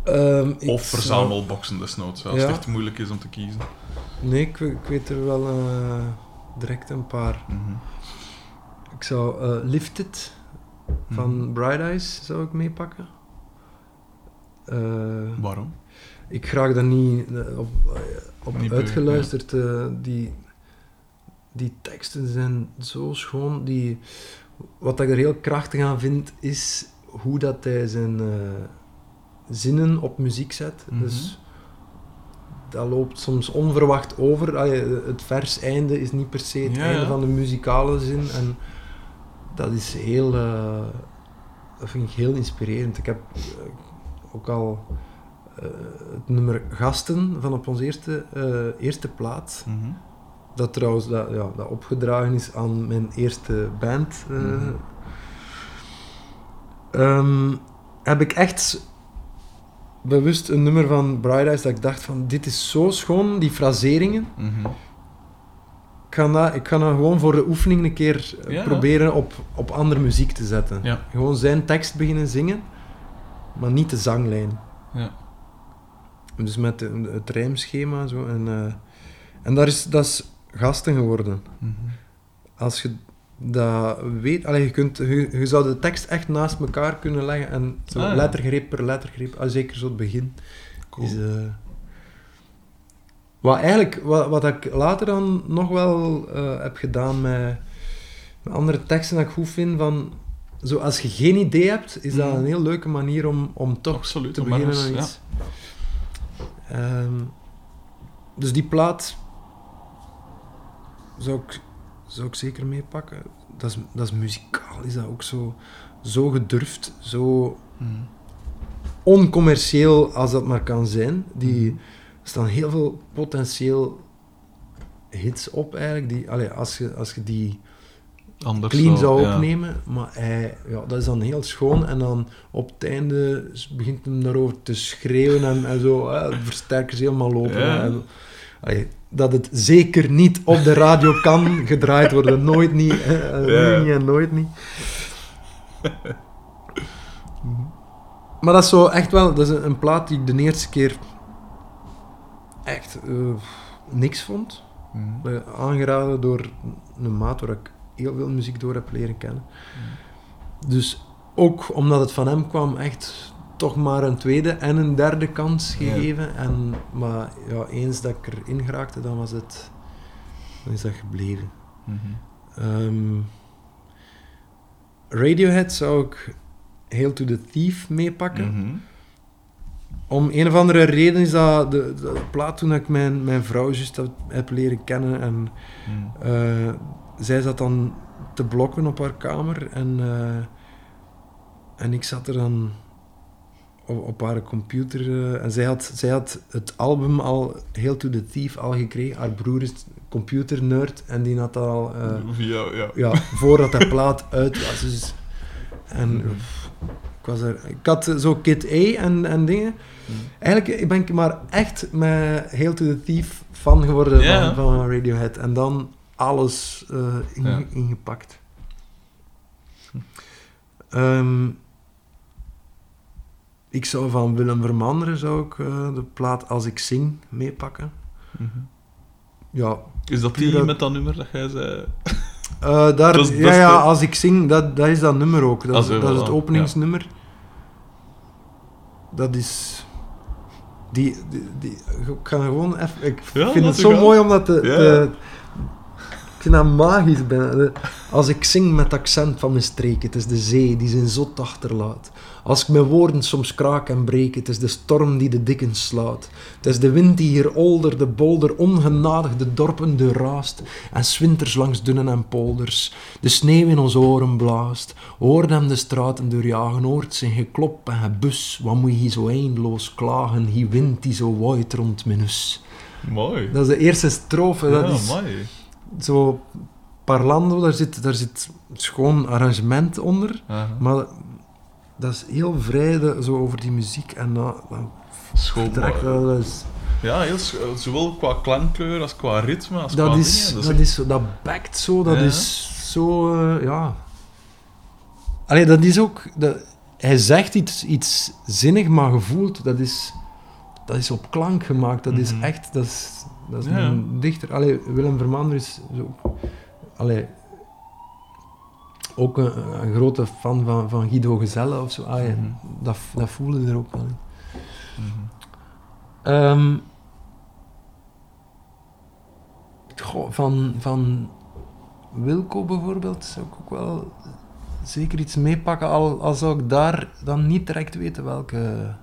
Ehm, Of zou- verzamelboxen desnoods, als Ja. het echt moeilijk is om te kiezen. Nee, ik, ik weet er wel eh, direct een paar. Mhm. Ik zou eh, Lifted van Mhm. Bright Eyes zou ik meepakken. Eh, Waarom? ik graag daar niet eh, op, op Niet uitgeluisterd. die, die teksten zijn zo schoon. Die, wat ik er heel krachtig aan vind, is hoe dat hij zijn zinnen op muziek zet. Mhm. Dus dat loopt soms onverwacht over. Allee, het verseinde is niet per se het Ja, einde ja. van de muzikale zin. En dat is heel... eh, dat vind ik heel inspirerend. Ik heb eh, ook al eh, het nummer Gasten van op onze eerste, eerste plaat. Mhm. Dat trouwens dat, ja, dat opgedragen is aan mijn eerste band. Mhm. ehm, heb ik echt bewust een nummer van Bright Eyes dat ik dacht van dit is zo schoon, die fraseringen. Mhm. Ik ga dat, ik ga dat gewoon voor de oefening een keer eh, Ja. proberen op, op andere muziek te zetten. Ja. Gewoon zijn tekst beginnen zingen, maar niet de zanglijn. Ja. Dus met de- het rijmschema en zo. En, eh, en daar is, dat is gasten geworden. Mhm. Als je dat weet, allee, je, kunt, je, je zou de tekst echt naast elkaar kunnen leggen en zo Ah, ja. lettergreep per lettergreep, ah, zeker zo het begin. Cool. Is, eh, wat eigenlijk, wat, wat ik later dan nog wel eh, heb gedaan met, met andere teksten dat ik goed vind, van, zo, als je geen idee hebt, is dat Mhm. een heel leuke manier om, om toch Absoluut, te beginnen ergens- aan ja. iets. Ehm, dus die plaat zou ik, zou ik zeker meepakken. Dat is, dat is muzikaal, is dat ook zo, zo gedurfd, zo Mhm. oncommercieel als dat maar kan zijn. Die, Mhm. er staan heel veel potentieel hits op eigenlijk. Die, allee, als, je, als je die Anders clean zo, zou ja. opnemen, maar hij, ja, dat is dan heel schoon. En dan op het einde begint hem daarover te schreeuwen en, en zo. Hè, de versterkers helemaal lopen. Ja. En, dat het zeker niet op de radio kan gedraaid worden. Nooit niet. Hè, Ja. nu niet en nooit niet. Maar dat is zo echt wel... Dat is een, plaat die ik de eerste keer echt eh, niks vond. Mhm. Eh, aangeraden door een maat waar ik heel veel muziek door heb leren kennen. Dus ook omdat het van hem kwam, echt toch maar een tweede en een derde kans Ja. gegeven. En, maar ja, eens dat ik erin geraakte, dan was het... Dan is dat gebleven. Ehm, Radiohead zou ik Hail to the Thief meepakken. Mhm. Om een of andere reden is dat de, de plaat toen ik mijn, mijn vrouw juist heb, heb leren kennen en Mhm. eh, zij zat dan te blokken op haar kamer en, eh, en ik zat er dan op, op haar computer eh, en zij had, zij had het album al, Hail to the Thief, al gekregen. Haar broer is computernerd en die had dat al... eh, ja, ja. ja, voordat de plaat uit was. Dus, en pff, ik was er... Ik had zo Kid A en, en dingen. Mhm. Eigenlijk ben ik maar echt met Hail to the Thief fan geworden van, van Radiohead. En dan alles eh, in- Ja. ingepakt. Ehm, ik zou van Willem Vermanderen zou ik eh, de plaat Als ik zing meepakken. Mhm. Ja, Is dat die met dat nummer dat jij zei? Eh, daar, ja, ja, de- als ik zing, dat, dat is dat nummer ook. Dat, Ah, is, dat is het openingsnummer. Dat is... Die, die, die, ik ga gewoon even... Ik Ja, vind het zo mooi om dat te... Ja. te- ik vind dat magisch. bijna. De- Als ik zing met accent van mijn streek, het is de zee die zijn zot achterlaat. Als ik mijn woorden soms kraak en breek, het is de storm die de dikken slaat. Het is de wind die hier older, de bolder, ongenadig de dorpen doorraast. En swinters langs dunnen en polders, de sneeuw in onze oren blaast. Hoort hem de straten doorjagen, hoort zijn geklop en gebus. Wat moet je hier zo eindeloos klagen, die wind die zo waait rond mijn neus. Mooi. Dat is de eerste strofe, dat ja, is mooi. Zo parlando, daar zit, daar zit schoon arrangement onder. Maar dat is heel vrij, de- zo over die muziek. En dat, dat wel, is... Ja, heel, sch- zowel qua klankkleur als qua ritme als Dat qua is, dingen. dat is zo, dat backt zo, dat Ja. is zo, eh, ja... Allee, dat is ook... Dat, hij zegt iets, iets zinnig, maar gevoeld, dat is, dat is op klank gemaakt. Dat is Mhm. echt, dat is, dat is Ja. een dichter... Allee, Willem Vermander is zo... Allee, ook een, een grote fan van, van Guido Gezelle of zo. Allee, Mhm. dat, dat voelde er ook wel in. Mhm. Ehm, goh, van, van Wilco bijvoorbeeld zou ik ook wel zeker iets meepakken, al, al zou ik daar dan niet direct weten welke,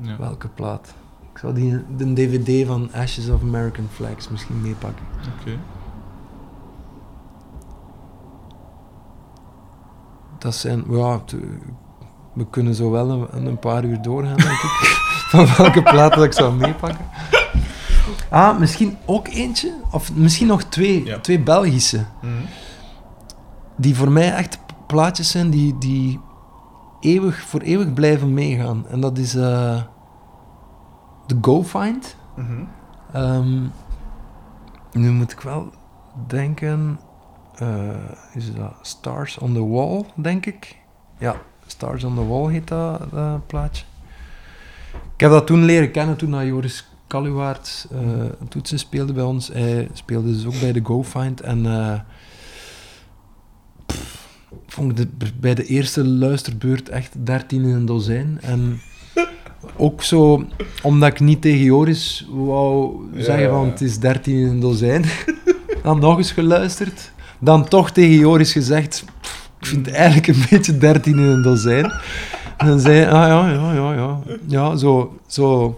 Ja. welke plaat. Ik zou die, de DVD van Ashes of American Flags misschien meepakken. Oké. Dat zijn, ja, we kunnen zo wel een, een paar uur doorgaan, denk ik. *laughs* van welke plaat dat ik zou meepakken. Ah, misschien ook eentje, of misschien nog twee, Ja. twee Belgische. Mhm. Die voor mij echt plaatjes zijn die, die eeuwig, voor eeuwig blijven meegaan. En dat is eh The Go Find. Mhm. Ehm, nu moet ik wel denken, eh, is dat Stars on the Wall, denk ik? Ja, Stars on the Wall heet dat, dat plaatje. Ik heb dat toen leren kennen toen dat Joris Kaluwaert eh toetsen speelde bij ons. Hij speelde dus ook bij de GoFind. En eh, pff, ik vond de, bij de eerste luisterbeurt echt 13 in een dozijn. En ook zo, omdat ik niet tegen Joris wou Ja, zeggen van het is 13 in een dozijn. *laughs* Dan nog eens geluisterd. Dan toch tegen Joris gezegd, "Pff, ik vind het eigenlijk een beetje 13 in een dozijn. En dan zei hij, ah ja, ja, ja, ja. Ja, zo, zo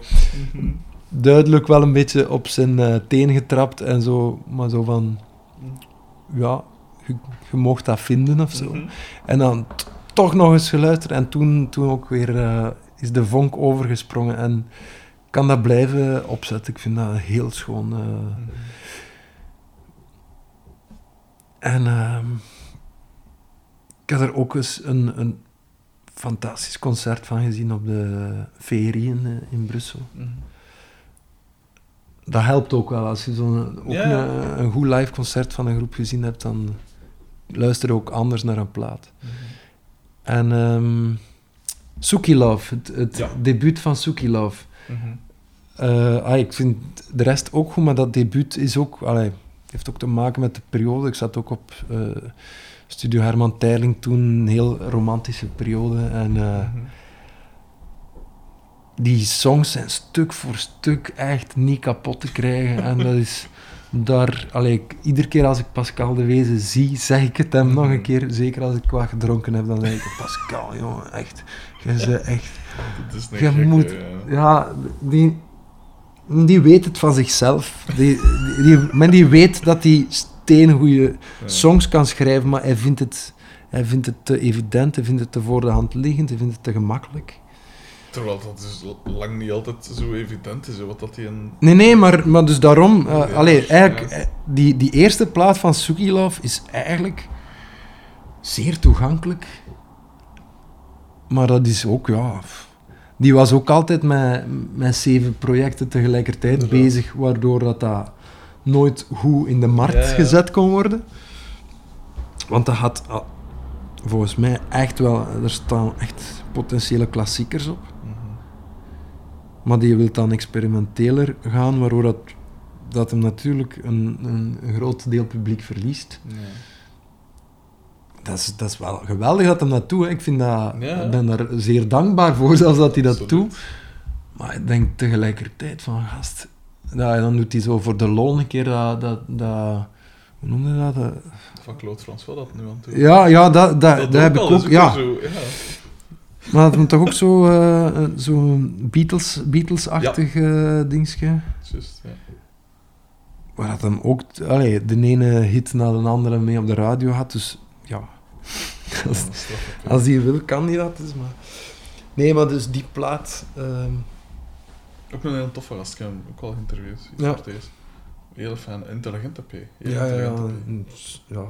duidelijk wel een beetje op zijn eh, teen getrapt en zo, maar zo van, ja, je, je mocht dat vinden of zo. Mhm. En dan toch nog eens geluisterd en toen, toen ook weer eh, is de vonk overgesprongen en kan dat blijven opzetten. Ik vind dat heel schoon. eh. En ehm, ik heb er ook eens een, een fantastisch concert van gezien op de VRI in, eh, in Brussel. Mhm. Dat helpt ook wel. Als je zo'n Ja. een, een goed live concert van een groep gezien hebt, dan luister je ook anders naar een plaat. En ehm Suki Love, het, het Ja. debuut van Suki Love. Mhm. Eh, ah, ik vind de rest ook goed, maar dat debuut is ook, allee, heeft ook te maken met de periode. Ik zat ook op eh, Studio Herman Terling toen, een heel romantische periode. En eh, Mhm. die songs zijn stuk voor stuk echt niet kapot te krijgen. En dat is daar, allee, ik- iedere keer als ik Pascal de Wezen zie, zeg ik het hem nog een keer. Zeker als ik wat gedronken heb, dan zeg ik: Pascal, jongen, echt, bent echt. Je gekke, moet- ja. Ja, die, die weet het van zichzelf. Die, die, die, men die weet dat hij steengoeie Ja. songs kan schrijven, maar hij vindt, het, hij vindt het te evident, hij vindt het te voor de hand liggend, hij vindt het te gemakkelijk. Terwijl dat dus lang niet altijd zo evident is, wat dat hij een... Nee, nee, maar, maar dus daarom... Ja, allee, eigenlijk, ja. eh, die, die eerste plaat van Suki Love is eigenlijk zeer toegankelijk. Maar dat is ook, ja... Die was ook altijd met, met zeven projecten tegelijkertijd bezig, waardoor dat, dat nooit goed in de markt gezet kon worden. Want dat had ah, volgens mij echt wel... Er staan echt potentiële klassiekers op. Maar die wil dan experimenteler gaan, waardoor dat, dat hem natuurlijk een, een, een groot deel publiek verliest. Ja. Dat is, dat is wel geweldig dat hem dat doet. hè. Ik vind dat, Ja. ben daar zeer dankbaar voor, *laughs* zelfs dat hij dat Absoluut. doet. Maar ik denk tegelijkertijd van, gast... Ja, dan doet hij zo voor de lol een keer dat... dat, dat hoe noemde je dat? Dat- Van Claude François dat nu aan toe. Ja, ja, dat, dat, dat, heb ik ook... Ja, Zo, ja. Maar dat toch ook zo, eh, zo'n Beatles, Beatles-achtig eh, dingetje... Juist, ja. Waar dat hem ook allee, de ene hit na de andere mee op de radio had. Dus ja, als, als die wil, kan die dat. Dus, maar... Nee, maar dus die plaat. ehm, Ook een heel toffe gast, ik heb hem ook al geïnterviewd. Ja. Heel fijn, intelligente P. Heel ja, ja, ja, intelligente P. ja.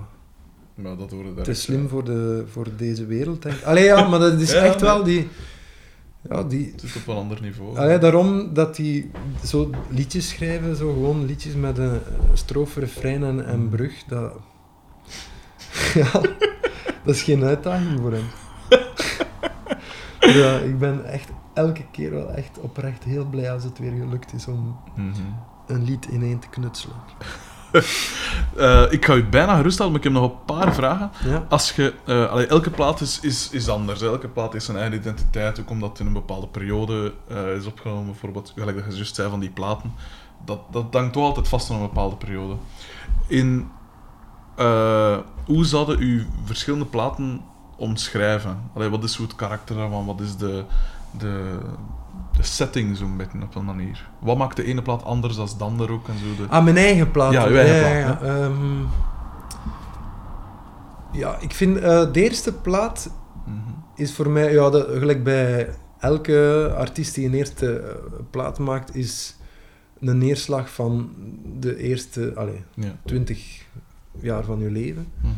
Maar dat hoorde daar. Is slim voor, de, voor deze wereld, denk ik. Allee, ja, maar dat is *laughs* echt nee. wel die... Ja, die... Het is op een ander niveau. Allee, daarom dat die zo liedjes schrijven, zo gewoon liedjes met een strofe, refrein en, en brug, dat... *laughs* Ja, dat is geen uitdaging voor hem. *laughs* Ja, ik ben echt elke keer wel echt oprecht heel blij als het weer gelukt is om Mhm. een lied ineen te knutselen. Eh, ik ga u bijna geruststellen, maar ik heb nog een paar vragen. Ja? Als je, eh, allee, elke plaat is, is, is anders. Elke plaat heeft zijn eigen identiteit, ook omdat het in een bepaalde periode eh, is opgenomen. Bijvoorbeeld, gelijk dat je juist zei van die platen. Dat, dat hangt toch altijd vast aan een bepaalde periode. In, hoe zouden u verschillende platen omschrijven? Allee, wat is het karakter daarvan? Wat is de, de, de setting zo'n beetje op een manier? Wat maakt de ene plaat anders dan de andere ook? En zo de... Ah, mijn eigen plaat. Ja, uw eigen ja, plaat, ja. Ehm, ja, ik vind eh, de eerste plaat Mhm. is voor mij, ja, dat, gelijk bij elke artiest die een eerste eh, plaat maakt, is een neerslag van de eerste allez, Ja. 20 jaar van je leven. Mhm.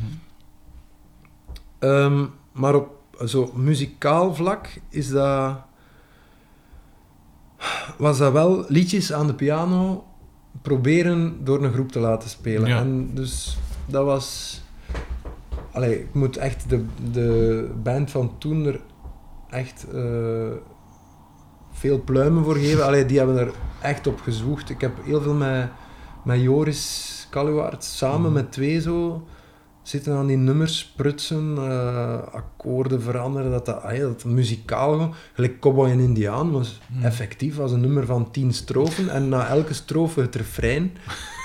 Ehm, maar op zo muzikaal vlak is dat, was dat wel liedjes aan de piano proberen door een groep te laten spelen. Ja. En dus dat was. Allee, ik moet echt de, de band van toen er echt eh, veel pluimen voor geven. Allee, die hebben er echt op gezwoegd. Ik heb heel veel met, met Joris Kaluwaard samen Mhm. met twee zo zitten aan die nummers prutsen, eh, akkoorden veranderen, dat dat, ah ja, dat muzikaal gewoon, gelijk Cowboy en Indiaan was Mhm. effectief was een nummer van tien strofen en na elke strofe het refrein,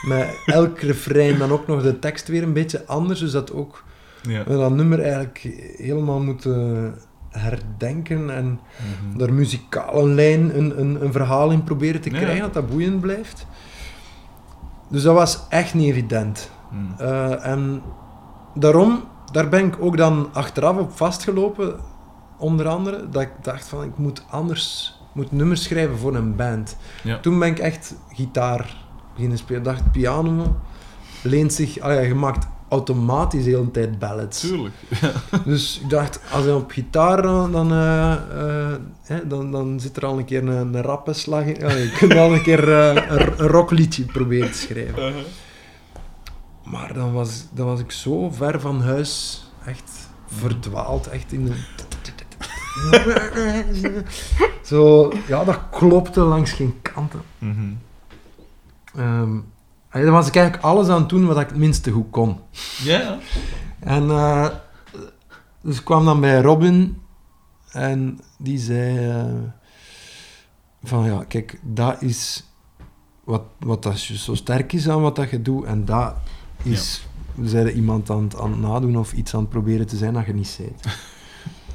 met elk refrein dan ook nog de tekst weer een beetje anders, dus dat ook Ja. we dat nummer eigenlijk helemaal moeten herdenken en daar muzikaal een lijn, een, een, een verhaal in proberen te Ja. krijgen, dat dat boeiend blijft. Dus dat was echt niet evident. Mhm. Eh, en daarom, daar ben ik ook dan achteraf op vastgelopen, onder andere, dat ik dacht van, ik moet anders, ik moet nummers schrijven voor een band. Ja. Toen ben ik echt gitaar beginnen spelen. Ik dacht, piano leent zich, ah ja, je maakt automatisch de hele tijd ballads. Tuurlijk. *laughs* Dus ik dacht, als je op gitaar dan, dan, eh, eh, hè, dan, dan zit er al een keer een, een rappe slag in. Je kunt al een keer eh, een, een rockliedje proberen te schrijven. Uh-huh. Maar dan was, dan was ik zo ver van huis, echt verdwaald, echt in de... Zo, ja, dat klopte langs geen kanten. Mhm. Ehm, en dan was ik eigenlijk alles aan het doen wat ik het minste goed kon. Ja. En eh, dus ik kwam dan bij Robin en die zei eh, van ja, kijk, dat is wat, wat dat zo sterk is aan wat dat je doet en dat is, zeiden iemand aan het, aan het nadoen of iets aan het proberen te zijn dat je niet bent.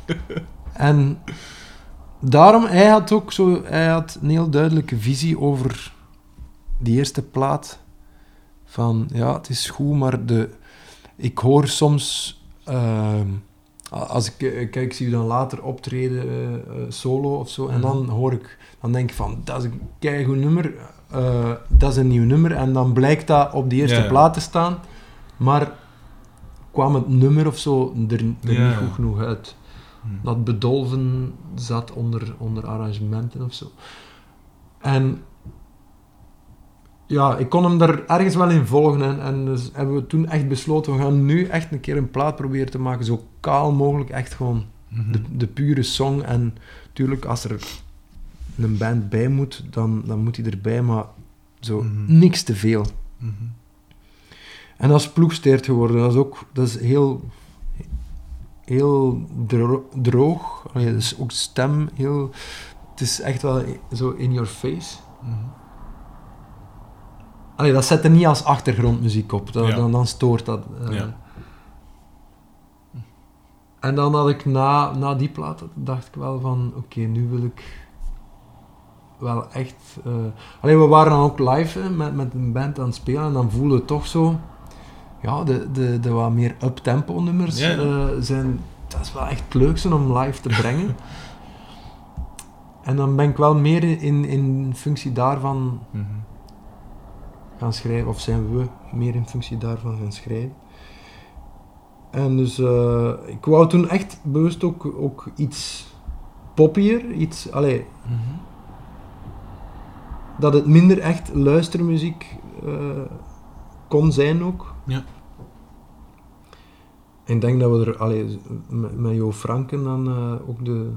*laughs* en daarom, hij had ook zo, hij had een heel duidelijke visie over die eerste plaat. Van, ja, het is goed, maar de, ik hoor soms... ehm, als ik, eh, kijk, ik zie u dan later optreden, eh, eh, solo of zo, en dan hoor ik... Dan denk ik van, dat is een keigoed nummer, eh, dat is een nieuw nummer, en dan blijkt dat op die eerste Ja, ja. plaat te staan, maar kwam het nummer of zo er, er Ja, niet goed genoeg uit. Mhm. Dat bedolven zat onder, onder arrangementen of zo. En ja, ik kon hem daar ergens wel in volgen. En, en dus hebben we toen echt besloten, we gaan nu echt een keer een plaat proberen te maken, zo kaal mogelijk, echt gewoon Mhm. de, de pure song. En natuurlijk, als er een band bij moet, dan, dan moet hij erbij, maar zo Mhm. niks te veel. Mhm. En dat is ploegsteert geworden. Dat is ook dat is heel, heel dro- droog. Allee, dat is ook stem heel... Het is echt wel zo in your face. Allee, dat zet er niet als achtergrondmuziek op. Dat, Ja. dan, dan stoort dat. eh. Ja. En dan had ik na, na die plaat, dacht ik wel van, oké, nu wil ik wel echt... eh Allee, we waren dan ook live hè, met, met een band aan het spelen en dan voelde het toch zo... Ja, de, de, de wat meer up-tempo nummers Ja, ja. eh, zijn... Dat is wel echt het leukste om live te brengen. *laughs* en dan ben ik wel meer in, in functie daarvan Mhm. gaan schrijven, of zijn we meer in functie daarvan gaan schrijven. En dus, eh, ik wou toen echt bewust ook, ook iets poppier, iets, allee, Mhm. Dat het minder echt luistermuziek eh, kon zijn ook. Ja. En ik denk dat we er, allee, met, met Jo Franken dan eh, ook de,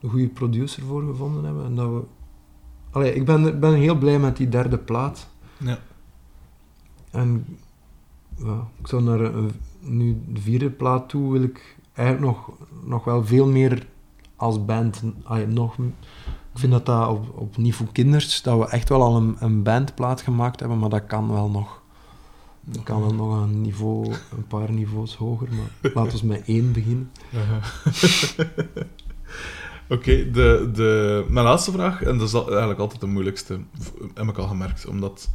de goede producer voor gevonden hebben. En dat we, allee, ik ben, ben heel blij met die derde plaat. Ja. En ja, ik zou naar een, nu de vierde plaat toe wil ik eigenlijk nog, nog wel veel meer als band. allee, nog, ik vind dat dat op, op niveau kinders, dat we echt wel al een, een bandplaat gemaakt hebben, maar dat kan wel nog. Dat kan wel nog een niveau, een paar niveaus hoger, maar laten we met één beginnen. *laughs* Oké, de, de, mijn laatste vraag, en dat is eigenlijk altijd de moeilijkste, heb ik al gemerkt, omdat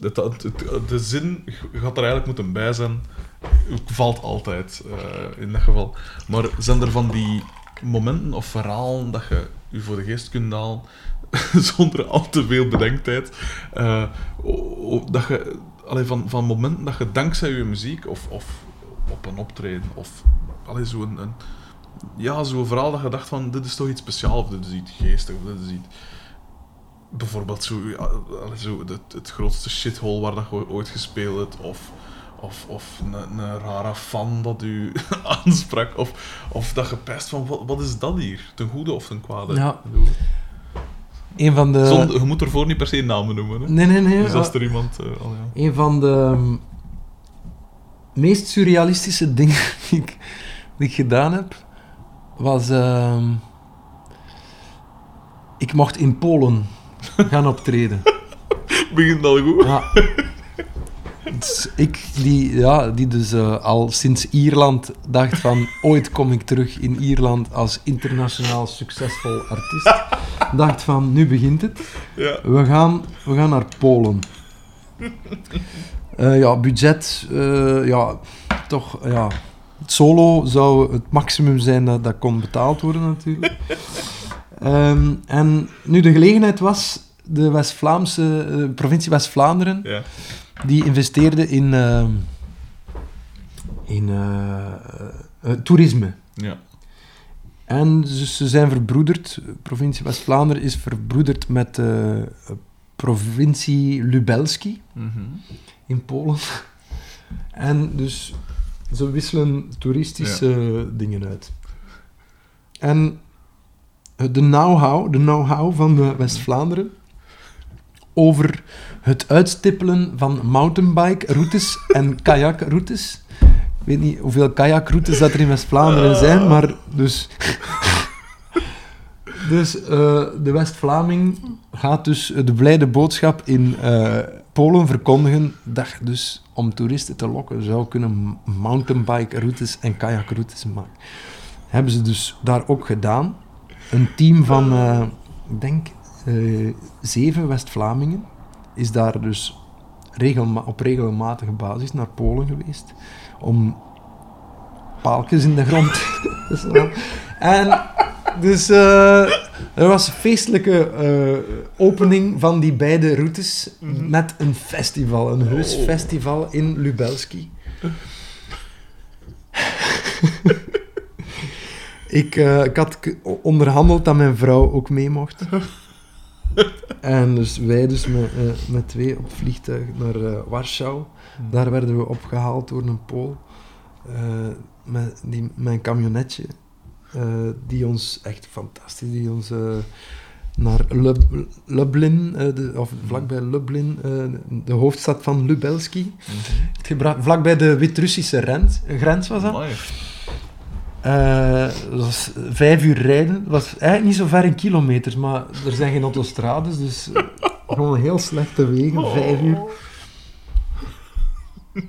het- de zin gaat er eigenlijk moeten bij zijn, valt altijd eh, in dat geval. Maar zijn er van die momenten of verhalen dat je je voor de geest kunt halen, *laughs* zonder al te veel bedenktijd, eh, dat je, allee, van, van momenten dat je dankzij je muziek of, of op een optreden of allee, zo een, een, ja, zo'n verhaal dat je dacht van, dit is toch iets speciaals, of dit is iets geestig, of dit is iets... Bijvoorbeeld zo, zo het, het grootste shithole waar dat je ooit gespeeld hebt, of, of, of een, een rare fan dat u *laughs* aansprak, of, of dat je pest van, wat, wat is dat hier? Ten goede of ten kwade? Ja. Een van de... Zonder, je moet ervoor niet per se namen noemen. Hè? Nee, nee, nee. Dus als er iemand... eh, al ja. Een van de ehm, meest surrealistische dingen *laughs* die ik, die ik gedaan heb, was... ehm, ik mocht in Polen gaan optreden. *laughs* Begint al goed. Ja. Dus ik, die, ja, die dus eh, al sinds Ierland dacht van... Ooit kom ik terug in Ierland als internationaal succesvol artiest. Dacht van, nu begint het. Ja. We gaan, we gaan naar Polen. Eh, ja, budget, eh, ja, toch, ja. Het solo zou het maximum zijn dat, dat kon betaald worden, natuurlijk. Ehm, en nu de gelegenheid was, de West-Vlaamse, eh, provincie West-Vlaanderen, Ja. Die investeerde in, ehm, in eh, eh, toerisme. Ja. En dus ze zijn verbroederd. Provincie West-Vlaanderen is verbroederd met de provincie Lubelski Mhm. in Polen. En dus ze wisselen toeristische dingen uit. En eh, de know-how, de know-how van de West-Vlaanderen over het uitstippelen van mountainbike-routes en kajakroutes. Ik weet niet hoeveel kajakroutes dat er in West-Vlaanderen zijn, maar dus... Dus eh, de West-Vlaming gaat dus de blijde boodschap in eh, Polen verkondigen dat je dus om toeristen te lokken zou kunnen mountainbike-routes en kajakroutes maken. Hebben ze dus daar ook gedaan. Een team van, eh, ik denk, eh, zeven West-Vlamingen is daar dus regelma op regelmatige basis naar Polen geweest om paaltjes in de grond *laughs* te slaan. En dus eh, er was een feestelijke eh, opening van die beide routes met een festival, een heus Oh. festival in Lubelski. *laughs* ik, ik had onderhandeld dat mijn vrouw ook mee mocht. *laughs* *laughs* en dus wij dus met, eh, met twee op vliegtuig naar eh, Warschau. Daar werden we opgehaald door een Pool. eh, met, die, met een camionetje. die ons echt fantastisch, die ons naar Lub- Lublin, de, of vlakbij Lublin, de hoofdstad van Lubelski, heeft gebracht. Vlakbij de Wit-Russische rens- grens was dat. Amai. Eh, was vijf uur rijden. Was eigenlijk niet zo ver in kilometers, maar er zijn geen autostrades, dus eh, gewoon heel slechte wegen, vijf uur.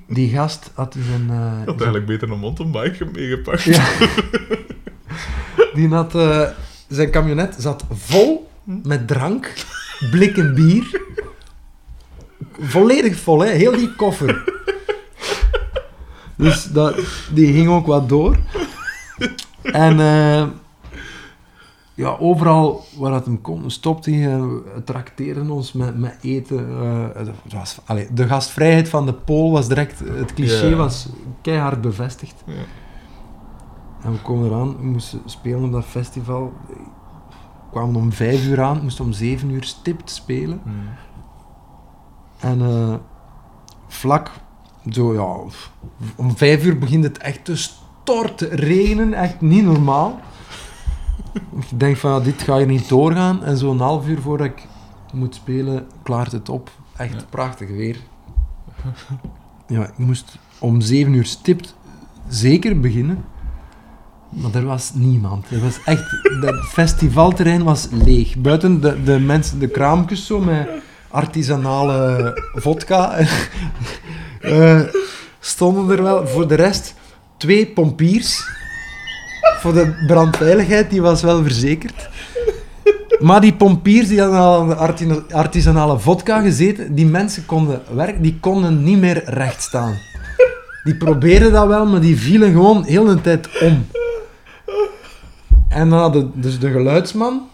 Die gast had dus een... eh, Ik had eigenlijk beter een mountainbike meegepakt. ja. Die had... eh, zijn camionet zat vol met drank, blikken bier. Volledig vol, hè. Heel die koffer. Dus dat, die ging ook wat door. *laughs* En eh, ja, overal waar het hem kon, stopte hij en trakteerde ons met, met eten. eh, was, allee, de gastvrijheid van de Pool was direct... Het cliché was keihard bevestigd. Ja. En we komen eraan, we moesten spelen op dat festival. We kwamen om vijf uur aan, moesten om zeven uur stipt spelen. Mm. En eh, vlak, zo ja, om vijf uur begint het echt te storten, regenen, echt niet normaal. ik denk van, ja, dit ga je niet doorgaan. En zo'n half uur voordat ik moet spelen, klaart het op. Echt Ja. prachtig weer. ja, ik moest om zeven uur stipt zeker beginnen. Maar er was niemand. Er was echt, dat festivalterrein was leeg. Buiten de, de mensen, de kraampjes zo met artisanale vodka. eh, stonden er wel. Voor de rest twee pompiers. Voor de brandveiligheid, die was wel verzekerd. Maar die pompiers die hadden al aan de arti- artisanale vodka gezeten, die mensen konden werken, die konden niet meer recht staan. Die probeerden dat wel, maar die vielen gewoon heel de tijd om. En dan hadden dus de geluidsman.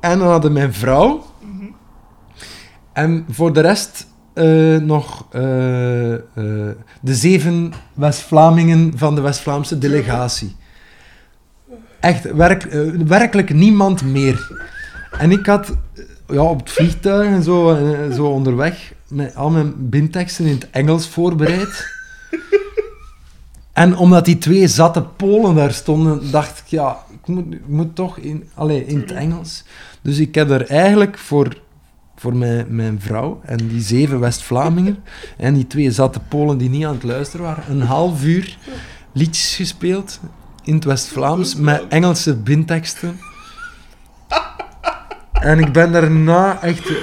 En dan hadden mijn vrouw. En voor de rest eh, nog eh, eh, de zeven West-Vlamingen van de West-Vlaamse delegatie. Echt, werk, werkelijk niemand meer. En ik had ja, op het vliegtuig en zo, zo onderweg al mijn binteksten in het Engels voorbereid. En omdat die twee zatte Polen daar stonden, dacht ik, ja, ik moet, moet toch in, allee, in het Engels. Dus ik heb er eigenlijk voor, voor mijn, mijn vrouw en die zeven West-Vlamingen. *laughs* En die twee zatte Polen die niet aan het luisteren waren, een half uur liedjes gespeeld in het West-Vlaams met Engelse binteksten. En ik ben daarna echt... eh,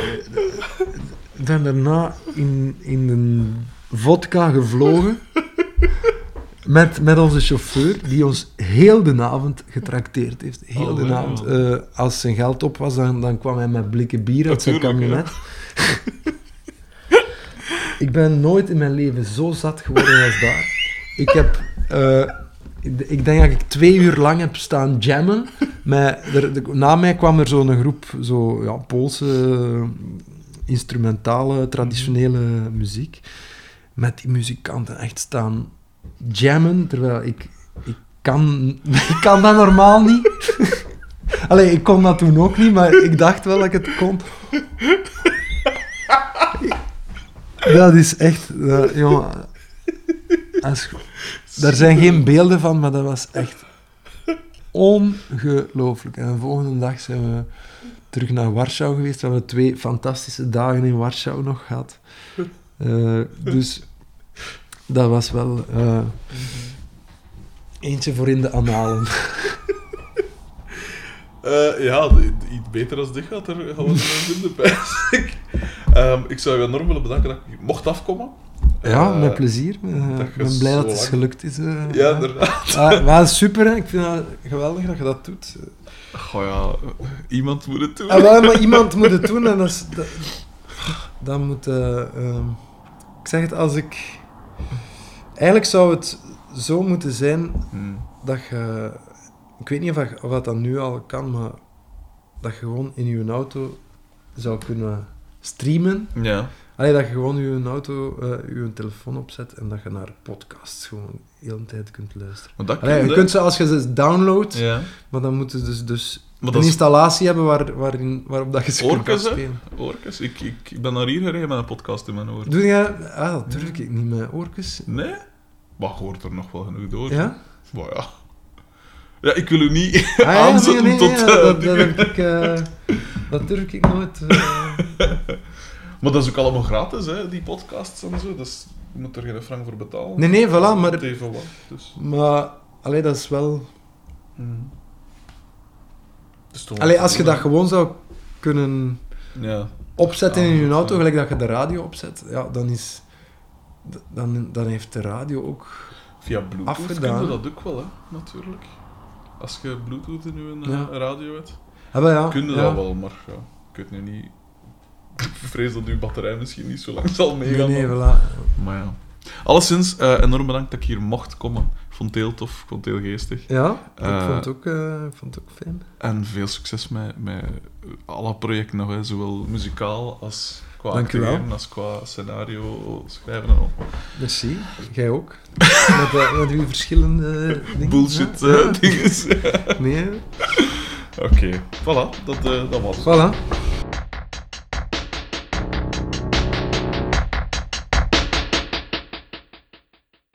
Ik ben daarna in, in een vodka gevlogen met, met onze chauffeur, die ons heel de avond getrakteerd heeft. Heel Oh, de wow. avond. Eh, als zijn geld op was, dan, dan kwam hij met blikken bier uit zijn camionet. ik ben nooit in mijn leven zo zat geworden als daar. Ik heb... eh, ik- ik denk dat ik twee uur lang heb staan jammen. Met, er, de- na mij kwam er zo'n groep, zo, ja, Poolse instrumentale, traditionele muziek. Met die muzikanten echt staan jammen, terwijl ik, ik, kan, ik kan dat normaal niet. *laughs* Allee, ik kon dat toen ook niet, maar ik dacht wel dat ik het kon. Dat is echt... dat- jongen, daar zijn geen beelden van, maar dat was echt ongelooflijk. En de volgende dag zijn we terug naar Warschau geweest. We hebben twee fantastische dagen in Warschau nog gehad. Eh, dus dat was wel eh, eentje voor in de analen. *laughs* Eh, ja, iets beter als dit gaat er pijs ik. Ehm, ik zou je enorm willen bedanken dat ik mocht afkomen. Ja, Eh, met plezier. Ik je ben blij dat het lang- gelukt is. Ja, inderdaad. Ah, maar super, hè. ik vind het geweldig dat je dat doet. Goh ja, iemand moet het doen. Ah, wel, maar iemand moet het doen en dat is... Dat, dat moet... eh, ehm, ik zeg het als ik... Eigenlijk zou het zo moeten zijn Hmm. dat je... Ik weet niet of, dat- of dat, nu al kan, maar dat je gewoon in je auto zou kunnen streamen. Ja. Allee, dat je gewoon je auto, eh, je telefoon opzet en dat je naar podcasts gewoon de hele tijd kunt luisteren. Maar dat Allee, je kun kunt ze als je ze downloadt, Ja. maar dan moeten ze dus, dus een is installatie hebben waar, waarin, waarop dat je ze Orcus, oorkes. Ik, ik, ik ben naar hier gereden met een podcast in mijn oor. Doe je... Ah, dat durf ik niet met oorkes. Nee? Maar hoort er nog wel genoeg door. Ja? Maar ja. Ja, ik wil u niet Ah, nee, aanzetten nee, tot... nee, eh, dat, dat, heb ik, eh, dat durf ik nooit. eh. *laughs* Maar dat is ook allemaal gratis, hè, die podcasts en zo. Dus je moet er geen frank voor betalen. Nee, nee, voilà, maar- even wat, dus... maar, allee, dat is wel... Hmm. Toch Allee, wel als je dat gewoon zou kunnen Ja. opzetten Ah, in je auto, ja. gelijk dat je de radio opzet, ja, dan is... Dan, dan heeft de radio ook... Via Bluetooth Afgedaan. kun je dat ook wel, hè, natuurlijk. Als je Bluetooth in je Ja. eh, radio hebt, Ah, ja, kun je dat wel, maar ja, ik weet nu niet... Ik vrees dat uw batterij misschien niet zo lang zal Nee, meegaan. nee, dan. voilà. Maar ja. Alleszins, eh, enorm bedankt dat ik hier mocht komen. Vond het heel tof, ik vond het heel geestig. Ja, ik Eh, vond het ook, eh, ik vond het ook fijn. En veel succes met, met alle projecten nog, hè. zowel muzikaal als qua acteren, als qua scenario schrijven en al. Merci. Jij ook. *laughs* met, eh, met uw verschillende dingen. Bullshit Ja, dingen. Nee, *laughs* Oké, voilà, dat, dat was het. voilà.